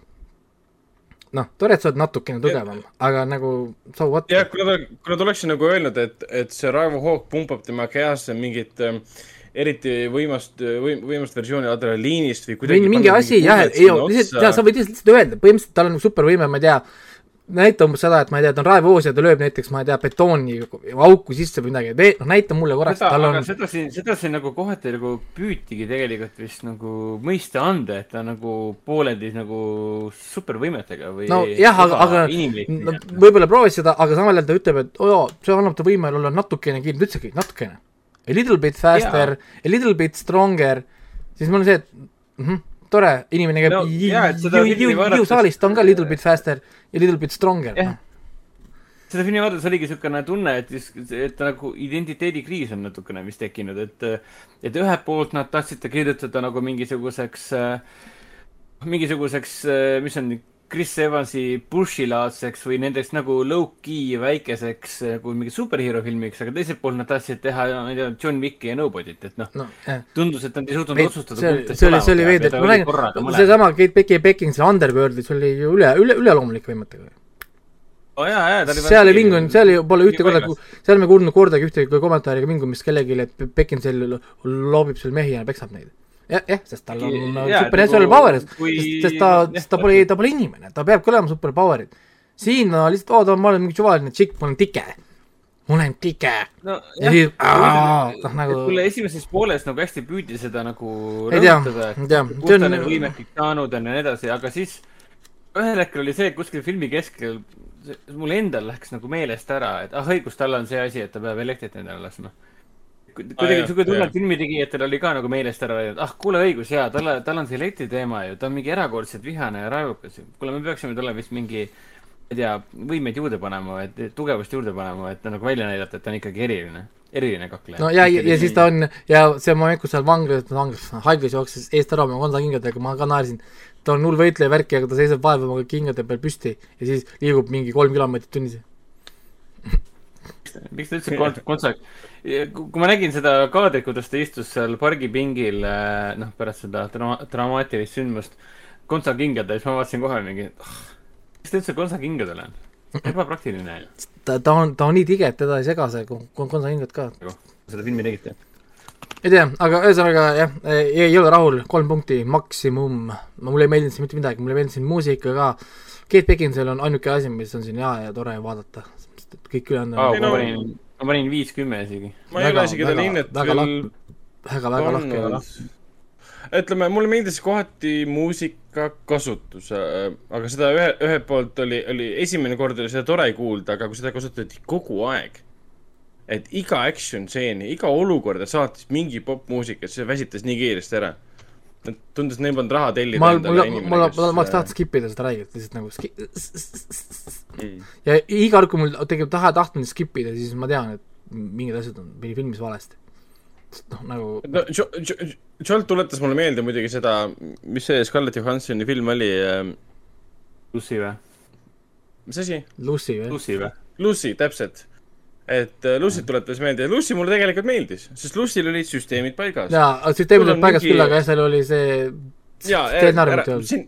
S3: Noh, tore, et sa oled natukene tugevam, aga nagu so what.
S2: jah, kui nad, kui nad oleksid nagu öelnud, et, et see Raivo Hoog pumpab tema kehasse mingit äh, eriti võimast, võim-, võimast versiooni adrenaliinist või kuidagi
S3: mingi, asi jah, ei, lihtsalt, jaa, sa võid lihtsalt öelda, põhimõtteliselt tal on supervõime, ma ei tea, näita umbes seda, et ma ei tea, ta on raevoos ja ta lööb näiteks, ma ei tea, betooni auku sisse või midagi, noh näita mulle korraks,
S4: tal on seda siin, seda siin nagu kohati nagu püütigi tegelikult vist nagu mõista anda, et ta nagu pooleldi nagu supervõimetega või
S3: no jah, aga, aga no, võib-olla proovis seda, aga samal ajal ta ütleb, et oo, see annab ta võime olla natukene kiirem, ta ütlesigi natukene. A little bit faster, a little bit stronger, siis mul on see, et -hmm, tore, inimene käib no, jõusaalis, ta on ka little bit faster ja little bit stronger yeah.. No
S4: seda filmi vaadates oligi niisugune tunne, et, et nagu identiteedikriis on natukene vist tekkinud, et, et ühelt poolt nad tahtsid ta kirjutada nagu mingisuguseks, mingisuguseks, mis on Chris Evansi Bushi-laadseks või nendeks nagu low-key väikeseks nagu mingi superhero filmiks, aga teiselt poolt nad tahtsid teha, ma ei tea, John Wicki ja Nobody't, et noh no, eh. tundus, et nad ei suutnud Veid, otsustada.
S3: see, see oli, see oli veider, ma räägin, seesama Kate Becki Beckinsale Underworldis oli ju üle, üle, üleloomulik võimetega
S4: oh,. oli
S3: seal ei vingunud, seal ei, pole ühte korda, seal me kuulnud kordagi ühtegi kommentaari ega vingumist kellelegi, et Beckinsale loobib seal mehi ja peksab neid jah, jah, sest tal on ja, supernatural nagu, power'id, sest, sest ta, sest ta pole, ta pole inimene, ta peabki olema superpower'id. siin no lihtsalt, oo, ma olen mingi suvaline tšikk, ma olen tike. ma olen tike no,. ja siis,
S4: noh nagu. mulle esimeses pooles nagu hästi püüdi seda nagu rõhutada, et kus ta need võimed kõik saanud on ja nii edasi, aga siis ühel hetkel oli see, kuskil filmi keskel mul endal läks nagu meelest ära, et ah õigus, tal on see asi, et ta peab elektrit endale laskma kuidagi sihuke tunne, et filmitegijatel oli ka nagu meelest ära läinud, ah kuule õigus jaa, tal, tal on see elektriteema ju, ta on mingi erakordselt vihane ja raevukas. kuule, me peaksime talle vist mingi, ma ei tea, võimeid juurde panema, et tugevust juurde panema, et nagu välja näidata, et ta on ikkagi eriline, eriline kakleja.
S3: no ja, ja, ja siis ta on ja see moment, kus seal vanglas, vanglas, haiglas jooksis eest ära oma konsakingadega, ma ka naersin. ta on hull võitleja värki, aga ta seisab vaeva oma kingade peal püsti ja siis liigub mingi kolm kilomeetrit tunnis
S4: miks ta üldse [LAUGHS] kontakt, kontakt, kui ma nägin seda kaadrit, kuidas ta istus seal pargipingil, äh, noh, pärast seda dra-, dramaatilist sündmust kontsakingade, siis ma vaatasin kohe mingi, ah, mis ta üldse kontsakingadel on? ebapraktiline
S3: ta, ta on, ta on nii tige, et teda ei sega see kontsakingad ka.
S4: seda filmi tegite?
S3: ei tea, aga ühesõnaga jah, ei, ei ole rahul, kolm punkti maksimum. mulle ei meeldinud siin mitte midagi, mulle meeldis siin muusika ka. Kate Beckinsale on ainuke asi, mis on siin hea ja tore vaadata, sest et kõik ülejäänud
S4: on oh, no, ma panin viis kümme isegi.
S2: ma ei ole isegi teda hinnet
S3: veel väga, väga lahke.
S2: ütleme, mulle meeldis kohati muusika kasutus, aga seda ühe, ühelt poolt oli, oli esimene kord oli seda tore kuulda, aga kui seda kasutati kogu aeg, et iga action stseeni, iga olukorda saatis mingi popmuusika, see väsitas nii kiiresti ära tundus, neil polnud raha tellida
S3: ma, mul, mul, mul, ma oleks tahtnud skip ida seda räigelt, lihtsalt nagu ski- mm. ja iga kord, kui mul tegelikult taha tahtnud skip ida, siis ma tean, et mingid asjad on filmis valesti. noh, nagu
S2: no Jolt tuletas mulle meelde muidugi seda, mis see Scarlett Johansoni film oli äh....
S4: Lucy või?
S2: mis asi?
S3: Lucy või?
S4: Lucy või?
S2: Lucy, täpselt. Et äh, Lucy't tuletas meelde ja Lucy mulle tegelikult meeldis, sest Lucy'l olid süsteemid paigas.
S3: jaa, süsteemid olid paigas mingi... küll, aga jah, seal oli see
S2: jaa, ära, siin,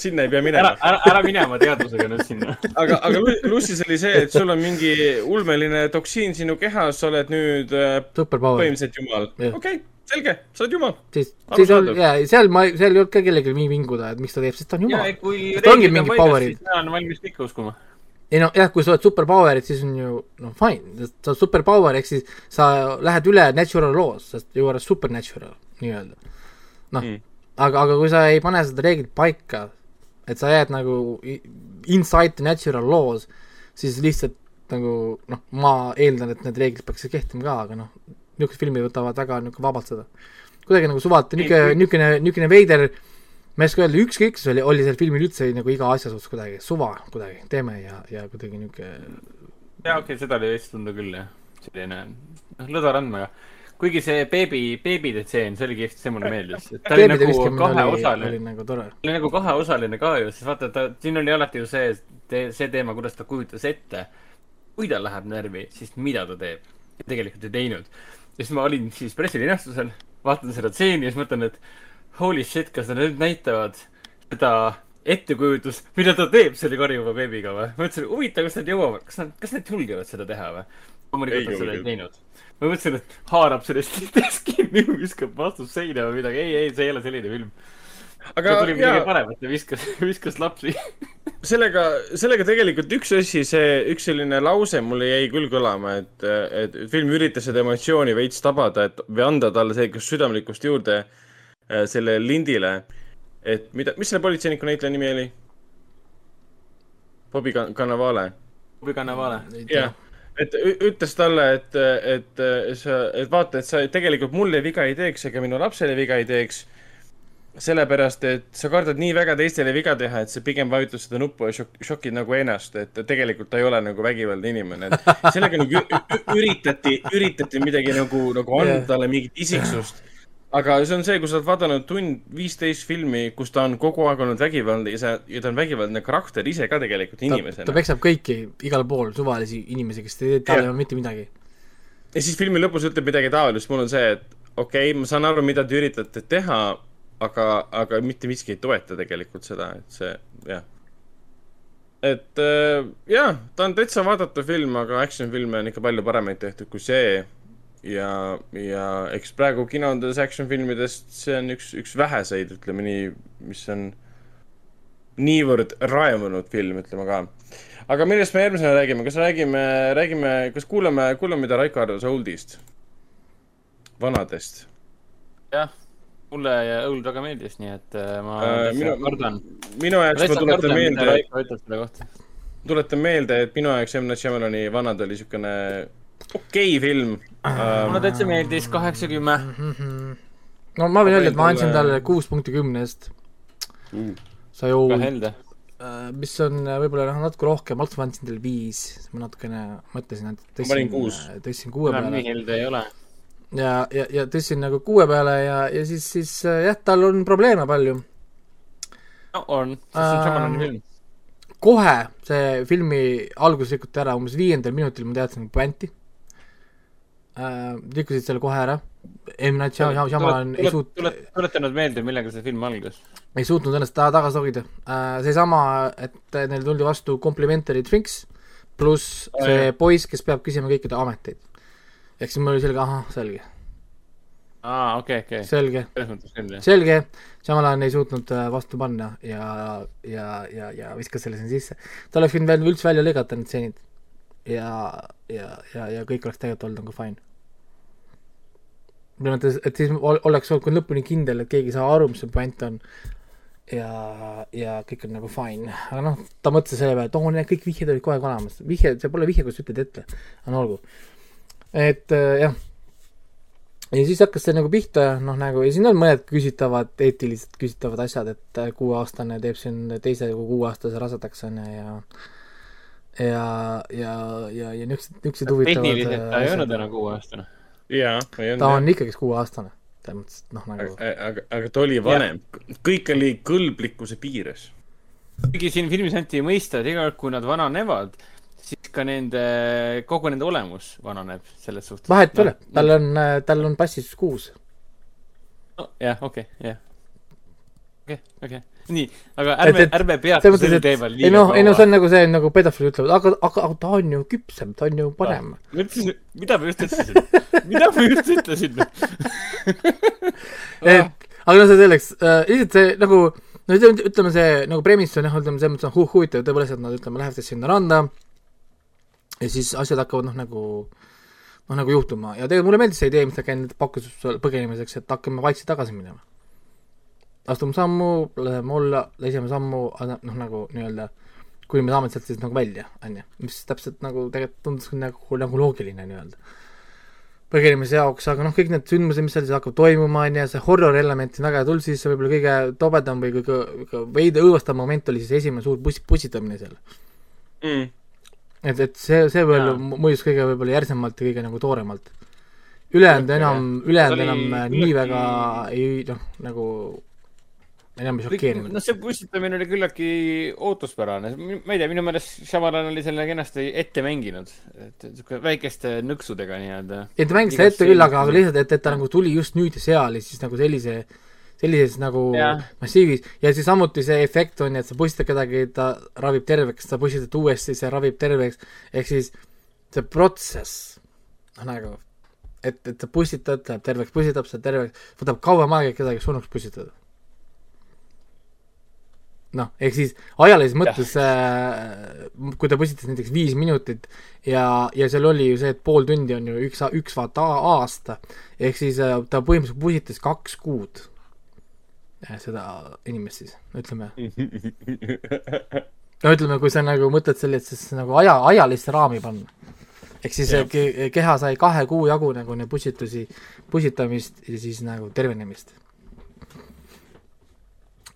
S2: sinna ei pea minema.
S4: ära, ära, ära minema teadvusega nüüd sinna.
S2: aga, aga Lucy's oli see, et sul on mingi ulmeline toksiin sinu kehas, sa oled nüüd äh, põhimõtteliselt jumal. okei okay selge, sa oled jumal.
S3: siis, siis on, jaa, seal ma, seal ei olnud ka kellelgi nii vinguda, et miks ta teeb, sest ta on jumal.
S4: kui reeglid on paigas, siis mina olen valmis kõike uskuma
S3: ei no jah, kui sa oled superpowerid, siis on ju noh, fine, sa oled superpower, ehk siis sa lähed üle natural laws, sest you are supernatural nii-öelda. noh mm., aga, aga kui sa ei pane seda reeglit paika, et sa jääd nagu inside the natural laws, siis lihtsalt nagu noh, ma eeldan, et need reeglid peaksid kehtima ka, aga noh, niisugused filmid võtavad väga niisugune vabalt seda. kuidagi nagu suvalt, niisugune, niisugune, niisugune veider ma ei oska öelda, ükskõiksus oli, oli sel filmil üldse nagu iga asja suhtes kuidagi suva kuidagi, teeme ja, ja kuidagi niisugune
S4: jaa, okei okay,, seda oli vist tunda küll, jah. selline, noh, lõdva randmega. kuigi see beebi, beebide tseen, see oli kihvt, see mulle meeldis. ta oli nagu kaheosaline. oli nagu tore. oli nagu kaheosaline ka ju, sest vaata, ta, siin oli alati ju see, see teema, kuidas ta kujutas ette. kui tal läheb närvi, siis mida ta teeb. tegelikult ei teinud. ja siis ma olin siis pressilinastusel, vaatan seda tseeni ja siis mõtlen, et holy shit, kas nad nüüd näitavad seda ettekujutust, mida ta teeb selle karjuva beebiga või? ma mõtlesin, huvitav, kas nad jõuavad, kas nad, kas nad julgevad seda teha või? loomulikult nad seda ei teinud. ma mõtlesin, et haarab sellest litest [LAUGHS] kinni, viskab vastu seina või midagi. ei, ei, see ei ole selline film. aga tuli midagi paremat ja viskas, [LAUGHS] viskas lapsi [LAUGHS]
S2: sellega, sellega tegelikult üks asi, see üks selline lause mulle jäi küll kõlama, et, et film üritas seda emotsiooni veits tabada, et või anda talle sellist südamlikkust juurde Äh, selle lindile, et mida, mis selle politseiniku näitleja nimi oli? Bobby Cannavale.
S4: Bobby Cannavale.
S2: jah, et ütles talle, et, et sa, et vaata, et sa tegelikult mulle viga ei teeks ega minu lapsele viga ei teeks. sellepärast, et sa kardad nii väga teistele viga teha, et sa pigem vajutad seda nuppu ja šok, šokid nagu ennast, et tegelikult ta ei ole nagu vägivaldne inimene, et sellega nagu üritati, üritati midagi nagu, nagu anda talle mingit isiksust aga see on see, kui sa oled vaadanud tund viisteist filmi, kus ta on kogu aeg olnud vägivaldne ja see, ja ta on vägivaldne karakter ise ka tegelikult inimesena.
S3: ta peksab kõiki igal pool, suvalisi inimesi, kes ei tee talle mitte midagi.
S2: ja siis filmi lõpus ütleb midagi taolist, mul on see, et okei okay,, ma saan aru, mida te üritate teha, aga, aga mitte miski ei toeta tegelikult seda, et see, jah. et äh, jah, ta on täitsa vaadatav film, aga action filme on ikka palju paremaid tehtud kui see ja, ja eks praegu kinodes action filmidest see on üks, üks väheseid, ütleme nii, mis on niivõrd raevunud film, ütleme ka. aga millest me järgmisena räägime, kas räägime, räägime, kas kuulame, kuulame, mida Raiko arvas Oldist? vanadest?
S4: jah, mulle Old väga meeldis, nii et äh, ma äh, minu, kardan.
S2: minu jaoks ma tuletan meelde, tuletan meelde, et minu jaoks M. Night Shyamalani Vanad oli niisugune okei okay film
S4: uh,. mulle täitsa meeldis, kaheksakümme.
S3: no ma võin öelda, et ma andsin talle kuus punkti kümnest sa ju.
S4: väga helde
S3: uh,. mis on äh, võib-olla noh, natuke rohkem, alguses ma andsin talle viis, siis ma natukene mõtlesin, et
S2: tõstsin,
S3: tõstsin kuue peale.
S4: nii helde ei ole.
S3: ja, ja, ja tõstsin nagu kuue peale ja, ja siis, siis jah, tal on probleeme palju.
S4: no on, sest see on samanlaine film
S3: kohe see filmi algus rikuti ära, umbes viiendal minutil ma teadsin puänti äh,, rikkusid selle kohe ära. M. Night Shyamalan ei suut-.
S4: tuleta nüüd meelde, millega see film algas.
S3: ei suutnud ennast ta tagasi hoida äh,. seesama, et neile tuldi vastu complimentary drinks, pluss see oh, poiss, kes peab küsima kõikide ameteid. ehk siis mul oli selge, ahah, selge.
S4: aa, okei, okei.
S3: selge. selge, Shyamalan ei suutnud äh, vastu panna ja, ja, ja, ja viskas selle sinna sisse. ta oleks võinud veel üldse välja lõigata need stseenid ja, ja, ja, ja kõik oleks tegelikult olnud nagu fine. Minu mõttes, et siis oleks olnud lõpuni kindel, et keegi ei saa aru, mis see puänt on. ja, ja kõik on nagu fine, aga noh, ta mõtles selle peale, et oo oh,, need kõik vihjed olid kogu aeg olemas, vihje, see pole vihje, kui sa ütled ette, aga no olgu. et äh, jah ja siis hakkas see nagu pihta, noh nagu ja siin on mõned küsitavad, eetiliselt küsitavad asjad, et äh, kuueaastane teeb siin teise kuueaastase rasedaks, on ju, ja ja, ja, ja, ja niisugused, niisugused huvitavad
S4: tehniliselt ta ei olnud enam kuueaastane.
S2: jaa,
S3: ta on ikkagi kuueaastane, selles mõttes, et noh, nagu
S2: aga, aga, aga ta oli vanem. kõik oli kõlblikkuse piires.
S4: kuigi siin filmis anti mõista, et iga kord, kui nad vananevad, siis ka nende, kogu nende olemus vananeb selles suhtes.
S3: vahet ei ole, tal on, tal on passis kuus.
S4: no,. jah, okei, jah. okei, okei. nii, aga ärme ärme peatu sel teemal
S3: ei noh, ei no see on nagu see, nagu pedofiilid ütlevad, aga, aga, aga ta on ju küpsem, ta on ju parem.
S4: ma ütlesin, mida ma just ütlesin? mida ma just ütlesin? [LAUGHS]
S3: et, aga no see selleks äh,, lihtsalt see nagu, no ütleme, ütleme see nagu premiss on jah, ütleme selles mõttes on hu- huvitav tõepoolest, et nad ütleme, lähevad siis sinna randa ja siis asjad hakkavad noh, nagu noh, nagu juhtuma ja tegelikult mulle meeldis see idee, mis ta pakkus põgenemiseks, et hakkame vaikselt tagasi minema. Astume sammu, laseme olla, laseme sammu, noh nagu nii-öelda kuni me saame sealt siis nagu välja, on ju, mis täpselt nagu tegelikult tundus nagu, nagu loogiline nii-öelda põgenemise jaoks, aga noh, kõik need sündmused, mis seal siis hakkavad toimuma, on ju, see horror element on väga hea tulnud, siis see võib-olla kõige tobedam või kõige, kõige veidi õõvastav moment oli siis esimene suur buss, bussitamine seal.
S2: Mm.
S3: et, et see, see mu- mõjus kõige võib-olla järsemalt ja kõige nagu tooremalt. ülejäänud enam, ülejäänud enam äh, nii väga ei noh, nagu enam ei šokeerinud.
S4: noh, see pussitamine oli küllaltki ootuspärane, ma ei tea, minu meelest Shyamalan oli selle kenasti ette mänginud, et sihuke väikeste nõksudega nii-öelda.
S3: ei, ta mängis seda ette küll, aga, aga lihtsalt, et, et ta nagu tuli just nüüd ja seal ja siis nagu sellise, sellises nagu
S4: Jah.
S3: massiivis ja siis samuti see efekt on ju, et sa pussitad kedagi, ta ravib terveks, sa pussitad uuesti, see ravib terveks, ehk siis see protsess, noh nagu, et, et sa pussitad, läheb terveks, pussitab, saab terveks, võtab kauem aega, et kedagi surnuks pussitada. noh, ehk siis ajalises mõttes äh,, kui ta pussitas näiteks viis minutit ja, ja seal oli ju see, et pool tundi on ju üks, üks vaata aasta, ehk siis äh, ta põhimõtteliselt pussitas kaks kuud äh, seda inimest siis, ütleme. [LAUGHS] no ütleme, kui sa nagu mõtled selle, et siis nagu aja, ajalisse raami panna. ehk siis
S2: Jah.
S3: ke, keha sai kahe kuu jagu nagu neid pussitusi, pussitamist ja siis nagu tervenemist.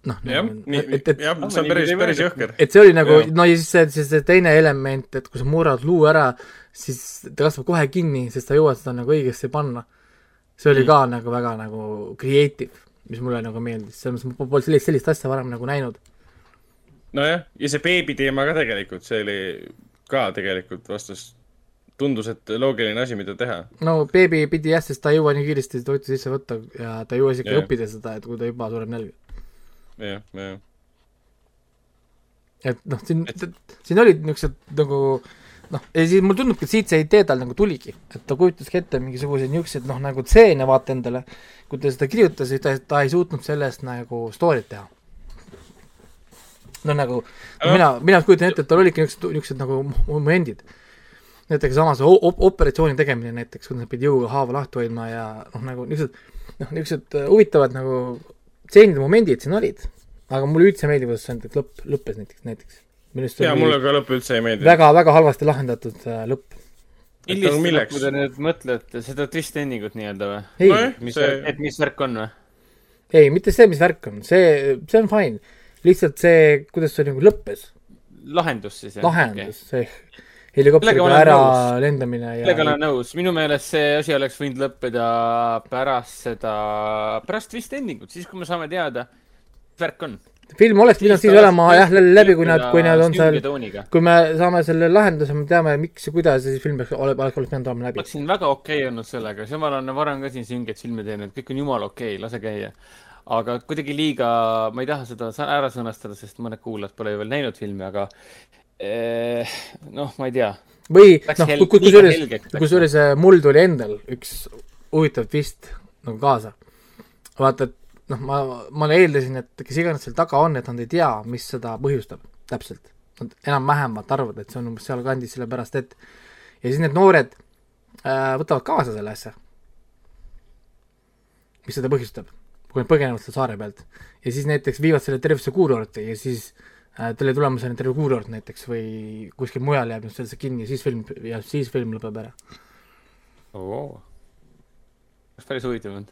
S3: noh,
S2: jah, nii
S3: et, et,
S2: jah, see on päris, päris jõhker.
S3: et see oli nagu no ja siis see, siis see teine element, et kui sa murrad luu ära, siis ta kasvab kohe kinni, sest sa jõuad seda nagu õigesti panna. see oli
S2: Mm.
S3: ka nagu väga nagu creative, mis mulle nagu meeldis, selles mõttes ma pole sellist, sellist asja varem nagu näinud.
S2: nojah, ja see beebi teema ka tegelikult, see oli ka tegelikult vastus, tundus, et loogiline asi, mida teha.
S3: no beebi pidi jah, sest ta ei jõua nii kiiresti toitu sisse võtta ja ta ei jõua isegi
S2: Jah.
S3: õppida seda, et kui ta juba sureb nälga.
S2: jah, jah.
S3: et noh, siin, siin olid niisugused nagu noh, ja siis mulle tundubki, et siit see idee tal nagu tuligi, et ta kujutaski ette mingisuguseid niisuguseid noh, nagu stseene vaata endale, kui ta seda kirjutas, siis ta, ta ei suutnud sellest nagu story't teha. no nagu no, mina, mina kujutan ette, et tal olidki niisugused, niisugused nagu momendid. näiteks sama see o- op- operatsiooni tegemine näiteks, kui nad pidi jõuga haava lahti hoidma ja noh, nagu niisugused noh, niisugused äh, huvitavad nagu stseenide momendid siin olid. aga mulle üldse ei meeldi, kuidas see lõpp, lõppes näiteks, näiteks. minu arust
S2: ja
S3: oli
S2: mulle ka lõpp üldse ei meeldinud.
S3: väga, väga halvasti lahendatud äh, lõpp.
S4: millist
S2: milleks?
S4: lõppu te nüüd mõtlete, seda twist endingut nii-öelda või?
S3: ei
S2: Nojah.,
S4: mis
S2: See-
S4: et mis värk on või?
S3: ei, mitte see, mis värk on, see, see on fine. lihtsalt see, kuidas see nagu lõppes,
S4: lahendus siis?
S3: lahendus okay., see helikopteriga
S4: olen
S3: ära
S4: nõus.
S3: lendamine ja
S4: sellega olen nõus, minu meelest see asi oleks võinud lõppeda pärast seda, pärast twist endingut, siis kui me saame teada, mis värk on.
S3: film oleks pidanud siis olema jah, läbi, kui nad, kui nad on seal, kui me saame selle lahenduse, me teame, miks ja kuidas ja siis film peaks, oleks, oleks pidanud olema läbi.
S4: oleksin väga okei okay olnud sellega, jumal on varem ka siin süngeid filme teinud, kõik on jumala okei okay,, lase käia. aga kuidagi liiga, ma ei taha seda ära sõnastada, sest mõned kuulajad pole ju veel näinud filmi, aga noh, ma ei tea.
S3: või noh kusjuures kusjuures äh, mul tuli endal üks huvitav twist nagu kaasa. vaata, et noh, ma, ma eeldasin, et kes iganes seal taga on, et nad ei tea, mis seda põhjustab täpselt. Nad enam-vähemalt arvavad, et see on umbes sealkandis, sellepärast et ja siis need noored äh, võtavad kaasa selle asja, mis seda põhjustab, kui nad põgenevad selle saare pealt. ja siis näiteks viivad selle tervise kuurorti ja siis äh, selle tulemusena terve kuurort näiteks või kuskil mujal jääb nüüd sellesse kinni ja siis film ja siis film lõpeb ära.
S4: oleks päris huvitav olnud.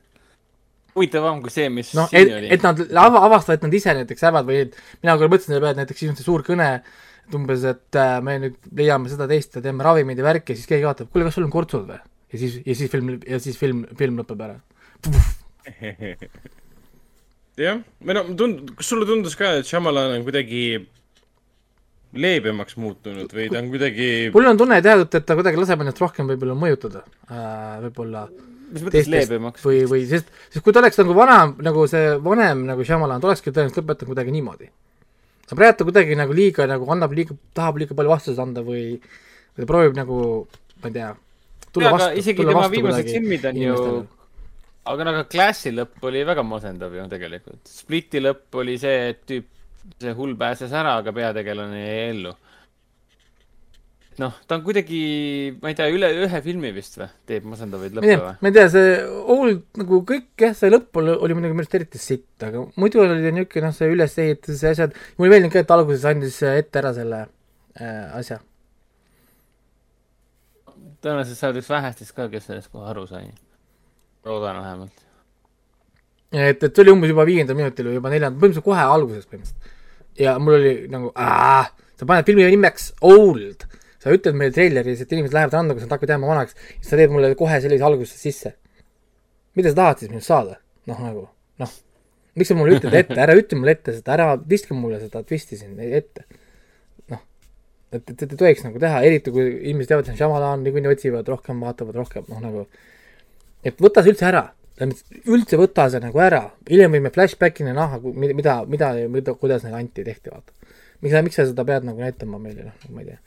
S4: huvitavam kui see, mis siin
S3: et, et nad ava-, avastavad, et nad ise näiteks hävad või et mina küll mõtlesin selle peale, et näiteks siis on see suur kõne, et umbes, et äh, me nüüd leiame seda teist ja teeme ravimeid ja värki ja siis keegi vaatab, kuule, kas sul on kortsud või? ja siis, ja siis film, ja siis film, film lõpeb ära. [LAUGHS]
S2: jah, või no tund-, kas sulle tundus ka, et Shyamalan on kuidagi leebemaks muutunud või ta on kuidagi
S3: mul on tunne teadnud, et ta kuidagi laseb ennast rohkem võib-olla mõjutada äh,, võib-olla
S4: mis mõttes leebemaks?
S3: või, või sest, sest kui ta oleks nagu vanem, nagu see vanem nagu Shyamalan, ta olekski tõenäoliselt lõpetanud kuidagi niimoodi. aga praegu ta kuidagi nagu liiga nagu annab liiga, tahab liiga palju vastuseid anda või, või ta proovib nagu, ma ei tea, tulla
S4: aga
S3: vastu,
S4: isegi
S3: tulla
S4: tema
S3: vastu kuidagi
S4: filmid on ju
S3: inimestele.,
S4: aga no aga Classi lõpp oli väga masendav ju tegelikult. Spliti lõpp oli see, et tüüp, see hull pääses ära, aga peategelane jäi ellu. noh, ta on kuidagi, ma ei tea, üle ühe filmi vist või, teeb masendavaid lõppe või?
S3: ma ei tea, see old nagu kõik jah, see lõpp oli, oli muidugi minu arust eriti sitt, aga muidu oli ta niisugune noh, see ülesehitus ja asjad, mulle meeldib ka, et alguses andis ette ära selle äh, asja.
S4: tõenäoliselt sa oled üks vähestest ka, kes sellest kohe aru sai. Loodan vähemalt.
S3: et, et see oli umbes juba viiendal minutil või juba neljandal, põhimõtteliselt kohe alguses põhimõtteliselt. ja mul oli nagu, sa paned filmi nimeks Old, sa ütled meile treileris, et inimesed lähevad randa, kus nad hakkavad jääma vanaks, siis sa teed mulle kohe sellise alguse sisse. mida sa tahad siis minust saada? noh, nagu, noh, miks sa mulle ütled [LAUGHS] ette, ära ütle mulle ette seda, ära viska mulle seda twisti siin ette. noh, et, et, et ei tohiks nagu teha, eriti kui inimesed teavad, et Shyamalan niikuinii otsivad rohkem, vaatavad rohkem, noh nagu et võta see üldse ära, üldse võta see nagu ära, hiljem võime flashback'ina näha, mida, mida, mida, kuidas neid anti tehti, vaata. miks sa, miks sa seda pead nagu näitama meile, noh, ma ei tea.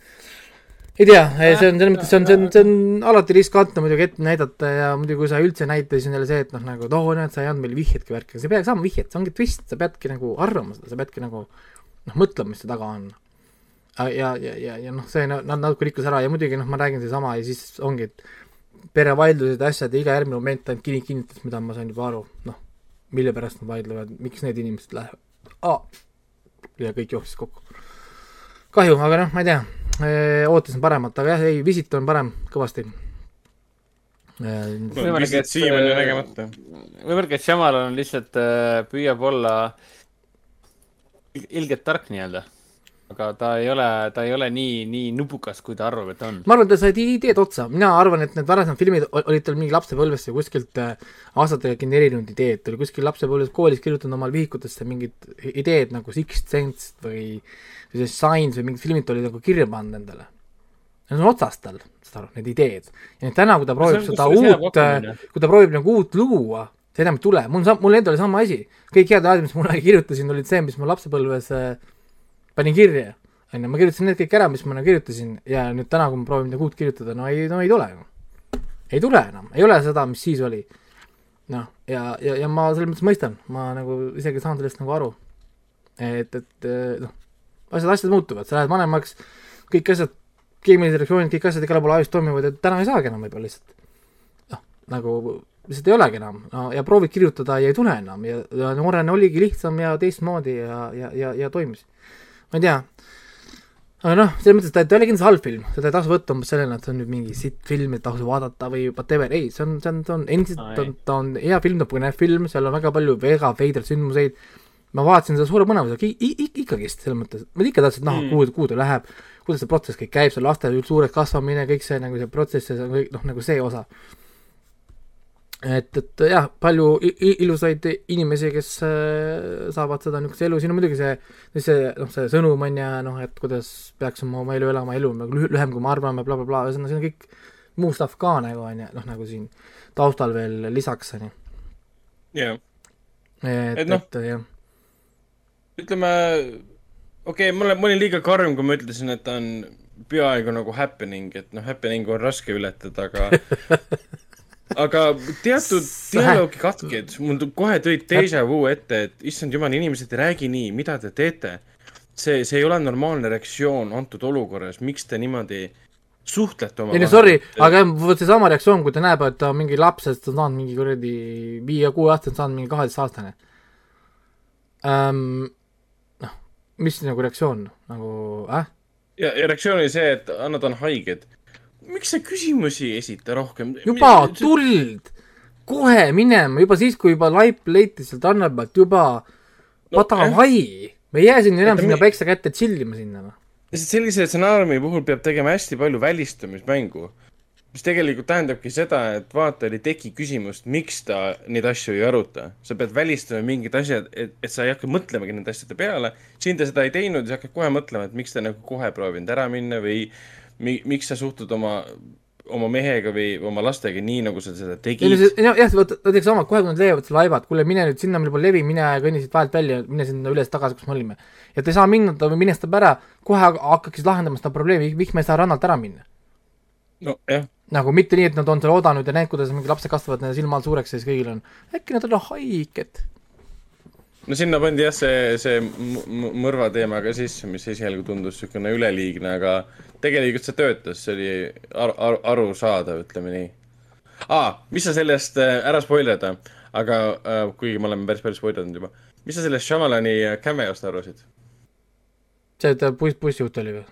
S3: ei tea, see on selles mõttes, see on, see on, see on alati riskantne muidugi ette näidata ja muidugi kui sa üldse ei näita, siis on jälle see, et noh, nagu, et oh, näed, sa ei andnud meile vihjetki värki, sa ei peagi saama vihjet, see ongi twist, sa peadki nagu arvama seda, sa peadki nagu noh, mõtlema, mis see taga on. ja, ja, ja, ja noh, see nad natuke rikkus ära ja muidugi noh, ma räägin seesama ja siis ongi, et perevaidlused ja asjad ja iga järgmine moment ainult kinni- kinnitas, mida ma sain juba aru, noh, mille pärast nad vaidlevad, miks need inimesed lähevad ah,. ja kõik jooksis kokku. kahju, aga noh, ma ei tea, ootasin paremat, aga jah, ei, Visit on parem kõvasti.
S4: Võimalik, et-
S2: siiamaani nägemata.
S4: võimalik, et Shyamalan lihtsalt äh, püüab olla il- ilgelt tark nii-öelda. Aga ta ei ole, ta ei ole nii, nii nupukas, kui ta arvab, et on.
S3: ma arvan, ta sai ideed otsa, mina arvan, et need varasemad filmid ol- olid tal mingi lapsepõlvest või kuskilt äh, aastatega genereerinud ideed, ta oli kuskil lapsepõlves koolis kirjutanud omale vihikutesse mingid ideed nagu Sixth Sense või, või see Signs või mingid filmid ta oli nagu kirja pannud endale. Need on otsas tal, saad aru, need ideed. ja nüüd täna, kui ta proovib seda uut,
S4: pakkumine.
S3: kui ta proovib nagu uut luua, see enam ei tule, mul on sam-, mul endal oli sama asi. kõik head ajad, mis ma kunagi kirjutasin, olid see, mis ma lapsepõlves äh, panin kirja. onju, ma kirjutasin need kõik ära, mis ma nagu kirjutasin ja nüüd täna, kui ma proovin midagi uut kirjutada, no ei, no ei tule enam. ei tule enam, ei ole seda, mis siis oli. noh, ja, ja, ja ma selles mõttes mõistan, ma nagu isegi saan sellest nagu aru. et, et eh, noh, asjad, asjad muutuvad, sa lähed vanemaks, kõik asjad, keemilised reaktsioonid, kõik asjad igale poole ajus toimivad ja täna ei saagi enam võib-olla lihtsalt. noh, nagu lihtsalt ei olegi enam no, ja proovid kirjutada ja ei tule enam ja, ja noorena oligi lihtsam ja teistmoodi ja, ja, ja, ja toimis. Ma ei tea, aga noh, selles mõttes ta, ta ei ole kindlasti halb film, seda ei tasu võtta umbes sellena, et see on nüüd mingi sitt film, et tasu vaadata või whatever, ei, see on, see on, ta on endiselt ta on, ta on hea film, ta on põnev film, seal on väga palju väga veidraid sündmuseid, ma vaatasin seda suure põnevusega i- i- i- ikkagist, selles mõttes, ma ikka tahtsin näha
S2: Mm.
S3: kuhu, kuhu ta läheb, kuidas see protsess kõik käib, see laste suureks kasvamine, kõik see nagu see protsess ja see on kõik noh, nagu see osa. et, et jah, palju ilusaid inimesi, kes äh, saavad seda niisugust elu, siin on muidugi see, see noh, see sõnum on ja noh, et kuidas peaks oma oma elu elama, elu on nagu lüh- lühem, kui me arvame bla,, blablabla, ühesõnaga siin on kõik muu stuff ka nagu on ju, noh nagu siin taustal veel lisaks on ju.
S2: jah,
S3: et,
S2: Et noh,
S3: et jah,
S2: ütleme, okei okay,, ma olen, ma olin liiga karm, kui ma ütlesin, et ta on peaaegu nagu happening, et noh, happening'u on raske ületada, aga [LAUGHS] aga teatud dialoogi katked, mul kohe tõid déjà vu ette, et issand jumal, inimesed ei räägi nii, mida te teete. see, see ei ole normaalne reaktsioon antud olukorras, miks te niimoodi suhtlete
S3: ei no sorry, aga vot seesama reaktsioon, kui ta näeb, et ta on mingi laps, et ta on saanud mingi kuradi viie-kuue aastane, saanud mingi kaheteistaastane ähm,. noh, mis nagu reaktsioon nagu äh?,
S2: ja, ja reaktsioon oli see, et nad on haiged. Miks sa küsimusi ei esita rohkem?
S3: juba tuld, kohe minema, juba siis, kui juba laip leiti sealt ranna pealt, juba
S2: No,
S3: no, pata
S2: jah.
S3: vai, me ei jää sinna enam sinna
S2: mi-
S3: päikse kätte chill ima sinna, noh.
S2: lihtsalt sellise stsenaariumi puhul peab tegema hästi palju välistamismängu. mis tegelikult tähendabki seda, et vaatajal ei teki küsimust, miks ta neid asju ei aruta. sa pead välistama mingid asjad, et, et sa ei hakka mõtlemagi nende asjade peale. siin ta seda ei teinud ja sa hakkad kohe mõtlema, et miks ta nagu kohe proovinud ära minna või mi, miks sa suhtud oma, oma mehega või oma lastega nii, nagu sa seda tegid.
S3: jah, vot näiteks sama, kohe kui nad leiavad selle laivad, kuule, mine nüüd sinna, meil pole levi, mine kõnni siit vahelt välja, mine sinna üles-tagasi, kus me olime. ja ta ei saa minna, ta minestab ära, kohe hakkaks lahendama seda probleemi, miks me ei saa rannalt ära minna.
S2: nojah
S3: nagu mitte nii, et nad on seal oodanud ja näinud, kuidas mingi lapsed kasvavad nende silma all suureks ja siis kõigil on, äkki nad on haiged.
S2: No sinna pandi jah, see, see mõrva teema ka sisse, mis esialgu tundus niisugune üleliigne, aga tegelikult see töötas, see oli ar-, ar-, arusaadav, ütleme nii. aa, mis sa sellest äh,, ära spoilerdada, aga äh, kuigi me oleme päris palju spoilerdanud juba, mis sa sellest Shyamalani cameost arvasid?
S3: see, et buss, bussijuht oli või?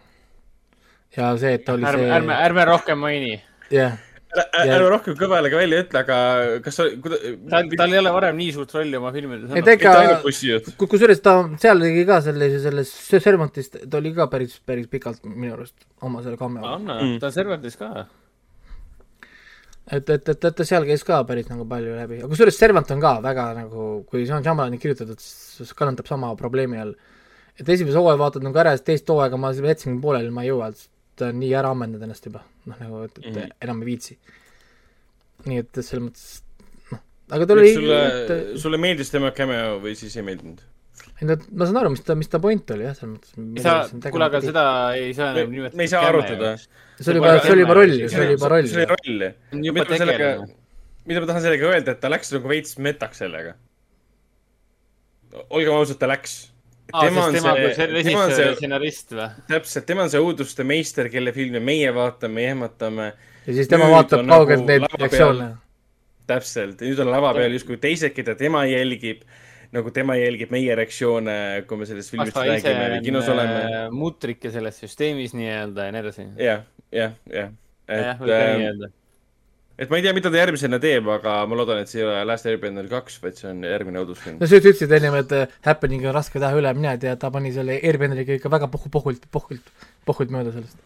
S3: ja see, et ta oli
S4: ärme,
S3: see
S4: ärme, ärme rohkem maini
S3: jah
S2: ära, ära rohkem kõvale ka välja ütle, aga kas sa, kuida-.
S4: tal, tal ei ole varem nii suurt rolli oma filmides
S3: olnud. mitte ainult bussijuht. kusjuures ta seal tegi ka selle, selles Servantis, ta oli ka päris, päris pikalt minu arust oma selle
S4: on, mm. ta on Servantis ka.
S3: et, et, et, et ta seal käis ka päris nagu palju läbi, aga kusjuures Servant on ka väga nagu, kui see on Shyamalan'i kirjutatud, siis kannatab sama probleemi all. et esimese hooaja vaatad nagu ära ja siis teist hooaega ma jätsin pooleli, ma ei jõua, ta on nii ära ammendanud ennast juba, noh nagu, et, et mm -hmm. enam ei viitsi. nii et selles mõttes, noh, aga ta oli
S2: sulle et..., sulle meeldis tema cameo või siis ei meeldinud?
S3: ei no ma saan aru, mis ta, mis ta point oli jah, selles
S4: mõttes. sa, kuule, aga seda ei saa enam
S2: nimetada. me ei saa arutada.
S3: see oli juba, see oli juba roll, see oli juba roll.
S2: see oli roll. sellega, mida ma tahan sellega öelda, et ta läks nagu veits metaks sellega. olgem ausad, ta läks
S4: tema on tema see, tema on see stsenarist või?
S2: täpselt, tema on see õuduste meister, kelle filme meie vaatame, ehmatame.
S3: ja siis tema nüüd vaatab kaugelt nagu neid reaktsioone.
S2: täpselt, ja nüüd on lava peal justkui teised, keda tema jälgib, nagu tema jälgib meie reaktsioone, kui me sellest filmist räägime või kinos oleme.
S4: Äh, mutrike selles süsteemis nii-öelda ja nii edasi ja,.
S2: jah, jah, jah. et äh, et ma ei tea, mida ta järgmisena teeb, aga ma loodan, et see ei ole Last Airbender kaks, vaid see on järgmine õudusfilm.
S3: no sa ütlesid ennem, et äh, Happening on raske teha üle minna ja ta pani selle Airbenderiga ikka väga pohhu, pohhult, pohhult, pohhult mööda sellest.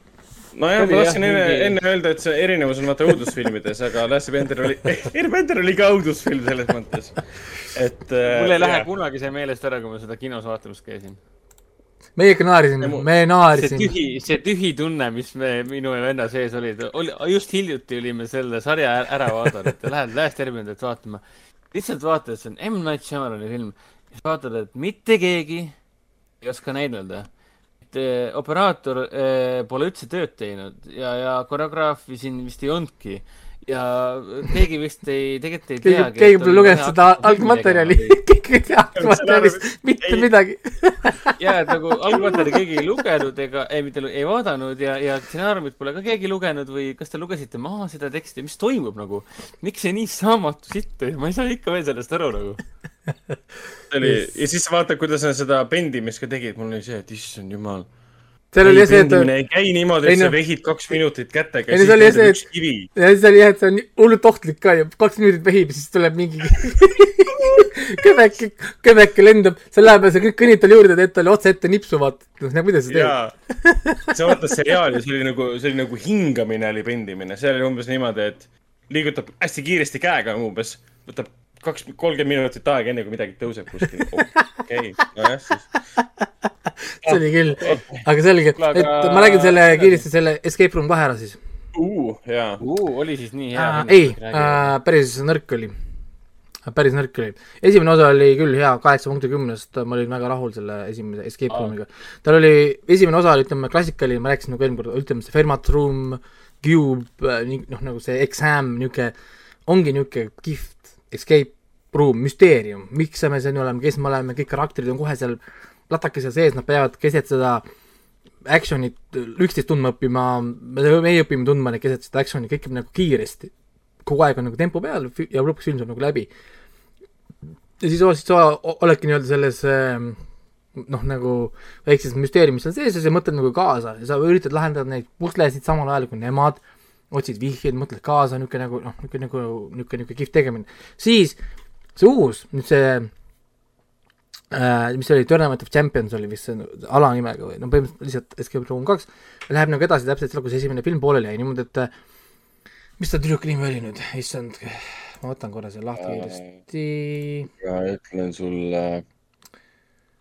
S2: nojah, ma tahtsin enne, enne öelda, et see erinevus on vaata õudusfilmides, aga Last Airbender oli, [LAUGHS] Airbender oli ka õudusfilm selles mõttes, et
S4: äh, mul ei lähe kunagi see meelest ära, kui ma seda kinos vaatamas käisin
S3: meiegi naerisime, me naerisime.
S4: see tühi, see tühi tunne, mis me, minu ja venna sees oli, oli, just hiljuti olime selle sarja ära vaadanud, et lähed Last Airbenderit vaatama. lihtsalt vaatad, see on M. Night Shyamalani film, siis vaatad, et mitte keegi ei oska näidelda. et äh, operaator äh, pole üldse tööd teinud ja, ja koreograafi siin vist ei olnudki ja keegi vist ei, tegelikult ei teagi.
S3: keegi pole lugenud seda algmaterjali, [LAUGHS] keegi ei tea algmaterjalist mitte midagi. [LAUGHS]
S4: Ja, et nagu algmaterjali keegi ei lugenud ega, ei mitte ei vaadanud ja, ja stsenaariumit pole ka keegi lugenud või kas te lugesite maha seda teksti, mis toimub nagu? miks see nii saamatu sitt oli, ma ei saa ikka veel sellest aru nagu.
S2: See oli, ja siis vaata, kuidas nad seda bendimist ka tegid, mul oli see, et issand jumal
S3: seal oli see, et.
S2: ei käi niimoodi, et sa vehid kaks minutit kätega.
S3: ei no see oli see, et, ja siis oli jah, et see on hullult ohtlik ka ja kaks minutit vehib ja siis tuleb mingi [LAUGHS] kõveke, kõveke lendab, sa lähed ja sa kõik kõnnid talle juurde, teed talle otse ette nipsu, vaata, noh, nagu kuidas sa
S2: teed. sa vaatad seriaali, see oli nagu, see oli nagu hingamine oli pendimine, see oli umbes niimoodi, et liigutab hästi kiiresti käega umbes, võtab kaks, kolmkümmend minutit aega, enne kui midagi tõuseb kuskil. okei, nojah siis.
S3: see oli küll, aga selge, et ma räägin selle kiiresti selle Escape Room kahe ära siis
S2: jaa
S4: oli siis nii hea
S3: uh,? ei uh,, päris nõrk oli. päris nõrk oli. esimene osa oli küll hea, kaheksa punkti kümnest, ma olin väga rahul selle esimese Escape Roomiga. tal oli, esimene osa oli, ütleme, klassikaline, ma rääkisin nagu eelmine kord, ütleme see Fermat Room, Cube, noh, nagu see Exam, niisugune, ongi niisugune kihvt escape room, müsteerium, miks me siin oleme, kes me oleme, kõik karakterid on kohe seal latakese sees, nad peavad keset seda action'it üksteist tundma õppima, meie õpime tundma neid keset seda action'i, kõik nagu kiiresti. kogu aeg on nagu tempo peal ja lõpuks film saab nagu läbi. ja siis, siis sa oledki nii-öelda selles noh, nagu väikses müsteeriumis seal sees ja sa mõtled nagu kaasa ja sa üritad lahendada neid puslesid samal ajal kui nemad, otsid vihjeid, mõtled kaasa, niisugune nagu noh, niisugune nagu, niisugune, niisugune kihvt tegemine. siis see uus, nüüd see äh, mis oli, Tournament of Champions oli vist see alanimega või no põhimõtteliselt lihtsalt Escape Room kaks, läheb nagu edasi täpselt seal, kus esimene film pooleli jäi, niimoodi, et mis ta tüdruku nimi oli nüüd, issand, ma võtan korra selle lahti kiiresti.
S2: ja ütlen sulle,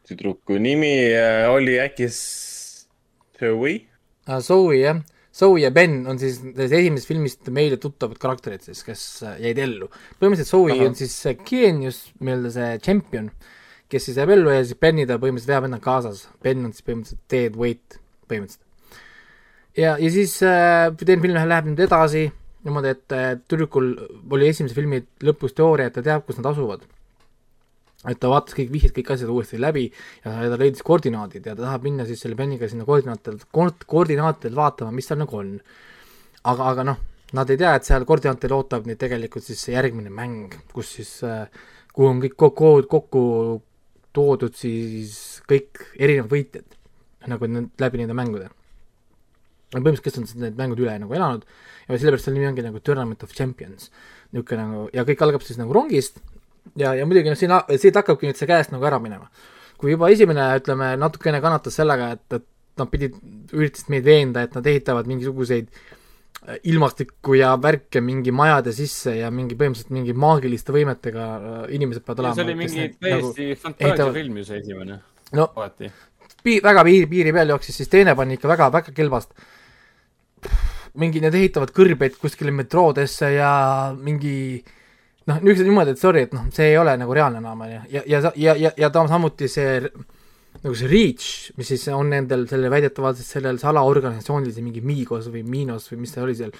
S2: tüdruku nimi äh, oli äkki Zoe
S3: ah,. Zoe jah, Zoe ja Ben on siis esimesest filmist meile tuttavad karakterid siis, kes äh, jäid ellu. põhimõtteliselt Zoe Aha. on siis see geenius, nii-öelda see tšempion, kes siis jääb ellu ja siis Benny ta põhimõtteliselt veab endaga kaasas. Ben on siis põhimõtteliselt dead weight, põhimõtteliselt. ja, ja siis äh, teine film läheb nüüd edasi niimoodi, et äh, tüdrukul oli esimese filmi lõpus teooria, et ta teab, kus nad asuvad et ta vaatas kõik vihjed, kõik asjad uuesti läbi ja ta leidis koordinaadid ja ta tahab minna siis selle Beniga sinna koordinaatidelt, koordinaatidelt vaatama, mis seal nagu on. aga, aga noh, nad ei tea, et seal koordinaatidel ootab neid tegelikult siis see järgmine mäng, kus siis äh,, kuhu on kõik kokku, kokku toodud siis kõik erinevad võitjad, nagu läbi nende mängude. põhimõtteliselt, kes on siis need mängud üle nagu elanud ja sellepärast selle nimi ongi nagu Tournament of Champions. niisugune nagu, ja kõik algab siis nagu rongist ja, ja muidugi noh, siin, siit hakkabki nüüd see käest nagu ära minema. kui juba esimene, ütleme, natukene kannatas sellega, et, et nad pidid, üritasid meid veenda, et nad ehitavad mingisuguseid äh, ilmastikku ja värke mingi majade sisse ja mingi põhimõtteliselt mingi maagiliste võimetega äh, inimesed peavad olema.
S4: see oli mingi täiesti nagu, fantaasiafilm ju see esimene.
S3: no pii-, väga piiri, piiri peal jooksis, siis teine pani ikka väga, väga kelbast. mingi, need ehitavad kõrbeid kuskile metroodesse ja mingi äh, noh, niisugused niimoodi, et sorry, et noh, see ei ole nagu reaalne enam, on ju, ja, ja, ja, ja, ja ta on samuti see nagu see Reach, mis siis on nendel selle väidetavalt sellel salaorganisatsioonil, see mingi Migos või Minos või mis ta oli seal,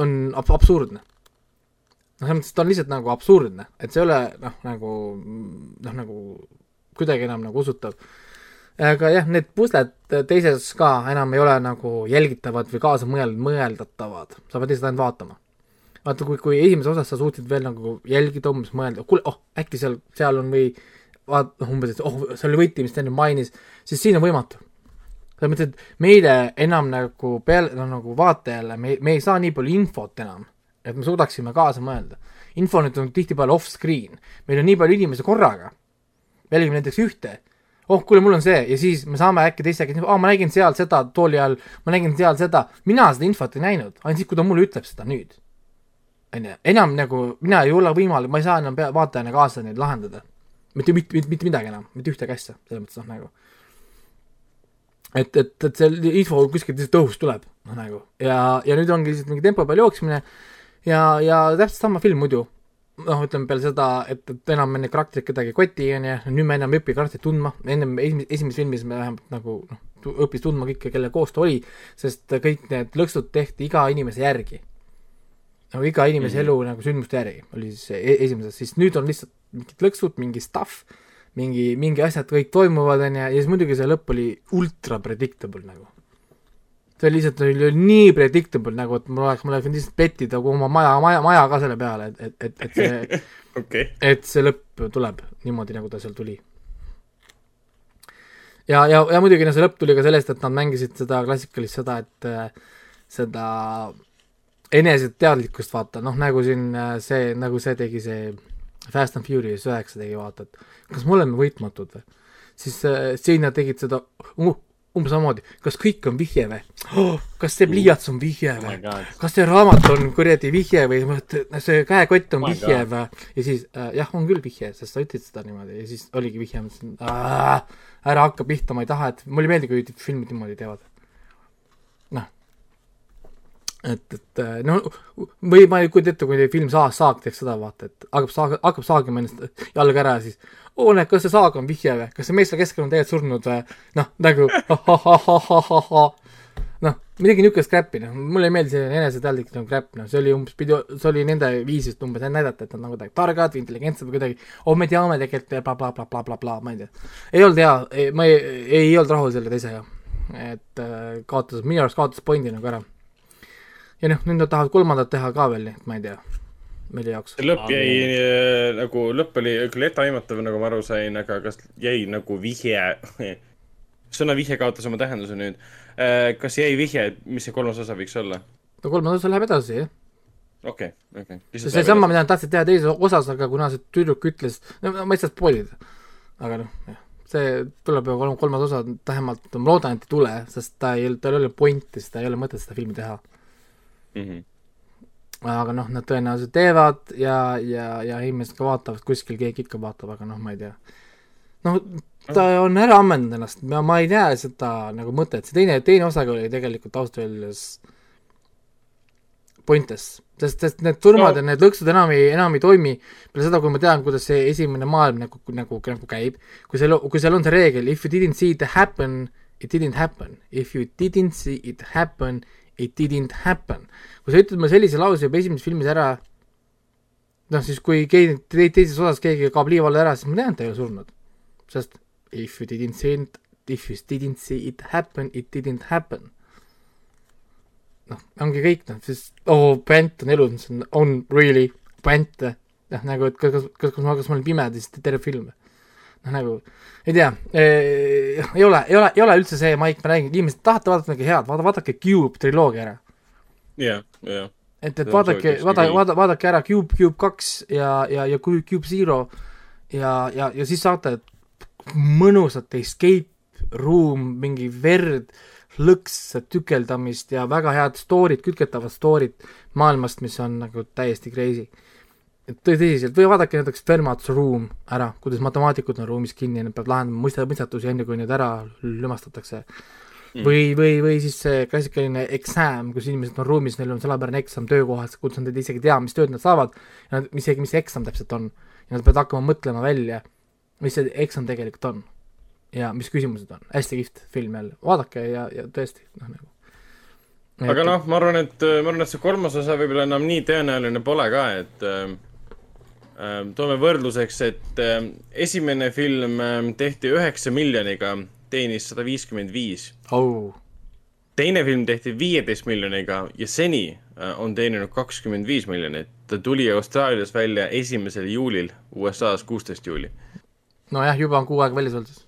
S3: on ab-, absurdne. noh, selles mõttes, et ta on lihtsalt nagu absurdne, et see ei ole noh, nagu noh, nagu kuidagi enam nagu usutav. aga jah, need pusled teises ka enam ei ole nagu jälgitavad või kaasa mõel-, mõeldatavad, sa pead lihtsalt ainult vaatama vaata, kui, kui esimeses osas sa suutsid veel nagu jälgida, umbes mõelda, kuule, oh, äkki seal, seal on või vaat-, noh, umbes, et oh, see oli võti, mis ta enne mainis, siis siin on võimatu. selles mõttes, et meile enam nagu peale, no nagu vaatajale, me, me ei saa nii palju infot enam, et me suudaksime kaasa mõelda. info nüüd on tihtipeale off-screen, meil on nii palju inimesi korraga, me jälgime näiteks ühte, oh, kuule, mul on see. Ja siis me saame äkki teise käest, aa, ma nägin seal seda tooli all, ma nägin seal seda, mina seda infot ei näinud, ainult siis, kui ta mulle ütleb seda nüüd on ju, enam nagu mina ei ole võimalik, ma ei saa enam pea, vaatajana kaasa neid lahendada. mitte, mitte, mitte, mitte midagi enam, mitte ühtegi asja, selles mõttes noh, nagu. et, et, et see info kuskilt lihtsalt õhust tuleb, noh nagu, ja, ja nüüd ongi lihtsalt mingi tempo peal jooksmine ja, ja täpselt sama film muidu. noh, ütleme peale seda, et, et enam neid karaktereid kedagi ei koti, on ju, nüüd me enam ei õpi karakterit tundma, ennem esimeses, esimeses filmis me vähemalt nagu noh, õppis tundma kõike, kelle koos ta oli, sest kõik need lõksud tehti iga inimese järgi nagu iga inimese mm -hmm. elu nagu sündmuste järgi oli siis e esimeses, siis nüüd on lihtsalt mingid lõksud, mingi stuff, mingi, mingi asjad kõik toimuvad, on ju, ja siis muidugi see lõpp oli ultra predictable nagu. see oli lihtsalt, oli nii predictable nagu, et mul oleks, mul oleks võinud lihtsalt pettida oma maja, maja, maja ka selle peale, et, et, et, et see [LAUGHS]
S2: okay.
S3: et see lõpp tuleb niimoodi, nagu ta seal tuli. ja, ja, ja muidugi no see lõpp tuli ka sellest, et nad mängisid seda klassikalist seda, et äh, seda eneseteadlikkust vaata, noh nagu siin äh, see, nagu see tegi see Fast and Furious üheksa tegi, vaata, et kas me oleme võitmatud või? siis äh, siin nad tegid seda uh, umbes samamoodi, kas kõik on vihje või oh,? kas see pliiats on vihje või oh? kas see raamat on kuradi vihje või see käekott on oh vihje või? ja siis äh, jah, on küll vihje, sest sa ütlesid seda niimoodi ja siis oligi vihje, mõtlesin ära hakka pihta, ma ei taha, et mulle ei meeldi, kui filmid niimoodi teevad et, et äh, no või ma ei kujuta ette, kui film Saag, Saag teeks seda, vaata, et hakkab saag, hakkab saagima ennast jalga ära ja siis oo, näed, kas see saag on vihje või, kas see mees seal keskel on tegelikult surnud või, noh, nagu noh, midagi niisugust crap'i, noh, mulle ei meeldi selline eneseteadlik nagu crap, noh, see oli umbes, pidi, see oli nende viisist umbes näidata, et nad nagu kuidagi targad või intelligentsed või kuidagi, oh, me teame tegelikult blablabla bla, bla, bla, ma ei tea. ei olnud hea, ma ei, ei olnud rahul selle teisega. et äh, kaotas, minu arust kaotas pointi nagu ära ja noh, nüüd nad tahavad kolmandat teha ka veel, nii et ma ei tea, mille jaoks.
S2: lõpp jäi äh, nagu, lõpp oli küll etteaimatav, nagu ma aru sain, aga kas jäi nagu vihje [LAUGHS] sõna vihje kaotas oma tähenduse nüüd. Äh, kas jäi vihje, mis see kolmas osa võiks olla?
S3: no kolmas osa läheb edasi, jah.
S2: okei okay,, okei okay..
S3: see seesama, mida nad tahtsid teha teises osas, aga kuna see tüdruk ütles, no ma ei saa spoilida, aga noh, jah see tuleb ju kolm, kolmas osa, vähemalt ma loodan, et ei tule, sest ta ei, tal ei ole pointi, sest ta ei ole mõtet seda filmi teha
S2: mm. -hmm.
S3: aga noh, nad tõenäoliselt teevad ja, ja, ja inimesed ka vaatavad, kuskil keegi ikka vaatab, aga noh, ma ei tea. noh, ta on ära ammendanud ennast, ma, ma ei näe seda nagu mõtet, see teine, teine osaga oli tegelikult ausalt öeldes pointless, sest, sest need surmad no. ja need lõksud enam ei, enam ei toimi peale seda, kui ma tean, kuidas see esimene maailm nagu, nagu, nagu käib, kui seal, kui seal on see reegel if you didn't see it happen, it didn't happen, if you didn't see it happen, it didn't happen. kui sa ütled mulle sellise lause juba esimeses filmis ära, noh siis kui keegi te, teises osas keegi kaob liiva alla ära, siis ma tean, et ta ei ole surnud. sest if you didn't see it, if you didn't see it happen, it didn't happen. noh, ongi kõik noh, siis oo oh,, Bent on elus, on, really Bent, noh nagu, et kas, kas, kas ma, kas ma olen pime siis terve film noh, nagu ei tea eh,, ei ole, ei ole, ei ole üldse see, Maik, ma räägin, inimesed tahate vaadata midagi head, vaata, vaadake Cube triloogia ära.
S2: jah, jah.
S3: et, et vaadake, vaada, vaada, vaadake ära Cube, Cube kaks ja, ja, ja Cube Zero ja, ja, ja siis saate mõnusat escape room, mingi verd, lõksa tükeldamist ja väga head story'd, kütketavat story't maailmast, mis on nagu täiesti crazy tõsiselt, või vaadake näiteks Fermat's Room ära, kuidas matemaatikud on ruumis kinni ja nad peavad lahendama mõista, mõistatusi, enne kui need ära lümastatakse mm.. või, või, või siis see klassikaline exam, kus inimesed on ruumis, neil on salapärane eksam töökohas, kus nad isegi ei tea, mis tööd nad saavad, ja nad, isegi mis see eksam täpselt on. ja nad peavad hakkama mõtlema välja, mis see eksam tegelikult on. ja mis küsimused on, hästi kihvt film jälle, vaadake ja, ja tõesti, noh nagu.
S2: Aga noh, ma arvan, et, ma arvan, et see kolmas osa võib-olla enam nii tõenäoline pole ka, et äh, toome võrdluseks, et ähm, esimene film ähm, tehti üheksa miljoniga, teenis sada viiskümmend viis. teine film tehti viieteist miljoniga ja seni on teeninud kakskümmend viis miljonit. ta tuli Austraalias välja esimesel juulil, USA-s kuusteist juuli.
S3: nojah, juba on kuu aega väljas olnud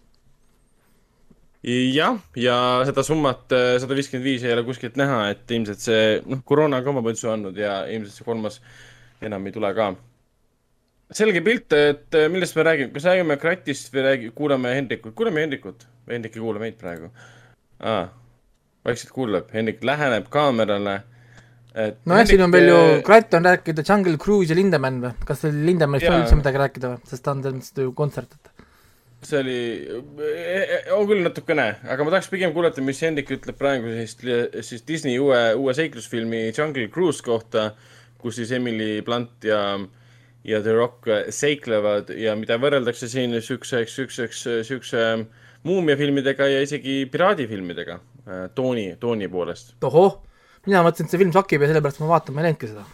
S2: jah, ja seda summat, sada viiskümmend viis ei ole kuskilt näha, et ilmselt see, noh, koroona on ka oma põntsu andnud ja ilmselt see kolmas enam ei tule ka selge pilt, et äh, millest me räägime, kas räägime Kratist või räägi-, kuulame Hendrikut, kuulame Hendrikut. Hendrik ei kuula meid praegu. Ah,. vaikselt kuuleb, Hendrik läheneb kaamerale.
S3: nojah, siin on veel ju, äh, Kratt on rääkida Jungle Cruise ja Lindemann või, kas teil Lindemannist on üldse midagi rääkida või, sest ta on selles mõttes ju kontsert, et
S2: see oli, äh, on küll natukene, aga ma tahaks pigem kuulata, mis Hendrik ütleb praegu siis, siis Disney uue, uue seiklusfilmi Jungle Cruise kohta, kus siis Emily Blunt ja äh, ja The Rock äh, seiklevad ja mida võrreldakse siin siukseks, siukseks, siukse muumiafilmidega ja isegi piraadifilmidega äh, tooni, tooni poolest.
S3: tohoh, mina mõtlesin, et see film sakib ja sellepärast ma vaatan, ma ei näinudki seda.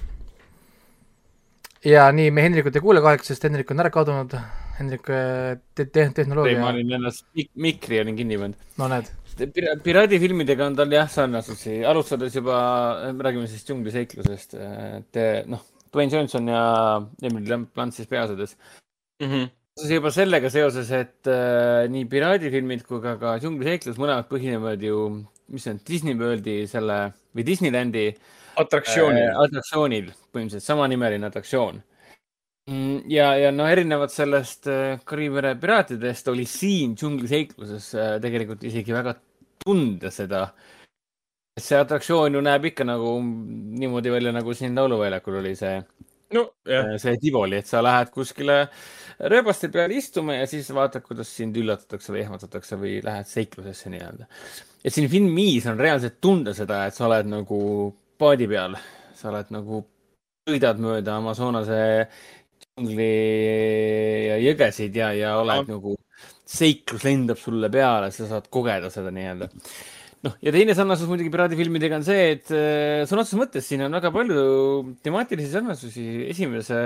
S3: ja nii, me Hendrikut ei kuule kahjuks, sest Hendrik on ära kadunud. Hendrik äh, te, te, tehnoloogia.
S4: ma olin ennast mik, mikri olin kinni pannud.
S3: no näed.
S4: piraadifilmidega on tal jah sarnasusi, alustades juba, räägime siis džungliseiklusest, et noh Dwayne Johnson ja Emily Blunt siis peaosades mm. -hmm. see juba sellega seoses, et äh, nii piraadifilmid kui ka, ka džungliseiklus mõlemad põhinevad ju, mis see on, Disney Worldi selle või Disneylandi
S2: atraktsioonil
S4: äh,, atraktsioonil, põhimõtteliselt samanimeline atraktsioon mm,. ja, ja noh, erinevalt sellest äh, Kariibi piraatidest oli siin džungliseikluses äh, tegelikult isegi väga tunda seda äh, see atraktsioon ju näeb ikka nagu niimoodi välja, nagu siin Lauluväljakul oli see
S2: no, yeah.
S4: see Tivoli, et sa lähed kuskile rööbaste peale istuma ja siis vaatad, kuidas sind üllatatakse või ehmatatakse või lähed seiklusesse nii-öelda. et siin filmis on reaalselt tunda seda, et sa oled nagu paadi peal, sa oled nagu, sõidad mööda Amazonase džungli ja jõgesid ja, ja oled no. nagu, seiklus lendab sulle peale, sa saad kogeda seda nii-öelda noh, ja teine sarnasus muidugi piraadifilmidega on see, et äh, sõna otseses mõttes siin on väga palju temaatilisi sarnasusi esimese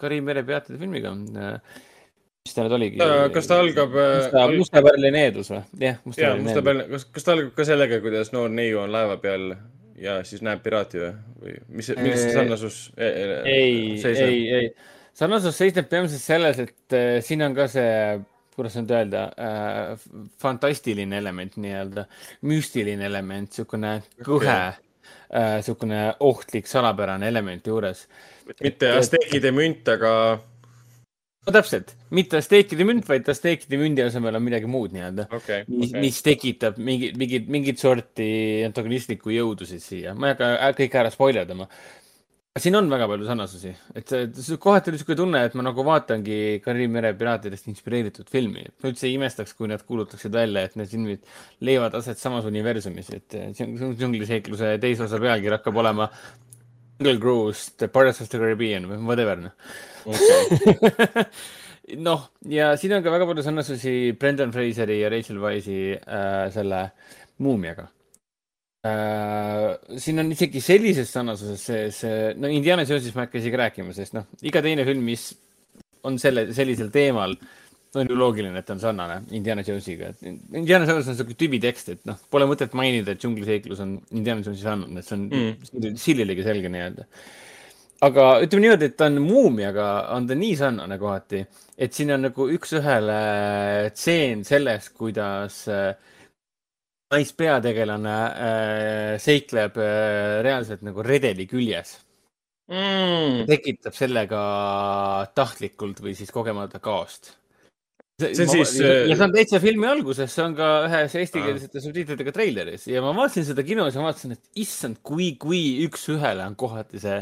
S4: Kariim mere piraatide filmiga. mis ta nüüd oligi?
S2: Äh, kas ta algab
S4: Musta, pärli needus või?
S2: jah, Musta pärli needus. kas, kas ta algab ka sellega, kuidas noor neiu on laeva peal ja siis näeb piraati või, või mis, milles see sarnasus
S4: e, e, ei, ei, ei, sarnasus seisneb peamiselt selles, et äh, siin on ka see kuidas nüüd öelda äh,, fantastiline element nii-öelda, müstiline element, niisugune kõhe okay., niisugune äh, ohtlik salapärane element juures.
S2: mitte Azteekide münt, aga.
S4: no täpselt, mitte Azteekide münt, vaid Azteekide mündi asemel on midagi muud nii-öelda
S2: okay,.
S4: mis okay., mis tekitab mingi, mingit, mingit sorti antagonistlikku jõudu siis siia, ma ei hakka kõike ära spoil erdama siin on väga palju sarnasusi, et see kohati oli niisugune tunne, et ma nagu vaatangi Kariibi mere piraatidest inspireeritud filmi. ma üldse ei imestaks, kui nad kuulutaksid välja, et need filmid leiavad aset samas universumis, et džungliseikluse teise osa pealkiri hakkab olema Jungle Cruise, The Pirates of the Caribbean või whatever noh okay. [LAUGHS] noh, ja siin on ka väga palju sarnasusi Brendan Fraseri ja Rachel Wise'i äh, selle muumiaga äh,. siin on isegi sellises sarnasuses sees, no Indiana Jones'ist ma ei hakka isegi rääkima, sest noh, iga teine film, mis on selle, sellisel teemal, on ju loogiline, et ta on sarnane Indiana Jonesiga. Indiana Jones on siuke tüvitekst, et noh, pole mõtet mainida, et džungliseiklus on Indiana Jonesi sarnane, et see on mm. sillilegi selge nii-öelda aga ütleme niimoodi, et ta on muumiaga, on ta nii sarnane kohati, et siin on nagu üks-ühele tseen sellest, kuidas äh, naispeategelane äh, seikleb äh, reaalselt nagu redeli küljes mm.. tekitab sellega tahtlikult või siis kogemata kaost. see on siis. ja see on täitsa filmi alguses, see on ka ühes eestikeelsete subtiitritega treileris ja ma vaatasin seda kinos ja vaatasin, et issand, kui, kui üks-ühele on kohati see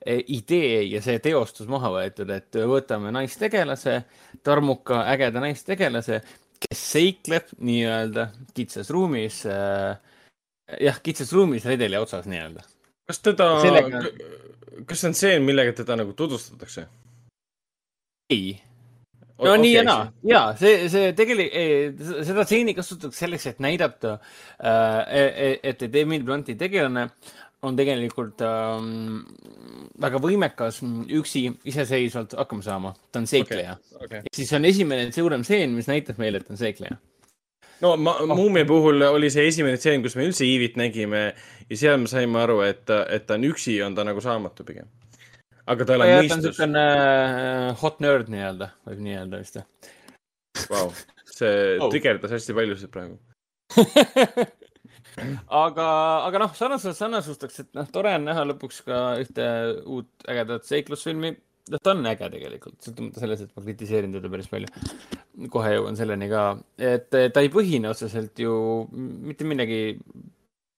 S4: e, idee ja see teostus maha võetud, et võtame naistegelase, tarmuka, ägeda naistegelase kes seikleb nii-öelda kitsas ruumis äh,, jah, kitsas ruumis redeli otsas nii-öelda.
S2: kas teda Sellega..., kas see on see, millega teda nagu tutvustatakse?
S4: ei. no okay, nii ja naa, ja see, see tegelikult, seda stseeni kasutatakse selleks, et näidata äh,, e, e, et, et Emil Blunti tegelane on tegelikult ähm, väga võimekas üksi iseseisvalt hakkama saama. ta on seikleja okay,. Okay. siis on esimene suurem stseen, mis näitab meile, et ta on seikleja.
S2: no ma oh., Muumia puhul oli see esimene stseen, kus me üldse Iivit nägime ja seal me saime aru, et, et ta on üksi, on ta nagu saamatu pigem. aga tal on mõistus. ta on
S4: niisugune uh, hot nerd nii-öelda, võib nii öelda vist.
S2: Vau, see oh. trigerdas hästi paljusid praegu [LAUGHS]
S4: aga, aga noh, sarnaselt sarnasustaks, et noh, tore on näha lõpuks ka ühte uut ägedat seiklusfilmi. noh, ta on äge tegelikult, sõltumata sellest, et ma kritiseerin teda päris palju. kohe jõuan selleni ka, et ta ei põhine otseselt ju mitte millegi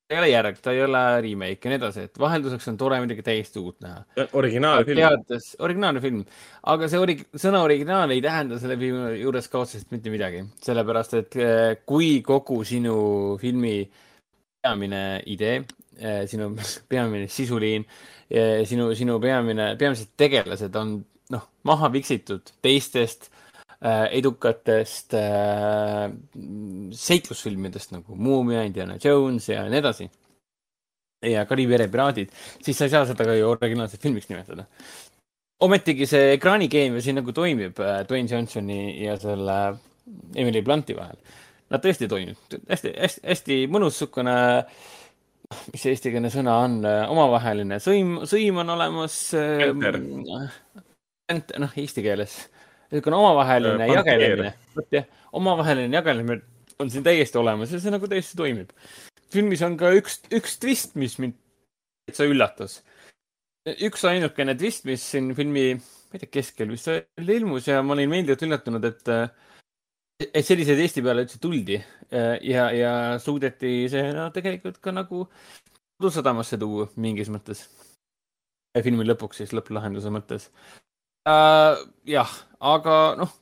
S4: ta ei ole järg, ta ei ole remake ja nii edasi, et vahelduseks on tore midagi täiesti uut näha.
S2: originaalne film.
S4: teades, originaalne film, aga see ori-, sõna originaal ei tähenda selle filmi juures ka otseselt mitte midagi, sellepärast et eh, kui kogu sinu filmi äh, peamine idee, eh, sinu [LAUGHS] peamine sisuliin, eh, sinu, sinu peamine, peamised tegelased on noh, maha viksitud teistest äh, edukatest äh, seiklusfilmidest nagu Muumia, Indiana Jones ja nii edasi. ja Kariibi mere piraadid, siis sa ei saa seda ka ju originaalselt filmiks nimetada. ometigi see ekraanikeemia siin nagu toimib äh, Dwayne Johnsoni ja selle Emily Blunti vahel nad tõesti toimivad, hästi, hästi, hästi mõnus niisugune, mis see eestikeelne sõna on, omavaheline sõim, sõim on olemas. noh, eesti keeles, niisugune omavaheline jagelemine, vot jah, omavaheline jagelemine on siin täiesti olemas ja see nagu täiesti toimib. filmis on ka üks, üks twist, mis mind täitsa üllatas. üks ainukene twist, mis siin filmi, ma ei tea, keskel vist ilmus ja ma olin meeldivalt üllatunud, et et selliseid Eesti peale üldse tuldi äh, ja, ja suudeti see no tegelikult ka nagu Kodusadamasse tuua mingis mõttes. filmi lõpuks siis lõpplahenduse mõttes uh,. jah, aga noh,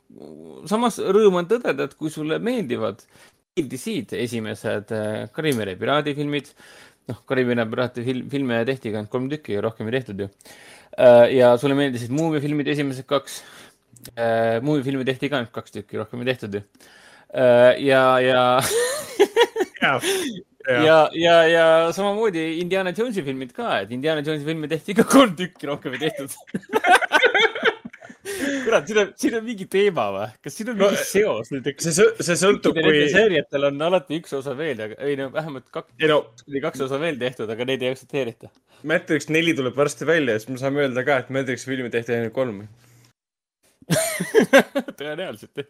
S4: samas rõõm on tõdeda, et kui sulle meeldivad, meeldisid esimesed uh, Karimere piraadifilmid, noh, Karimere piraati film, tehti ainult kolm tükki ja rohkem ei tehtud ju ja sulle meeldisid muumiafilmid esimesed kaks äh,. muuvifilme tehti ka ainult kaks tükki, rohkem ei tehtud ju äh,. ja, ja [LAUGHS] ja, ja, ja, ja samamoodi Indiana Jonesi filmid ka, et Indiana Jonesi filme tehti ka kolm tükki, rohkem ei tehtud [LAUGHS] kurat, siin on, siin on mingi teema või? kas siin on mingi no, seos näiteks?
S2: see, see sõltub, kui.
S4: seeriatel on alati üks osa veel, aga ei no vähemalt kaks, no, kaks osa veel tehtud, aga neid ei aktsepteerita.
S2: Matrix neli tuleb varsti välja ja siis me saame öelda ka, et Matrixi filmi tehti ainult kolm [LAUGHS]
S4: tõenäoliselt jah.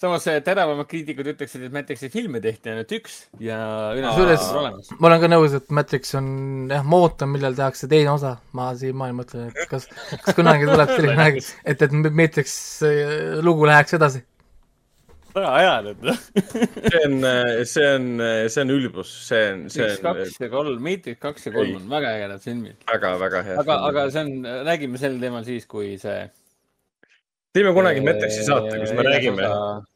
S4: samas teravamad kriitikud ütleksid, et Matrixi filme tehti ainult üks ja
S3: kusjuures ma olen ka nõus, et Matrix on jah, ma ootan, millal tehakse teine osa, ma siiamaani mõtlen, et kas, kas kunagi tuleb [LAUGHS] selline aeg, et, et Matrix lugu läheks edasi.
S4: ära ajanud
S2: see on, see on, see on ülbus, see on, see on
S4: kaks ja kolm, Matrix kaks ja kolm on väga ägedad filmid.
S2: väga-väga hea.
S4: aga, aga see on, räägime sel teemal siis, kui see.
S2: Teeme kunagi Matrixi saate, kus me räägime.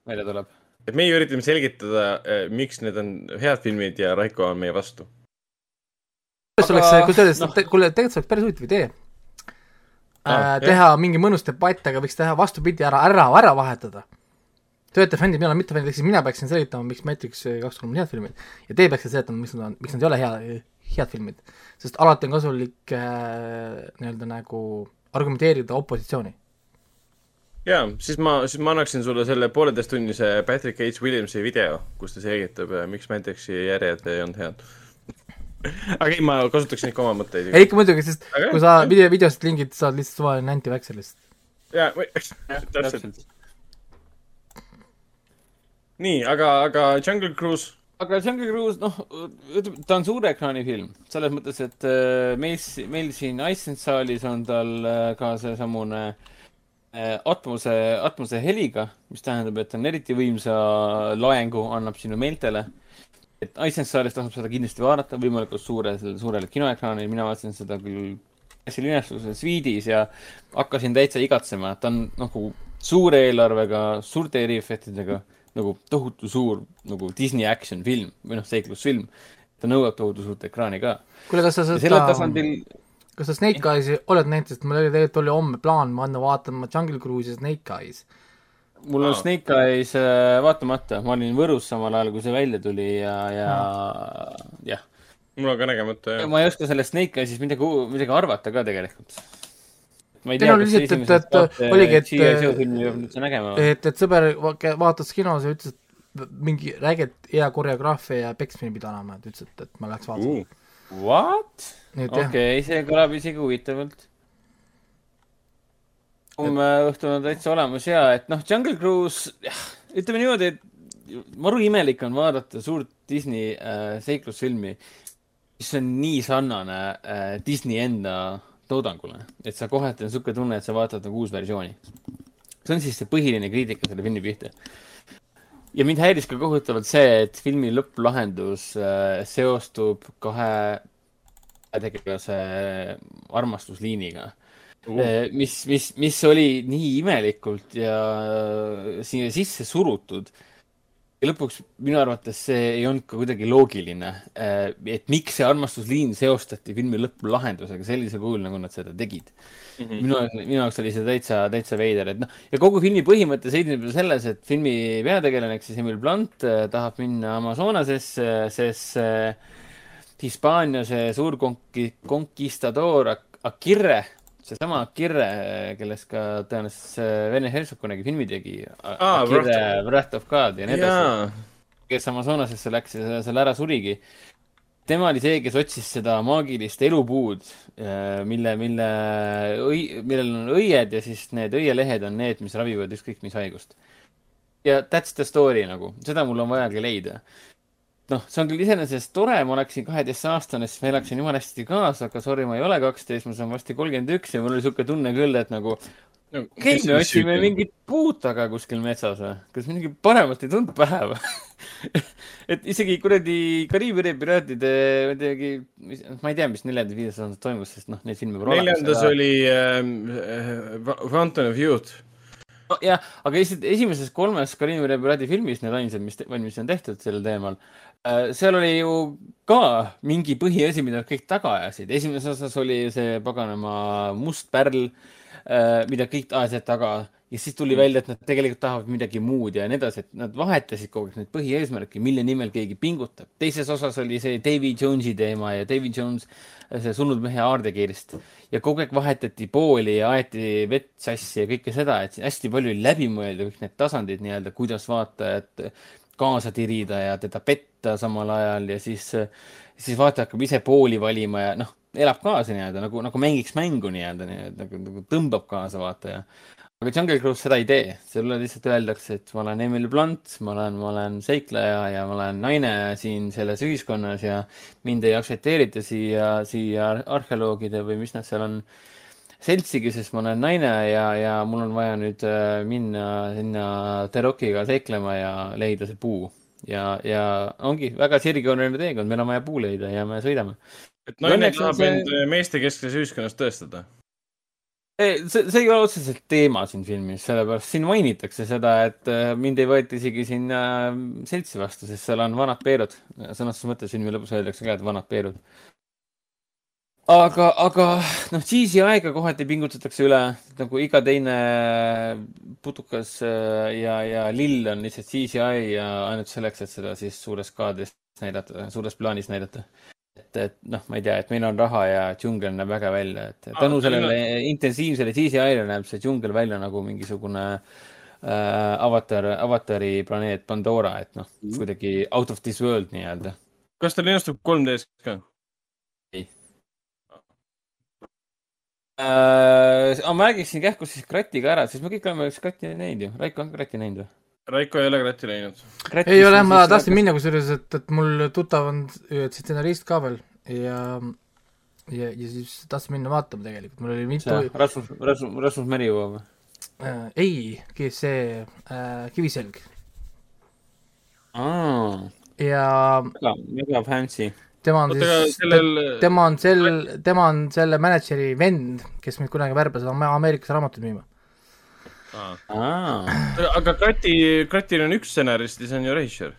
S4: välja tuleb.
S2: et meie üritame selgitada, eh, miks need on head filmid ja Raiko on meie vastu.
S3: kuidas oleks, kusjuures no., kuule, tegelikult see oleks päris huvitav idee ah,. teha jah. mingi mõnus debatt, aga võiks teha vastupidi, ära, ära, ära vahetada töötaja fännid, mina olen mitte fännid, ehk siis mina peaksin selgitama, miks Matrix kaks kolm on head filmid ja teie peaksite seletama, miks nad on, miks nad ei ole hea, head filmid. sest alati on kasulik äh, nii-öelda nagu argumenteerida opositsiooni.
S2: Jaa, siis ma, siis ma annaksin sulle selle pooleteisttunnise Patrick H. Williamsi video, kus ta selgitab, äh, miks Matrixi järjed ei olnud head aga ei, ma kasutaksin ikka oma mõtteid.
S3: ei, ikka muidugi, sest aga kui sa video, videost lingid, saad lihtsalt suvaline anti-vaxxer lihtsalt.
S2: jaa, [LAUGHS] täpselt nii, aga, aga Jungle Cruise?
S4: aga Jungle Cruise, noh, ütleme, ta on suure ekraani film, selles mõttes, et äh, meil, meil siin Iceland saalis on tal äh, ka seesamune äh, atmose, atmose heliga, mis tähendab, et on eriti võimsa loengu annab sinu meeltele. et Iceland saalis tasub seda kindlasti vaadata, võimalikult suure, sellel suurel kinoekraanil, mina vaatasin seda küll linastuse sviidis ja hakkasin täitsa igatsema, et ta on nagu suure eelarvega, suurte eriefektidega nagu tohutu suur nagu Disney action film või noh, seiklusfilm. ta nõuab tohutu suurt ekraani ka.
S3: kuule, kas sa seda, tasandil... kas sa Snake Eyes'i oled näinud, sest mul oli tegelikult oli homme plaan panna vaatama Jungle Cruise'i Snake Eyes.
S4: mul on Snake Eyes äh, vaatamata, ma olin Võrus samal ajal, kui see välja tuli ja, ja jah.
S2: mul on ka nägemata,
S4: jah. ma ei oska sellest Snake Eyes'ist midagi, midagi arvata ka tegelikult
S3: Teil oli lihtsalt, et, et oligi, et, et, et sõber vaatas kinos ja ütles, et mingi räigelt hea koreograafia ja peksmine pidi olema, et ütles, et, et ma läheks vaatama uh,.
S4: What? okei okay,, see kõlab isegi huvitavalt. homme õhtul on täitsa olemas ja, et noh, Jungle Cruise, ütleme niimoodi, et maru imelik on vaadata suurt Disney äh, seiklusfilmi, mis on nii sarnane äh, Disney enda toodangule, et sa kohati on niisugune tunne, et sa vaatad nagu uus versiooni. see on siis see põhiline kriitika selle filmi pihta. Ja mind häiris ka kohutavalt see, et filmi lõpplahendus äh, seostub kahe tegelase armastusliiniga. Uh.. mis, mis, mis oli nii imelikult ja siia sisse surutud ja lõpuks minu arvates see ei olnud ka kuidagi loogiline, äh, et miks see armastusliin seostati filmi lõpplahendusega sellisel kujul, nagu nad seda tegid mm. -hmm. minu, minu jaoks oli see täitsa, täitsa veider, et noh, ja kogu filmi põhimõte seisneb ju selles, et filmi peategelane ehk siis Emil Blunt äh, tahab minna Amazonasesse, sest äh, Hispaania see suur konki-, konkistador Akirre seesama Kirre, kellest ka tõenäoliselt Vene Hersog kunagi filmi tegi ah,. Kirre, Wrath of God ja nii edasi. kes Amazonasesse läks ja seal ära surigi. tema oli see, kes otsis seda maagilist elupuud, äh, mille, mille, millel on õied ja siis need õielehed on need, mis ravivad ükskõik mis haigust. ja that's the story nagu, seda mul on vajagi leida noh, see on küll iseenesest tore, ma oleksin kaheteistaastane, siis ma elaksin jumala hästi kaasa, aga sorry, ma ei ole kaksteist, ma saan varsti kolmkümmend üks ja mul oli niisugune tunne küll, et nagu no, okei okay,, me otsime mingit puud taga kuskil metsas või? kas midagi paremat ei tulnud pähe või [LAUGHS] et isegi kuradi Kariibi piraatide midagi, ma ei tea, mis neljandas, viiendas aastas toimus, sest noh, neid filme
S2: pole olemas. neljandas oli äh, Fountain of Youth
S4: nojah, aga lihtsalt esimeses kolmes Kariibi piraadi filmis, need ainsad, mis valmis on tehtud sellel teemal seal oli ju ka mingi põhiasi, mida nad kõik taga ajasid. esimeses osas oli see paganama must pärl, äh, mida kõik ajasid taga ja siis tuli välja, et nad tegelikult tahavad midagi muud ja nii edasi, et nad vahetasid kogu aeg neid põhieesmärke, mille nimel keegi pingutab. teises osas oli see Davy Jones'i teema ja Davy Jones, see surnud mehe aardekiirist ja kogu aeg vahetati pooli ja aeti vett sassi ja kõike seda, et hästi palju oli läbi mõelda kõik need tasandid nii-öelda, kuidas vaatajat kaasa tirida ja teda petta samal ajal ja siis, siis vaataja hakkab ise pooli valima ja noh, elab kaasa nii-öelda nagu, nagu mängiks mängu nii-öelda, nii-öelda nagu, nagu tõmbab kaasa vaataja. aga Jungle Cruise seda ei tee, sulle lihtsalt öeldakse, et ma olen Emily Blunt, ma olen, ma olen seikleja ja ma olen naine siin selles ühiskonnas ja mind ei aktsepteerita siia, siia arheoloogide või mis nad seal on seltsigi, sest ma olen naine ja, ja mul on vaja nüüd äh, minna sinna Terokiga seiklema ja leida see puu. ja, ja ongi väga sirgjooneline teekond, meil on vaja puu leida ja me sõidame.
S2: et naine tahab see... end meestekeskses ühiskonnas tõestada
S4: see, see ei ole otseselt teema siin filmis, sellepärast siin mainitakse seda, et äh, mind ei võeta isegi sinna äh, seltsi vastu, sest seal on vanad Peerud. sõnastuse mõttes filmi lõpus öeldakse ka, et vanad Peerud. Aga, aga noh, CGI-ga kohati pingutatakse üle, nagu iga teine putukas äh, ja, ja lill on lihtsalt CGI ja ainult selleks, et seda siis suures kaadris näidata, suures plaanis näidata et, et noh, ma ei tea, et meil on raha ja džungel näeb äge välja, et tänu sellele intensiivsele CGI-le näeb see džungel välja nagu mingisugune äh, avatar, avatari planeet Pandora, et noh mm., kuidagi out of this world nii-öelda.
S2: kas ta linastub 3D-s ka?
S4: ei äh,. ma räägiksin kähku siis Kratiga ära, sest me kõik oleme Krati näinud ju. Raiko on Krati näinud või?
S2: Raiko ei ole Kratti läinud.
S3: ei ole, ma tahtsin minna kusjuures, et, et mul tuttav on stsenarist ka veel ja ja, ja siis tahtsin minna vaatama tegelikult, mul oli mitu
S4: Rasmus, Rasmus, Rasmus Merivoo või
S3: äh,? ei, see äh, Kiviselg. ja
S4: väga, väga fancy.
S3: Tema on Oota, siis sellel..., tema on sel, tema on selle mänedžeri vend, kes mind kunagi värbas Ameerikas raamatuid müüma
S2: aga Krati, Kratil on üks stsenarist ja see on ju režissöör.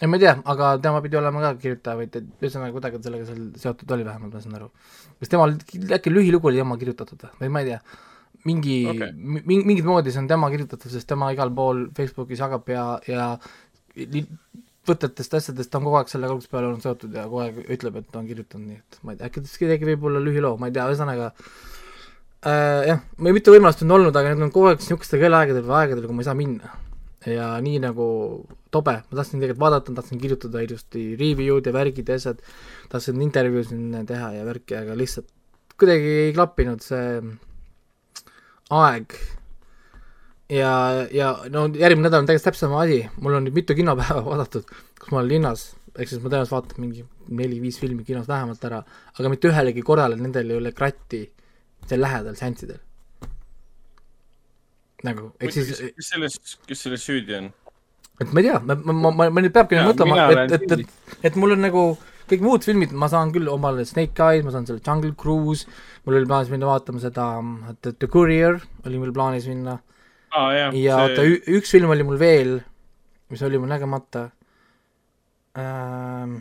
S3: ei, ma ei tea, aga tema pidi olema ka kirjutaja või ühesõnaga kuidagi sellega seal seotud oli vähemalt, ma saan aru. kas temal äkki lühilugu oli tema kirjutatud või ma ei tea, mingi okay., mingit moodi see on tema kirjutatud, sest tema igal pool Facebookis jagab ja, ja võtetest asjadest on kogu aeg sellega algusest peale olnud seotud ja kogu aeg ütleb, et ta on kirjutanud, nii et ma ei tea, äkki ta tegi võib-olla lühiloo, ma ei tea, ühesõnaga äh, jah, meil mitu võimalust on olnud, aga need on kogu aeg niisugustel kellaaegadel või aegadel, kui ma ei saa minna. ja nii nagu tobe, ma tahtsin tegelikult vaadata, tahtsin kirjutada ilusti review'd ja värgid ja asjad, tahtsin intervjuusid teha ja värki, aga lihtsalt kuidagi ei klappinud see aeg. Ja, ja no järgmine nädal on täiesti täpselt sama asi, mul on nüüd mitu kinopäeva [LAUGHS] vaadatud, kus ma olen linnas, ehk siis ma tõenäoliselt vaatan mingi neli-viis filmi kinos vähemalt ära, aga mitte ühelegi korrale nendel ei ole kratti seal lähedal seanssidel. nagu, ehk siis
S2: kes selles, kes selles süüdi on?
S3: et ma ei tea, ma, ma, ma, ma nüüd peabki mõtlema, et, et, et, et mul on nagu kõik muud filmid, ma saan küll omale Snake Eyes, ma saan selle Jungle Cruise, mul oli plaanis minna vaatama seda The, The Courier oli mul plaanis minna
S2: ah,.
S3: ja oota see..., üks film oli mul veel, mis oli mul nägemata ähm,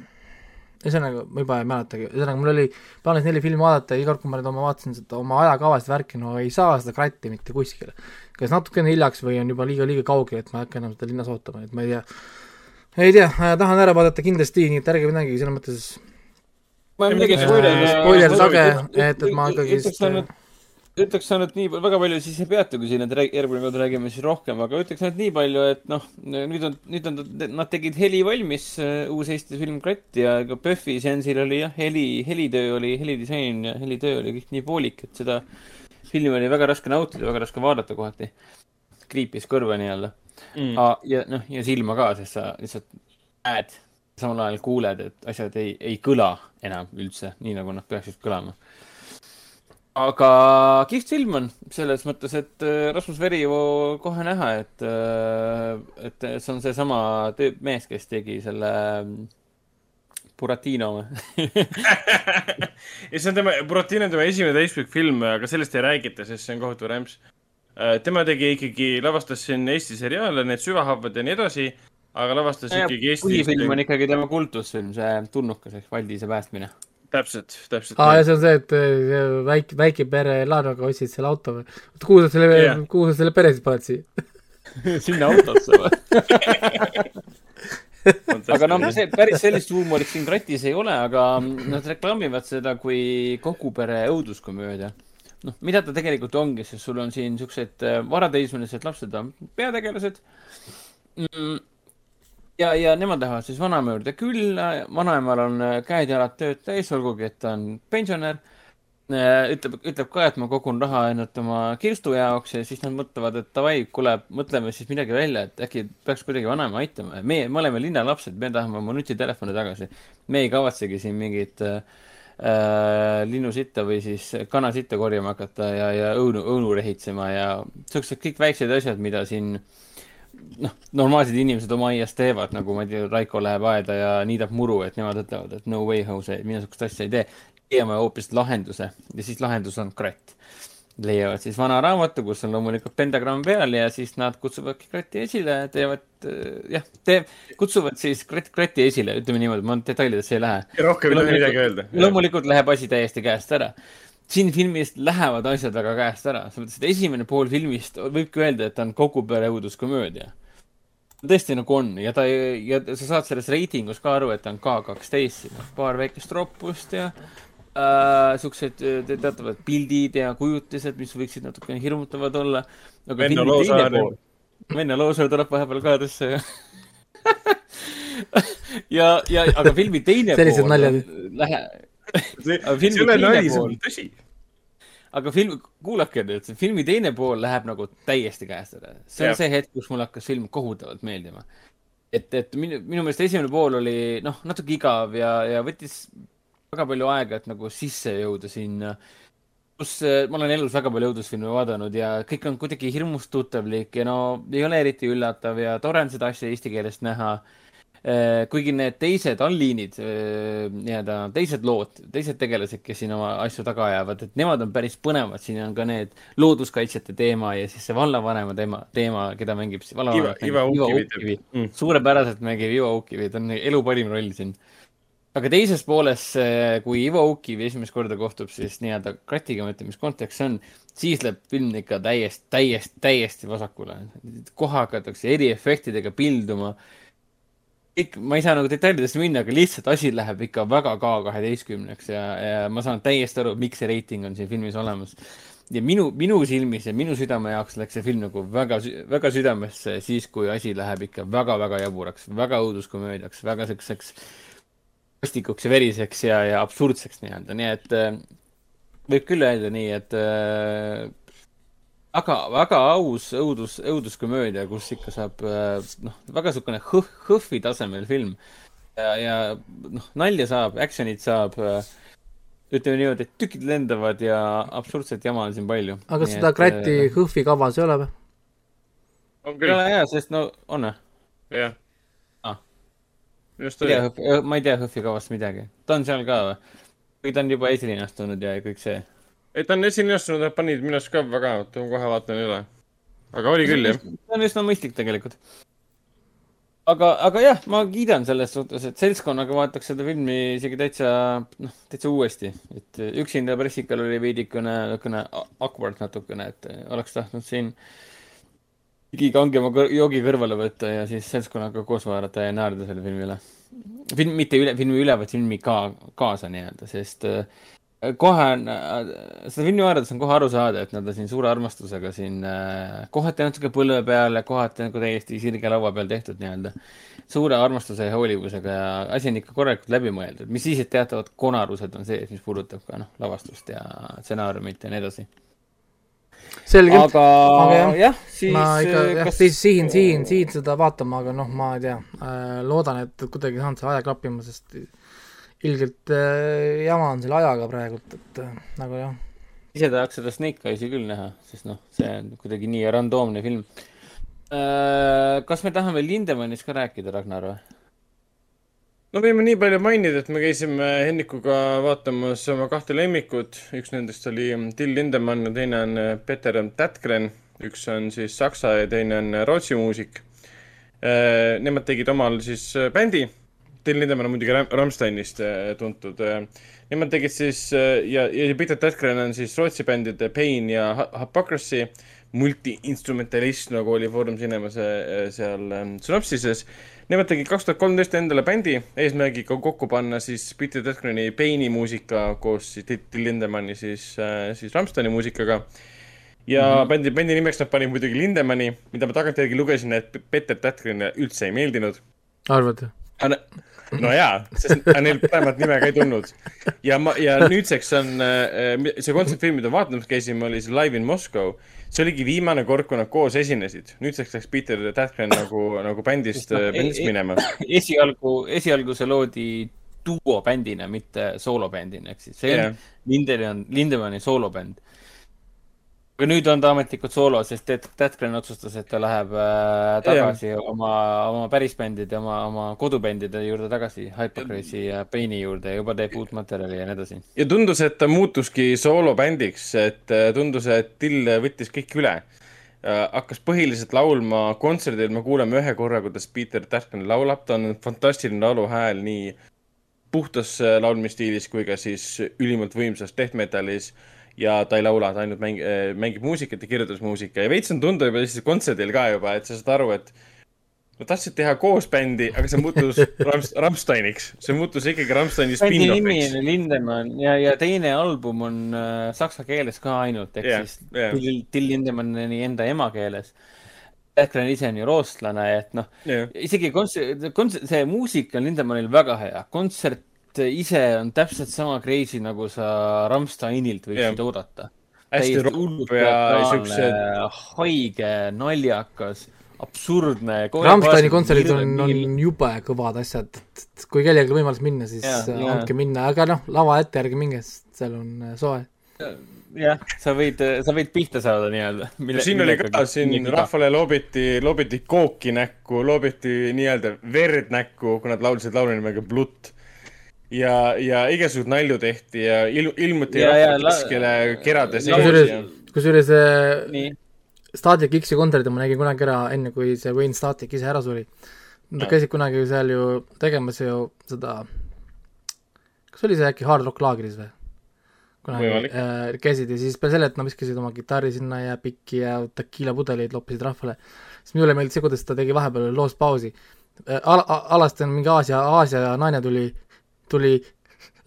S3: ühesõnaga, ma juba ei mäletagi, ühesõnaga mul oli plaanis neli filmi vaadata ja iga kord, kui ma nüüd oma vaatasin seda oma ajakavast värki, no ei saa seda kratti mitte kuskile. kas natukene hiljaks või on juba liiga, liiga kaugel, et ma ei hakka enam seda linnas ootama, et ma ei tea. ei tea, tahan ära vaadata kindlasti, nii et ärge midagi selles mõttes
S4: ma ei midagi spoiler.
S3: spoiler sage, et, et ma ikkagist
S4: ütleks ainult nii, väga palju siis ei peatugi siin, et järgmine kord räägime siis rohkem, aga ütleks ainult nii palju, et noh, nüüd on, nüüd on, nad tegid heli valmis, äh, uus Eesti film Kratt ja ka PÖFFi seansil oli jah, heli, helitöö oli, helidisain ja helitöö oli kõik nii poolik, et seda filmi oli väga raske nautida, väga raske vaadata kohati. kriipis kõrva nii-öelda. Mm.. ja noh, ja silma ka, sest sa lihtsalt näed, samal ajal kuuled, et asjad ei, ei kõla enam üldse nii, nagu nad peaksid kõlama aga kihvt film on selles mõttes, et äh, Rasmus Verivoo kohe näha, et, äh, et see on seesama mees, kes tegi selle mm, Buratino [LAUGHS]
S2: ja see on tema, Buratino on tema esimene täispikk film, aga sellest ei räägita, sest see on kohutav rämps. Äh, tema tegi ikkagi, lavastas siin Eesti seriaale, need Süvahavad ja nii edasi, aga lavastas ja, ikkagi Eesti.
S4: põhifilm on ikkagi tema kultusfilm, see Tulnukas ehk Valdise päästmine
S2: täpselt, täpselt.
S3: aa, ja see on see, et väike, väike pere Laanoga ostsid selle auto või? oota, kuhu sa selle yeah., kuhu sa selle pere siis paned siia [LAUGHS]
S4: sinna autosse või [LAUGHS] aga noh, see päris sellist huumorit siin kratis ei ole, aga nad reklaamivad seda kui kogu pere õuduskomöödia. noh, mida ta tegelikult ongi, sest sul on siin siuksed äh, varateismelised lapsed on peategelased mm ja, ja nemad lähevad siis vanaema juurde külla, vanaemal on äh, käed-jalad tööd täis, olgugi et ta on pensionär. Äh, ütleb, ütleb ka, et ma kogun raha ainult oma kirstu jaoks ja siis nad mõtlevad, et davai, kuule, mõtleme siis midagi välja, et äkki peaks kuidagi vanaema aitama. meie, me oleme linnalapsed, me tahame oma nutitelefone tagasi. me ei kavatsegi siin mingit äh, äh, linnusita või siis kanasitta korjama hakata ja, ja õunu, õunu rehitsema ja siuksed kõik väiksed asjad, mida siin noh, normaalsed inimesed oma aias teevad, nagu ma ei tea, Raiko läheb aeda ja niidab muru, et nemad ütlevad, et no way, Jose, mina sihukest asja ei tee. leiame hoopis lahenduse ja siis lahendus on kratt leiavad siis vana raamatu, kus on loomulikult pentagramm peal ja siis nad kutsuvadki Krati esile, teevad jah, teeb, kutsuvad siis Krat, Krati esile, ütleme niimoodi, ma detailidesse ei lähe.
S2: rohkem ei tohi midagi öelda.
S4: loomulikult läheb asi täiesti käest ära. Siin filmis lähevad asjad väga käest ära, selles mõttes, et esimene pool filmist võibki öelda, et ta on kogu pere õuduskomöödia. tõesti nagu on ja ta, ja sa saad selles reitingus ka aru, et ta on K kaksteist, siin on paar väikest roppust ja äh, siuksed teatavad pildid ja kujutised, mis võiksid natukene hirmutavad olla.
S2: Venno Loosaar.
S4: Venno Loosaar tuleb vahepeal kaadrisse ja [LAUGHS] ja, ja aga filmi teine
S3: sellised naljad.
S4: Lähe...
S2: see, see ei ole nali, see on tõsi.
S4: aga film, kuulake nüüd, filmi teine pool läheb nagu täiesti käest ära. see on ja. see hetk, kus mulle hakkas film kohutavalt meeldima. et, et minu, minu meelest esimene pool oli noh, natuke igav ja, ja võttis väga palju aega, et nagu sisse jõuda sinna. kus äh, ma olen elus väga palju õudusfilme vaadanud ja kõik on kuidagi hirmus tuttavlik ja no ei ole eriti üllatav ja tore on seda asja eesti keeles näha. Äh, kuigi need teised allliinid, äh, nii-öelda teised lood, teised tegelased, kes siin oma asju taga ajavad, et nemad on päris põnevad, siin on ka need looduskaitsjate teema ja siis see vallavanema teema, teema, keda mängib
S2: Iva, Iva Ukivi.
S4: Mm. suurepäraselt mängib Iva Ukivi, ta on elu parim roll siin aga teises pooles, kui Ivo Ukiv esimest korda kohtub siis nii-öelda kratiga, ma ütlen, mis kontekst see on, siis läheb film ikka täiesti, täiesti, täiesti vasakule. kohe hakatakse eriefektidega pilduma. Kõik, ma ei saa nagu detailidesse minna, aga lihtsalt asi läheb ikka väga K kaheteistkümneks ja, ja ma saan täiesti aru, miks see reiting on siin filmis olemas. ja minu, minu silmis ja minu südame jaoks läks see film nagu väga, väga südamesse siis, kui asi läheb ikka väga-väga jaburaks, väga õuduskomöödiaks, väga siukseks kastikuks ja veriseks ja, ja absurdseks nii-öelda, nii et äh, võib küll öelda nii, et äh, aga väga aus õudus, õuduskomöödia, kus ikka saab äh, noh, väga niisugune hõh-, hõhvi tasemel film. ja, ja noh, nalja saab, action'it saab äh, ütleme niimoodi, et tükid lendavad ja absurdset jama on siin palju.
S3: aga kas seda Kratti äh, hõhvi kavas ei ole või?
S2: on küll.
S4: ei ole jaa, sest no on või?
S2: jah
S4: just oli. ma ei tea Hõhvi kavast midagi. ta on seal ka või? või ta on juba esilinastunud ja kõik see?
S2: Ei, ta on esilinastunud, nad panid minu arust ka väga, oota ma kohe vaatan üle. aga oli küll, jah.
S4: see on üsna mõistlik tegelikult. aga, aga jah, ma kiidan selles suhtes, et seltskonnaga vaataks seda filmi isegi täitsa, noh, täitsa uuesti. et üksinda pressikal oli veidikene, niisugune awkward natukene, et oleks tahtnud siin mingi kangema joogi kõrvale võtta ja siis seltskonnaga koos vaadata ja naerda selle filmi üle. film, mitte üle, filmi üle, vaid filmi ka kaasa nii-öelda, sest äh, kohe on äh,, seda filmi vaadates on kohe aru saada, et nad on siin suure armastusega siin äh, kohati natuke põlve peal ja kohati nagu täiesti sirge laua peal tehtud nii-öelda. suure armastuse ja hoolivusega ja asi on ikka korralikult läbi mõeldud, mis siis, et teatavad konarused on sees, mis puudutab ka noh, lavastust ja stsenaariumit ja nii edasi
S3: selgelt,
S4: aga, aga jah,
S3: jah, siis ma ikka äh, jah, siis sihin, sihin, sihin seda vaatama, aga noh, ma ei tea loodan, et kuidagi saan selle aja klappima, sest ilgelt äh, jama on selle ajaga praegult, et äh, nagu jah.
S4: ise tahaks seda Snake Eyes'i küll näha, sest noh, see on kuidagi nii randoomne film äh,. kas me tahame Lindemannist ka rääkida, Ragnar või?
S2: no võime nii palju mainida, et me käisime Hennikuga vaatamas oma kahte lemmikut, üks nendest oli Till Lindemann ja teine on Peter Tätkren, üks on siis saksa ja teine on Rootsi muusik. Äh, nemad tegid omal siis bändi, Till Lindemann on muidugi Rammsteinist äh, tuntud. Nemad tegid siis ja, ja Peter Tätkren on siis Rootsi bändide Pain ja Hypocrisy multiinstrumentalist, nagu oli Foorum Cinemas äh, seal sünopsises Nemad tegid kaks tuhat kolmteist endale bändi eesmärgiga kokku panna siis Peter Tähkroni Paini muusika koos siis Till Lindemanni siis, äh, siis Rammsteini muusikaga. ja mm -hmm. bändi, bändi nimeks nad panid muidugi Lindemanni, mida ma tagantjärgi lugesin, et Peter Tähkronile üldse ei meeldinud.
S3: arvad?
S2: No jaa, sest neil paremat nime ka ei tulnud. ja ma, ja nüüdseks on äh, see kontsertfilm, mida vaatamas käisime, oli see Live in Moscow see oligi viimane kord, kui nad koos esinesid. nüüdseks läks Peter Tähkren nagu, nagu bändist, bändist minema.
S4: esialgu, esialgu see loodi duobändina, mitte soolobändina, ehk siis see
S2: Jah.
S4: on Lindemann, Lindemanni soolobänd. Aga nüüd on ta ametlikult soolo, sest Ted Tätkren otsustas, et ta läheb äh, tagasi oma, oma päris bändide, oma, oma kodubändide juurde tagasi, Hypocrisy ja Paini juurde ja juba teeb uut materjali ja nii edasi.
S2: ja tundus, et ta muutuski soolobändiks, et äh, tundus, et Till võttis kõik üle. hakkas põhiliselt laulma kontserdil, me kuuleme ühe korra, kuidas Peter Tähknen laulab, ta on fantastiline lauluhääl nii puhtas äh, laulmisstiilis kui ka siis ülimalt võimsas death metalis ja ta ei laula, ta ainult mäng, mängib muusikat ja kirjutas muusika ja veits on tunda juba siis kontserdil ka juba, et sa saad aru, et Nad tahtsid teha koos bändi, aga see muutus [LAUGHS] Rams-, Rammsteiniks, see muutus ikkagi Rammsteini
S4: bändi nimi
S2: spin-offiks
S4: on Lindemann ja, ja teine album on äh, saksa keeles ka ainult, ehk
S2: Jah,
S4: siis
S2: jah.
S4: Till, Till Lindemanni enda emakeeles. Tähklen ise on ju rootslane, et noh,
S2: yeah..
S4: isegi kontsert, kontsert, see muusika on Lindemannil väga hea, kontsert ise on täpselt sama crazy, nagu sa Rammsteinilt võiksid
S2: Jah.
S4: oodata.
S2: hästi ropp ja siuksed,
S4: haige, naljakas, absurdne.
S3: Rammsteini kontserdid on, on jube kõvad asjad, et kui kellelgi on võimalus minna, siis äh,
S4: jaa.
S3: andke minna, aga noh, lava ette ärge minge, sest seal on äh, soe.
S4: jah, sa võid, sa võid pihta saada nii-öelda.
S2: siin oli ka, siin rahvale loobiti, loobiti kooki näkku, loobiti nii-öelda verd näkku, kui nad laulsid laulu nimega Blut. ja, ja igasuguseid nalju tehti ja il, ilmuti
S4: Ja, ja,
S2: keskele kerade sees
S3: kusjuures äh, Static X-i kontserdi ma nägin kunagi ära, enne kui see Wayne Static ise ära suri. Nad käisid kunagi seal ju tegemas ju seda, kas oli see äkki Hard Rock laagris või? kunagi äh, käisid ja siis peale selle, et nad viskasid oma kitarri sinna ja pikki ja tekiila pudeleid loppisid rahvale, siis minule meeldis see, kuidas ta tegi vahepeal loos pausi äh,. Al-, alasti on mingi Aasia, Aasia naine tuli, tuli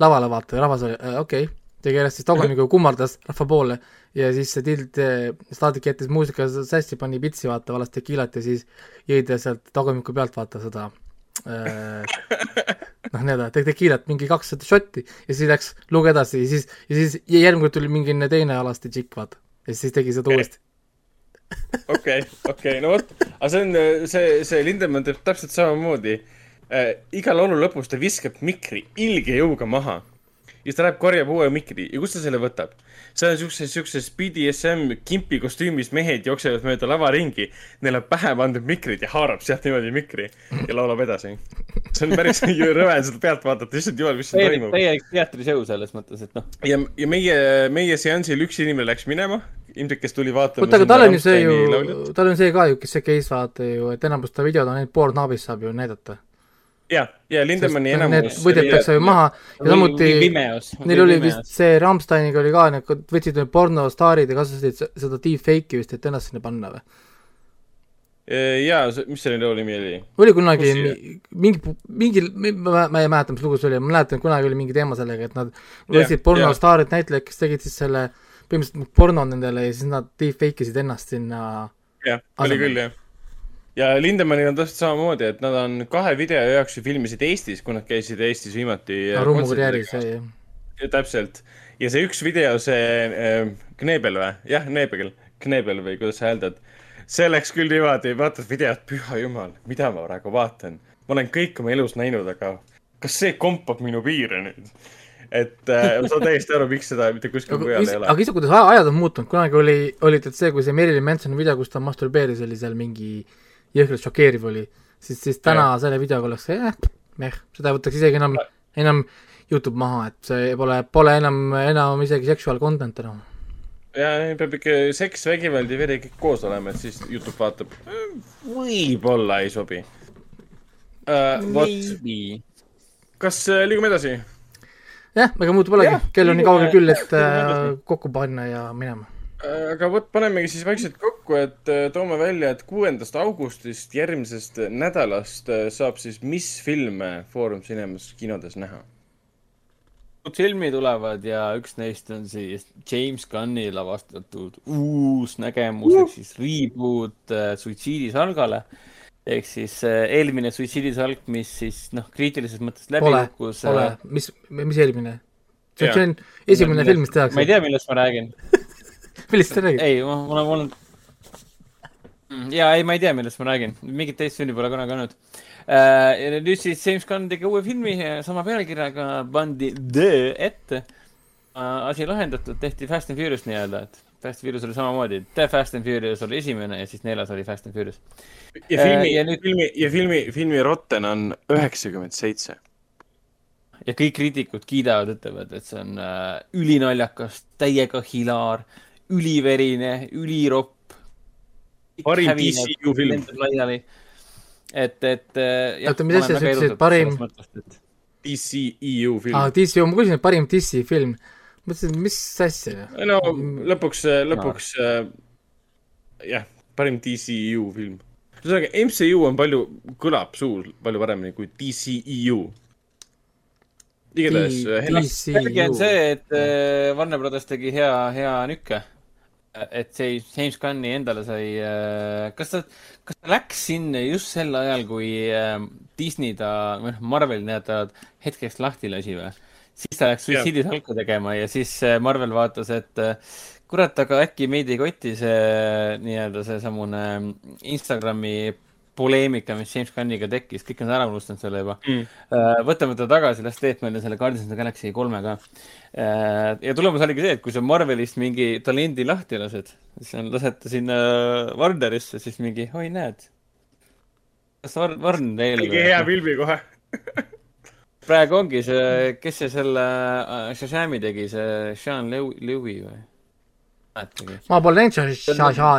S3: lavale vaata ja rahvas oli äh, okei okay., tegi ennast siis tagumikku, kummardas rahva poole ja siis see Tilt, Static jättis muusika sassi, pani pitsi vaata, valas tekiilat ja siis jõi ta sealt tagumiku pealt vaata seda äh, noh, nii-öelda te- tekiilat mingi kakssada šotti ja siis läks lugu edasi ja siis, ja siis ja järgmine kord tuli mingi teine alasti tšikk vaata ja siis tegi seda uuesti.
S2: okei, okei, no vot, aga see on, see, see Lindemann teeb täpselt samamoodi äh,. iga laulu lõpus ta viskab mikri ilge jõuga maha ja siis ta läheb korjab uue mikri ja kust ta selle võtab? seal on siukses, siukses BDSM kimpi kostüümis mehed jooksevad mööda lava ringi, neil on pähe pandud mikrid ja haarab sealt niimoodi mikri ja laulab edasi. see on päris [LAUGHS] rõve seda pealt vaadata, issand jumal, mis siin toimub.
S4: täielik teatrishow selles mõttes, et noh,
S2: ja, ja meie, meie seansil üks inimene läks minema, ilmselt kes tuli vaatama.
S3: oota, aga tal on ju see ju, tal on see ka ju, kes see case vaata ju, et enamus ta videod on ainult Pornhubis saab ju näidata.
S2: ja, ja Lindemanni
S3: Need
S2: enamus.
S3: võidetakse ju maha ja samuti neil oli vist see Rammsteiniga oli ka, nad võtsid need pornostaarid ja kasutasid se- seda deepfake'i vist, et ennast sinna panna või?
S2: ja, mis selle loo nimi oli?
S3: oli kunagi mingi, mingi, ma, ma ei mäleta, mis lugu see oli, ma mäletan, et kunagi oli mingi teema sellega, et nad võtsid
S2: Jah,
S3: pornostaarid, näitlejad, kes tegid siis selle põhimõtteliselt porno nendele ja siis nad deepfake isid ennast sinna
S2: jah, oli küll jah. Ja Lindemannil on täpselt samamoodi, et nad on kahe video jaoks ju filmisid Eestis, kui nad käisid Eestis viimati.
S3: Rummu karjääris, jah.
S2: täpselt. ja see üks video, see äh, Knebel või? jah, Knebel, Knebel või kuidas sa hääldad. see läks küll niimoodi, vaatad videot, püha jumal, mida ma praegu vaatan. ma olen kõik oma elus näinud, aga kas see kompab minu piire nüüd? et äh, ma saan täiesti aru, miks seda mitte kuskil mujal ei ole.
S3: aga ise, kuidas aja- ajad on muutunud, kunagi oli, oli tead see, kui see Marilyn Mansoni video, kus ta masturbeeris, oli seal mingi jõhkralt šokeeriv oli, siis, siis täna selle videoga oleks see eh, meh, seda võtaks isegi enam, enam Youtube maha, et see pole, pole enam, enam isegi sexual content enam.
S2: ja peab ikka seks, vägivald ja veri kõik koos olema, et siis Youtube vaatab. võib-olla ei sobi uh,. vot,
S4: Maybe.
S2: kas uh, liigume edasi?
S3: jah, ega muud polegi kell on nii kaugel küll, et
S2: edasi.
S3: kokku panna ja minema.
S2: Aga vot, panemegi siis vaikselt kokku, et äh, toome välja, et kuuendast augustist järgmisest nädalast äh, saab siis mis filme Foorum Cinemas kinodes näha?
S4: uut filmi tulevad ja üks neist on siis James Gunni lavastatud uus nägemus ehk siis reboot äh, Suitsiidisalgale. ehk siis äh, eelmine Suitsiidisalk, mis siis noh, kriitilises mõttes läbi kukkus.
S3: pole, mis, mis eelmine? see on esimene film, mis
S4: ma ei
S3: tehakse.
S4: tea, millest ma räägin. [LAUGHS] [LAUGHS]
S3: millest sa räägid?
S4: ei, ma, mul on, mul on, Mm, ja ei, ma ei tea, millest ma räägin, mingit teist filmi pole kunagi olnud uh,. ja nüüd siis James Gunn tegi uue filmi sama pealkirjaga, pandi The ette uh,. asi lahendatud, tehti Fast and Furious nii-öelda, et Fast and Furious oli samamoodi, The Fast and Furious oli esimene ja siis neljas oli Fast and Furious.
S2: ja filmi ja nüüd... filmi, ja filmi, filmi Rotten on üheksakümmend seitse
S4: ja kõik kriitikud kiidavad, ütlevad, et see on äh, ülinaljakas, täiega hilaar, üliverine, üliropp.
S2: parim DCU film.
S4: et, et.
S3: Äh, oota, mis asja sa ütlesid, parim?
S2: DCEU film.
S3: aa, DCU, ma kuulsin, et parim DC film. mõtlesin, mis asja?
S2: no lõpuks, lõpuks no. äh, jah, parim DCEU film. ühesõnaga, MCU on palju, kõlab suul palju paremini kui DCEU igatahes.
S4: selge on see, et äh, Warner Brothers tegi hea, hea nükke. Et see James Gunni endale sai, äh, kas ta, kas ta läks sinna just sel ajal, kui äh, Disney ta, või noh, Marvel nii-öelda ta hetkeks lahti lasi või? siis ta läks suitsiidisalku tegema ja siis Marvel vaatas, et kurat, aga äkki meid ei koti see nii-öelda seesamune Instagrami poleemika, mis James Gunniga tekkis, kõik on ära unustanud selle juba mm.. Äh, võtame ta tagasi, las teeb meile selle Guardians of the Galaxy kolme ka. Äh, ja tulemus oligi see, et kui sa Marvelist mingi talendi lahti lased, siis on, lased ta sinna Warnerisse, siis mingi, oi näed. kas War-, Warner
S2: eelmine? mingi hea filmi kohe
S4: praegu ongi see, kes see selle uh, Shazami tegi, see Sean Lewy või?
S3: Mäletagi. ma pole näinud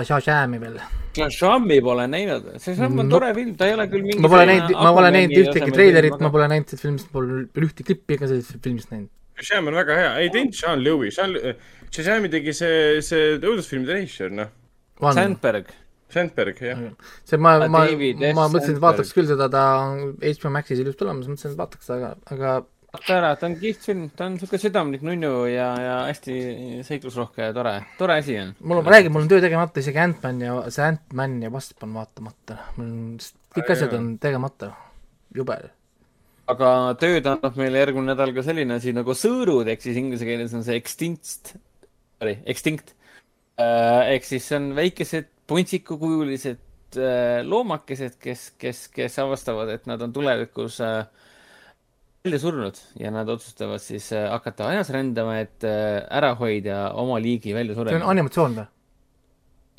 S3: Shazami veel.
S4: Shazami pole näinud, Shazam on tore film, ta ei ole küll mingi
S3: ma pole näinud, ma pole näinud ühtegi treilerit, ma pole näinud sellest filmist, pole ühtegi klippi ega sellest filmist näinud.
S2: Shazam on väga hea, ei teinud Sean Lewy, Sean, Shazami tegi see, see õudusfilmide režissöör, noh.
S4: Sandberg.
S2: Sandberg, jah.
S3: see ma, ma, ma mõtlesin, et vaataks küll seda, ta HBO Maxis ilus tulemas, mõtlesin, et vaataks, aga, aga
S4: vaata ära, ta on kihvt film, ta on siuke südamlik nunnu ja, ja hästi seiklusrohke ja tore, tore asi on.
S3: mul on, ma räägin, mul on töö tegemata, isegi Ant-Man ja see Ant-Man ja Wasp on vaatamata, mul on, kõik asjad on tegemata, jube.
S4: aga tööd annab meile järgmine nädal ka selline asi nagu sõõrud, ehk siis inglise keeles on see extinct, sorry, extinct äh,. ehk siis see on väikesed puntsikukujulised äh, loomakesed, kes, kes, kes avastavad, et nad on tulevikus äh, välja surnud ja nad otsustavad siis äh, hakata ajas rändama, et äh, ära hoida oma liigi väljasuremine.
S3: see on animatsioon või?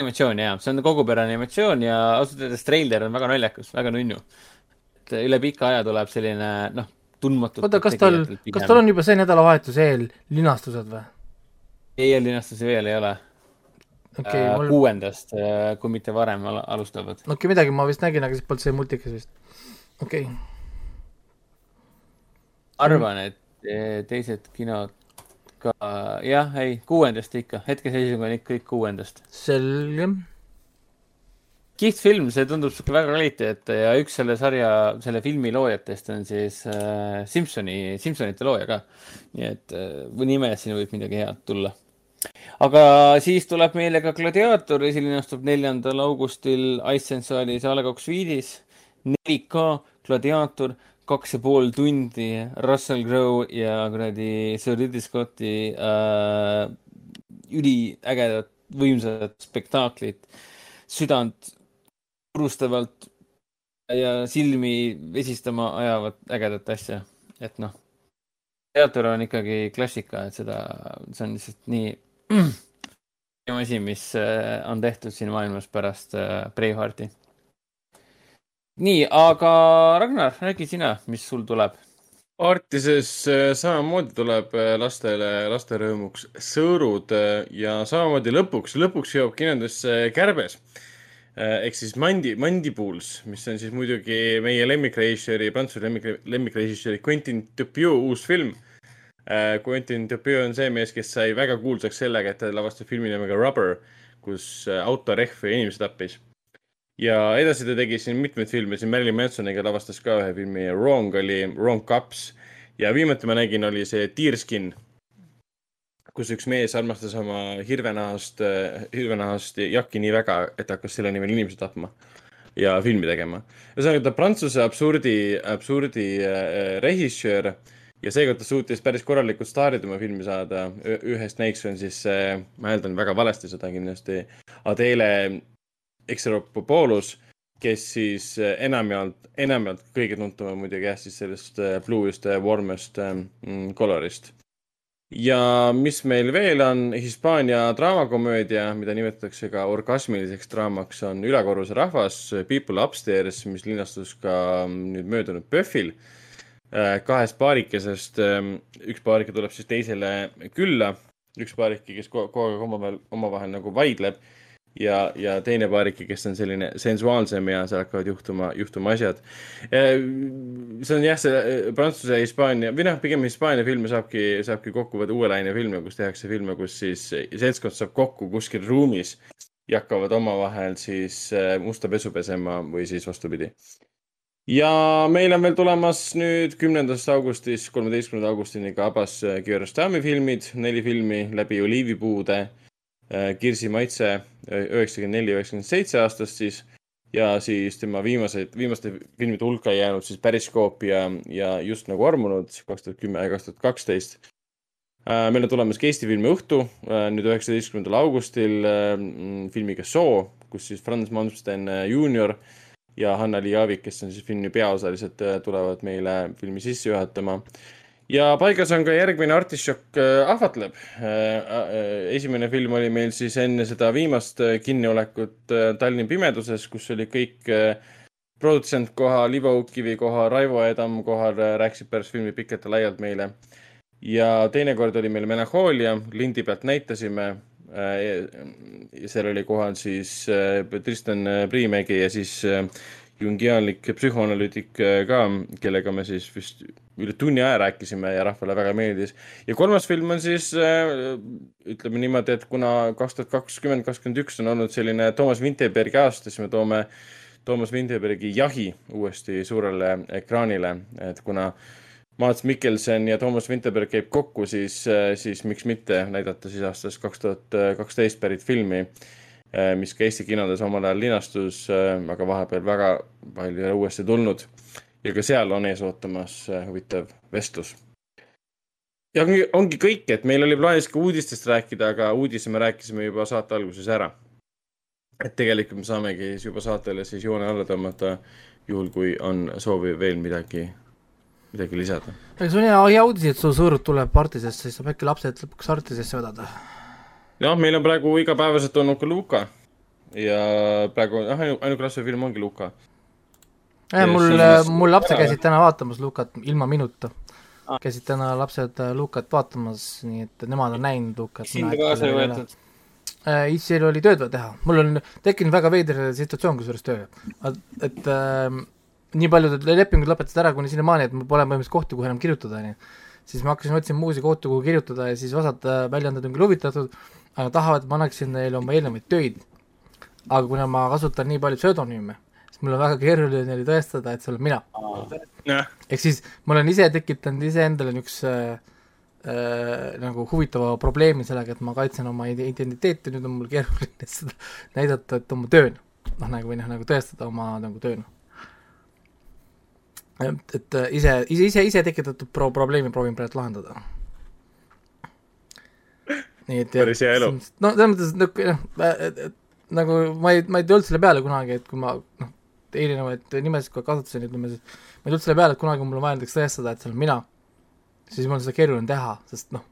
S4: animatsioon jaa, see on kogupere animatsioon ja ausalt öeldes treiler on väga naljakas, väga nunnu. et üle pika aja tuleb selline noh, tundmatu.
S3: oota, kas tal, kas tal on juba see nädalavahetuse eel linastused või?
S4: ei, linastusi veel ei ole okay,. Äh, mul... kuuendast, kui mitte varem alustavad.
S3: okei okay,, midagi ma vist nägin, aga siis polnud see multikas vist. okei okay
S4: arvan, et eh, teised kinod ka, jah, ei, kuuendast ikka, hetkeseisuga on ikka kõik kuuendast.
S3: selge.
S4: kihvt film, see tundub sihuke väga kvaliteetne ja üks selle sarja, selle filmi loojatest on siis äh, Simsoni, Simsonite looja ka. nii et äh, nime siin võib midagi head tulla. aga siis tuleb meile ka Gladiaator, esilinastub neljandal augustil Icesense saalis A Le Coq Suite'is. 4K Gladiaator kaks ja pool tundi Russell Crowe ja kuradi Sir Ridley Scotti äh, üliägedat, võimsat spektaaklit, südant purustavalt ja silmi vesistama ajavat ägedat asja, et noh, teater on ikkagi klassika, et seda, see on lihtsalt nii [CLEARS THROAT] [CLEARS THROAT] asi, mis äh, on tehtud siin maailmas pärast äh, Bravehearti nii, aga Ragnar, räägi sina, mis sul tuleb?
S2: Artises äh, samamoodi tuleb äh, lastele, laste rõõmuks sõõrud äh, ja samamoodi lõpuks, lõpuks jõuab kinodesse Kärbes ehk siis Mandi, Mandibules, mis on siis muidugi meie lemmikrežissööri, prantsuse lemmik, lemmikrežissööri Quentin Dupieux uus film. Quentin Dupieux on see mees, kes sai väga kuulsaks sellega, et ta lavastas filmi nimega Rubber, kus auto rehvi inimesi tappis ja edasi ta tegi siin mitmeid filme, siin Marilyn Mansoniga lavastas ka ühe filmi, Wrong oli Wrong Cups ja viimati ma nägin, oli see Deerskin, kus üks mees armastas oma hirvenahast, hirvenahast jakki nii väga, et hakkas selle nimel inimesi tapma ja filmi tegema. ühesõnaga, ta Prantsuse absurdi, absurdi äh, režissöör ja seekord ta suutis päris korralikult staarid oma filmi saada. ühest näiks on siis, ma eeldan väga valesti seda kindlasti, Adele Exeropopoulos, kes siis enamjaolt, enamjaolt kõige tuntum on muidugi jah, siis sellest Blue'ist, Warmest mm, Colorist ja mis meil veel on, Hispaania draamakomöödia, mida nimetatakse ka orgasmiliseks draamaks, on Ülekorruse rahvas, People Upstairs, mis linastus ka nüüd möödunud PÖFFil. Kahest paarikesest, üks paarike tuleb siis teisele külla, üks paarike, kes kogu aeg omavahel, omavahel nagu vaidleb ja, ja teine paarike, kes on selline sensuaalsem ja seal hakkavad juhtuma, juhtuma asjad. see on jah, see äh, Prantsuse, Hispaania või noh, pigem Hispaania filme saabki, saabki kokku võtta uue laine filme, kus tehakse filme, kus siis seltskond saab kokku kuskil ruumis ja hakkavad omavahel siis äh, musta pesu pesema või siis vastupidi. ja meil on veel tulemas nüüd kümnendast augustist kolmeteistkümnenda augustini ka Abbas Kiarostami filmid, neli filmi läbi oliivipuude Äh, Kirsi Maitse äh, üheksakümmend neli, üheksakümmend seitse aastast siis ja siis tema viimased, viimaste filmide hulka jäänud siis Periskoop ja, ja Just nagu armunud kaks tuhat kümme ja kaks tuhat kaksteist. Äh, meil on tulemas ka Eesti filmi õhtu nüüd üheksateistkümnendal augustil filmiga Soo, kus siis Franz Malmsten juunior ja Hanna-Li Jaavik, kes on siis filmi peaosalised, tulevad meile filmi sisse juhatama ja paigas on ka järgmine artišokk äh, ahvatleb. Äh, äh, esimene film oli meil siis enne seda viimast kinniolekut Tallinna pimeduses, kus oli kõik produtsent kohal, Ivo Ukivi kohal, Raivo Edam kohal, rääkisid pärast filmi pikalt ja laialt meile. ja teinekord oli meil Melanhoolia, lindi pealt näitasime. seal oli kohal siis Tristan Priimägi ja siis jungiaanlik psühhoanalüütik äh, ka, kellega me siis vist üle tunni aja rääkisime ja rahvale väga meeldis. ja kolmas film on siis äh, ütleme niimoodi, et kuna kaks tuhat kakskümmend, kakskümmend üks on olnud selline Toomas Vinterbergi aasta, siis me toome Toomas Vinterbergi Jahi uuesti suurele ekraanile, et kuna Maats Mikkelson ja Toomas Vinterberg käib kokku, siis, äh, siis miks mitte näidata siis aastast kaks tuhat kaksteist pärit filmi mis ka Eesti kinodes omal ajal linastus, äh, aga vahepeal väga palju ei ole uuesti tulnud. ja ka seal on ees ootamas äh, huvitav vestlus. ja ongi, ongi kõik, et meil oli plaanis ka uudistest rääkida, aga uudise me rääkisime juba saate alguses ära. et tegelikult me saamegi juba saatele siis joone alla tõmmata, juhul kui on soovi veel midagi, midagi lisada.
S3: see on hea, hea uudis, et su sõõr tuleb Artisesse, siis saab äkki lapsed lõpuks Artisesse vedada
S2: jah, meil on praegu igapäevaselt olnud ka Luka ja praegu jah, ainuke lastefilm ongi Luka.
S3: mul, mul lapsed käisid täna vaatamas Lukat ilma minuta ah.. käisid täna lapsed äh, Lukat vaatamas, nii et nemad on näinud Lukat.
S4: sind kaasa ei võetud?
S3: äh,. Issil oli tööd vaja teha, mul on tekkinud väga veider situatsioon kusjuures töö, et äh, nii paljud lepingud lõpetasid ära kuni sinnamaani, et mul pole põhimõtteliselt kohti, kuhu enam kirjutada, onju. siis ma hakkasin otsima uusi kohti, kuhu kirjutada ja siis osad äh, väljaanded on küll huvitatud, aga tahavad, et ma annaksin neile oma eelnevaid töid. aga kuna ma kasutan nii palju pseudonüüme, siis mul on väga keeruline neile tõestada, et see olen mina. ehk siis ma olen ise tekitanud iseendale niisuguse äh, nagu huvitava probleemi sellega, et ma kaitsen oma identiteeti, nüüd on mul keeruline [LAUGHS] seda näidata, et oma tööna. noh, nagu või noh, nagu tõestada oma nagu tööna. et, et ise, ise, ise, ise tekitatud pro-, probleemi proovin praegu lahendada nii et
S2: päris hea elu.
S3: no selles mõttes, noh, nagu ma ei, ma ei tulnud selle peale kunagi, et kui ma noh, erinevaid nimesid aeg kasutasin, ütleme siis, ma ei tulnud selle peale, et kunagi mul on vaja näiteks tõestada, et see olen mina, siis mul on seda keeruline teha, sest noh,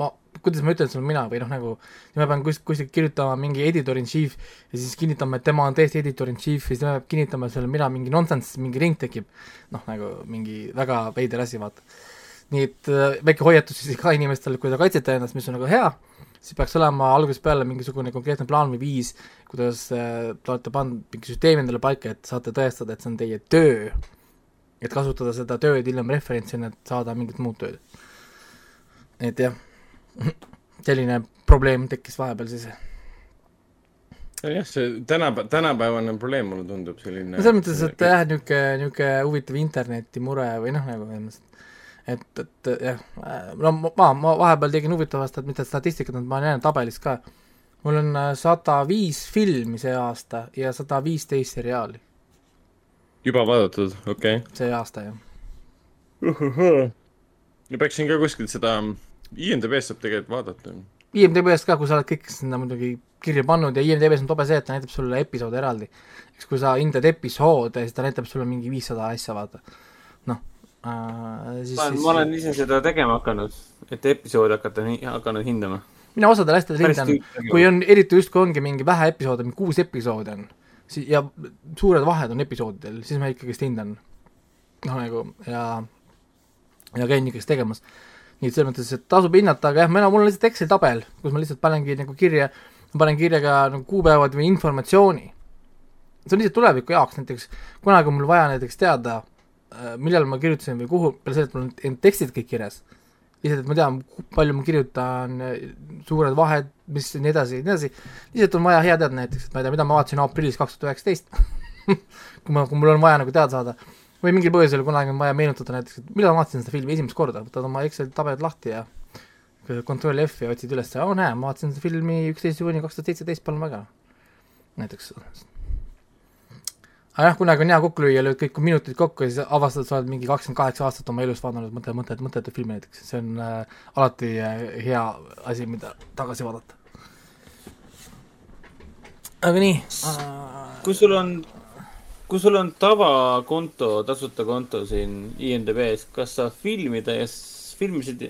S3: ma, kuidas ma ütlen, et see olen mina või noh, nagu ma pean kus-, kuskilt kirjutama mingi editor in chief ja siis kinnitama, et tema on tõesti editor in chief ja siis tema peab kinnitama, et see olen mina, mingi nonsense, mingi ring tekib. noh, nagu mingi väga veider asi, vaata nii et äh, väike hoiatus siis ka inimestele, kui te kaitsete ennast, mis on nagu hea, siis peaks olema algusest peale mingisugune konkreetne plaan või viis, kuidas äh, te olete pannud mingi süsteemi endale paika, et saate tõestada, et see on teie töö. et kasutada seda tööd hiljem referentsina, et saada mingit muud tööd. et jah, [LAUGHS] selline probleem tekkis vahepeal siis
S2: jah, see tänapäev, tänapäevane probleem mulle tundub selline
S3: no selles mõttes, et jah, niisugune, niisugune huvitav internetimure või noh, nagu et, et jah, no ma, ma vahepeal tegin huvitavast, et mitte statistikat, ma olen näinud tabelis ka, mul on äh, sada viis filmi see aasta ja sada viisteist seriaali.
S2: juba vaadatud, okei okay..
S3: see aasta, jah
S2: uh. -huh. ja peaksin ka kuskilt seda, IMDB-st saab tegelikult vaadata.
S3: IMDB-st ka, kui sa oled kõik sinna muidugi kirja pannud ja IMDB-s on tobe see, et ta näitab sulle episoode eraldi. eks kui sa hindad episoode, siis ta näitab sulle mingi viissada asja, vaata. noh
S4: äh,. ma, ma olen ise seda tegema hakanud, et episoode hakata, hakanud hindama.
S3: mina osadel asjadel hindan, kui on, eriti just kui ongi mingi vähe episoode, mingi kuus episoodi on, siis ja suured vahed on episoodidel, siis ma ikkagist hindan. noh, nagu ja, ja käin ikkagist tegemas nii et selles mõttes, et tasub hinnata, aga jah, mina, mul on lihtsalt Exceli tabel, kus ma lihtsalt panengi nagu kirja, ma panen kirja ka nagu kuupäevad või informatsiooni. see on lihtsalt tuleviku jaoks, näiteks kunagi on mul vaja näiteks teada, millal ma kirjutasin või kuhu, peale selle, et mul on tekstid kõik kirjas. lihtsalt, et ma tean, palju ma kirjutan, suured vahed, mis nii edasi, nii edasi. lihtsalt on vaja hea teada näiteks, et ma ei tea, mida ma vaatasin aprillis kaks tuhat üheksateist [LAUGHS] kui ma, kui mul on vaja nagu teada saada või mingil põhjusel kunagi on vaja meenutada näiteks, et millal ma vaatasin seda filmi esimest korda, võtad oma Exceli tabelid lahti ja kontrolli F ja otsid üles, oo näe, ma vaatasin seda filmi üksteist juuni kaks tuhat seitseteist, palun väga. näiteks. Aga jah, kunagi on hea kokku lüüa, lööd kõik minutid kokku ja siis avastad, sa oled mingi kakskümmend kaheksa aastat oma elust vaadanud mõte, mõtet, mõttetut filmi näiteks, see on äh, alati äh, hea asi, mida tagasi vaadata. aga nii
S4: äh.... kui sul on kui sul on tavakonto, tasuta konto siin IMDB-s, kas sa filmida ja filmisid,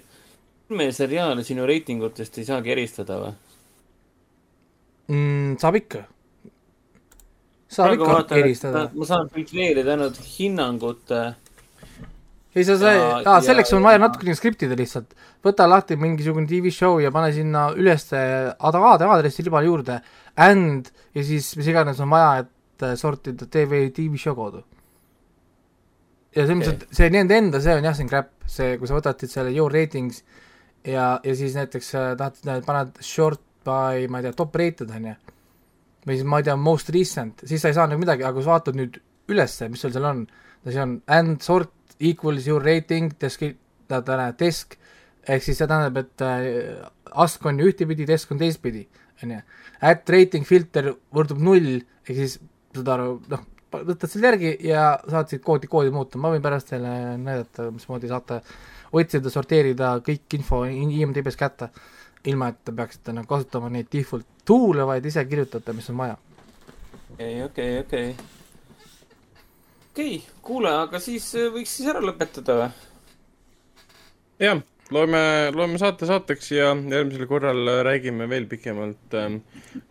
S4: filme ja seriaale sinu reitingutest ei saagi eristada või
S3: mm,? saab ikka. Saab ikka vaatan, eristada.
S4: ma saan filtreerida ainult hinnangute
S3: ei, sa sai, aa, selleks on vaja natukene skriptida lihtsalt. võta lahti mingisugune tv show ja pane sinna ülesse ad-, aadressi libale juurde and ja siis mis iganes on vaja, et et äh, sortida TV, TV show kaudu. ja selles mõttes okay., et see nende enda, see on jah, see on crap, see, kui sa võtad selle your ratings ja, ja siis näiteks äh, tahad, paned short by, ma ei tea, top rated on ju, või siis ma ei tea, most recent, siis sa ei saa nagu midagi, aga kui sa vaatad nüüd ülesse, mis sul seal on, see on and sort equals your rating, desk, ehk siis see tähendab, et äh, ask on ju ühtepidi, desk on teistpidi, on ju. At rating filter võrdub null, ehk siis saad aru, noh, võtad selle järgi ja saad siit koodi, koodi muuta, ma võin pärast teile näidata, mismoodi saate otsida, sorteerida kõik info IMDB-s kätte, ilma et te peaksite nagu kasutama neid default tool'e, vaid ise kirjutate, mis on vaja.
S4: okei, okei, okei. okei, kuule, aga siis äh, võiks siis ära lõpetada või?
S2: jah loeme, loeme saate saateks ja järgmisel korral räägime veel pikemalt ähm,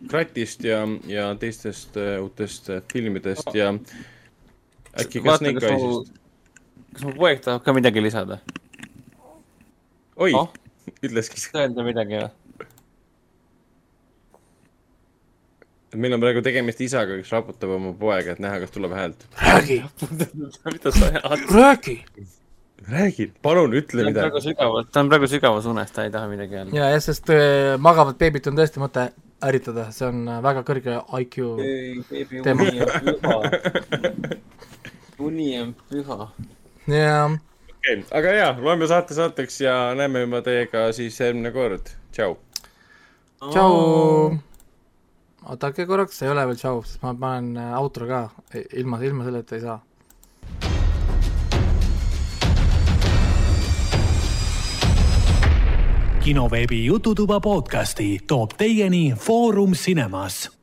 S2: Kratist ja, ja teistest äh, uutest äh, filmidest ja äkki ka Snake Eyes'ist.
S4: kas mu poeg tahab ka midagi lisada?
S2: oi oh?, [LAUGHS] ütleski.
S4: öelda midagi või?
S2: Meil on praegu tegemist isaga, kes raputab oma poega, et näha, kas tuleb häält.
S3: räägi [LAUGHS]
S4: mida sa ajad?
S3: räägi
S2: räägi, palun ütle midagi.
S4: sügavalt, ta on praegu sügavas unes, ta ei taha midagi öelda.
S3: ja, jah, sest äh, magavat beebit on tõesti mõte ärritada, see on äh, väga kõrge IQ
S4: ei, teema. uni on püha. uni on püha.
S3: jah.
S2: okei aga jaa, loeme saate saateks ja näeme juba teiega siis järgmine kord, tšau.
S3: tšau. Oodake korraks, ei ole veel tšau, sest ma panen äh, outro ka, ilma, ilma selleta ei saa.
S1: Kinoveebi Jututuba podcasti toob teieni Foorum Cinemas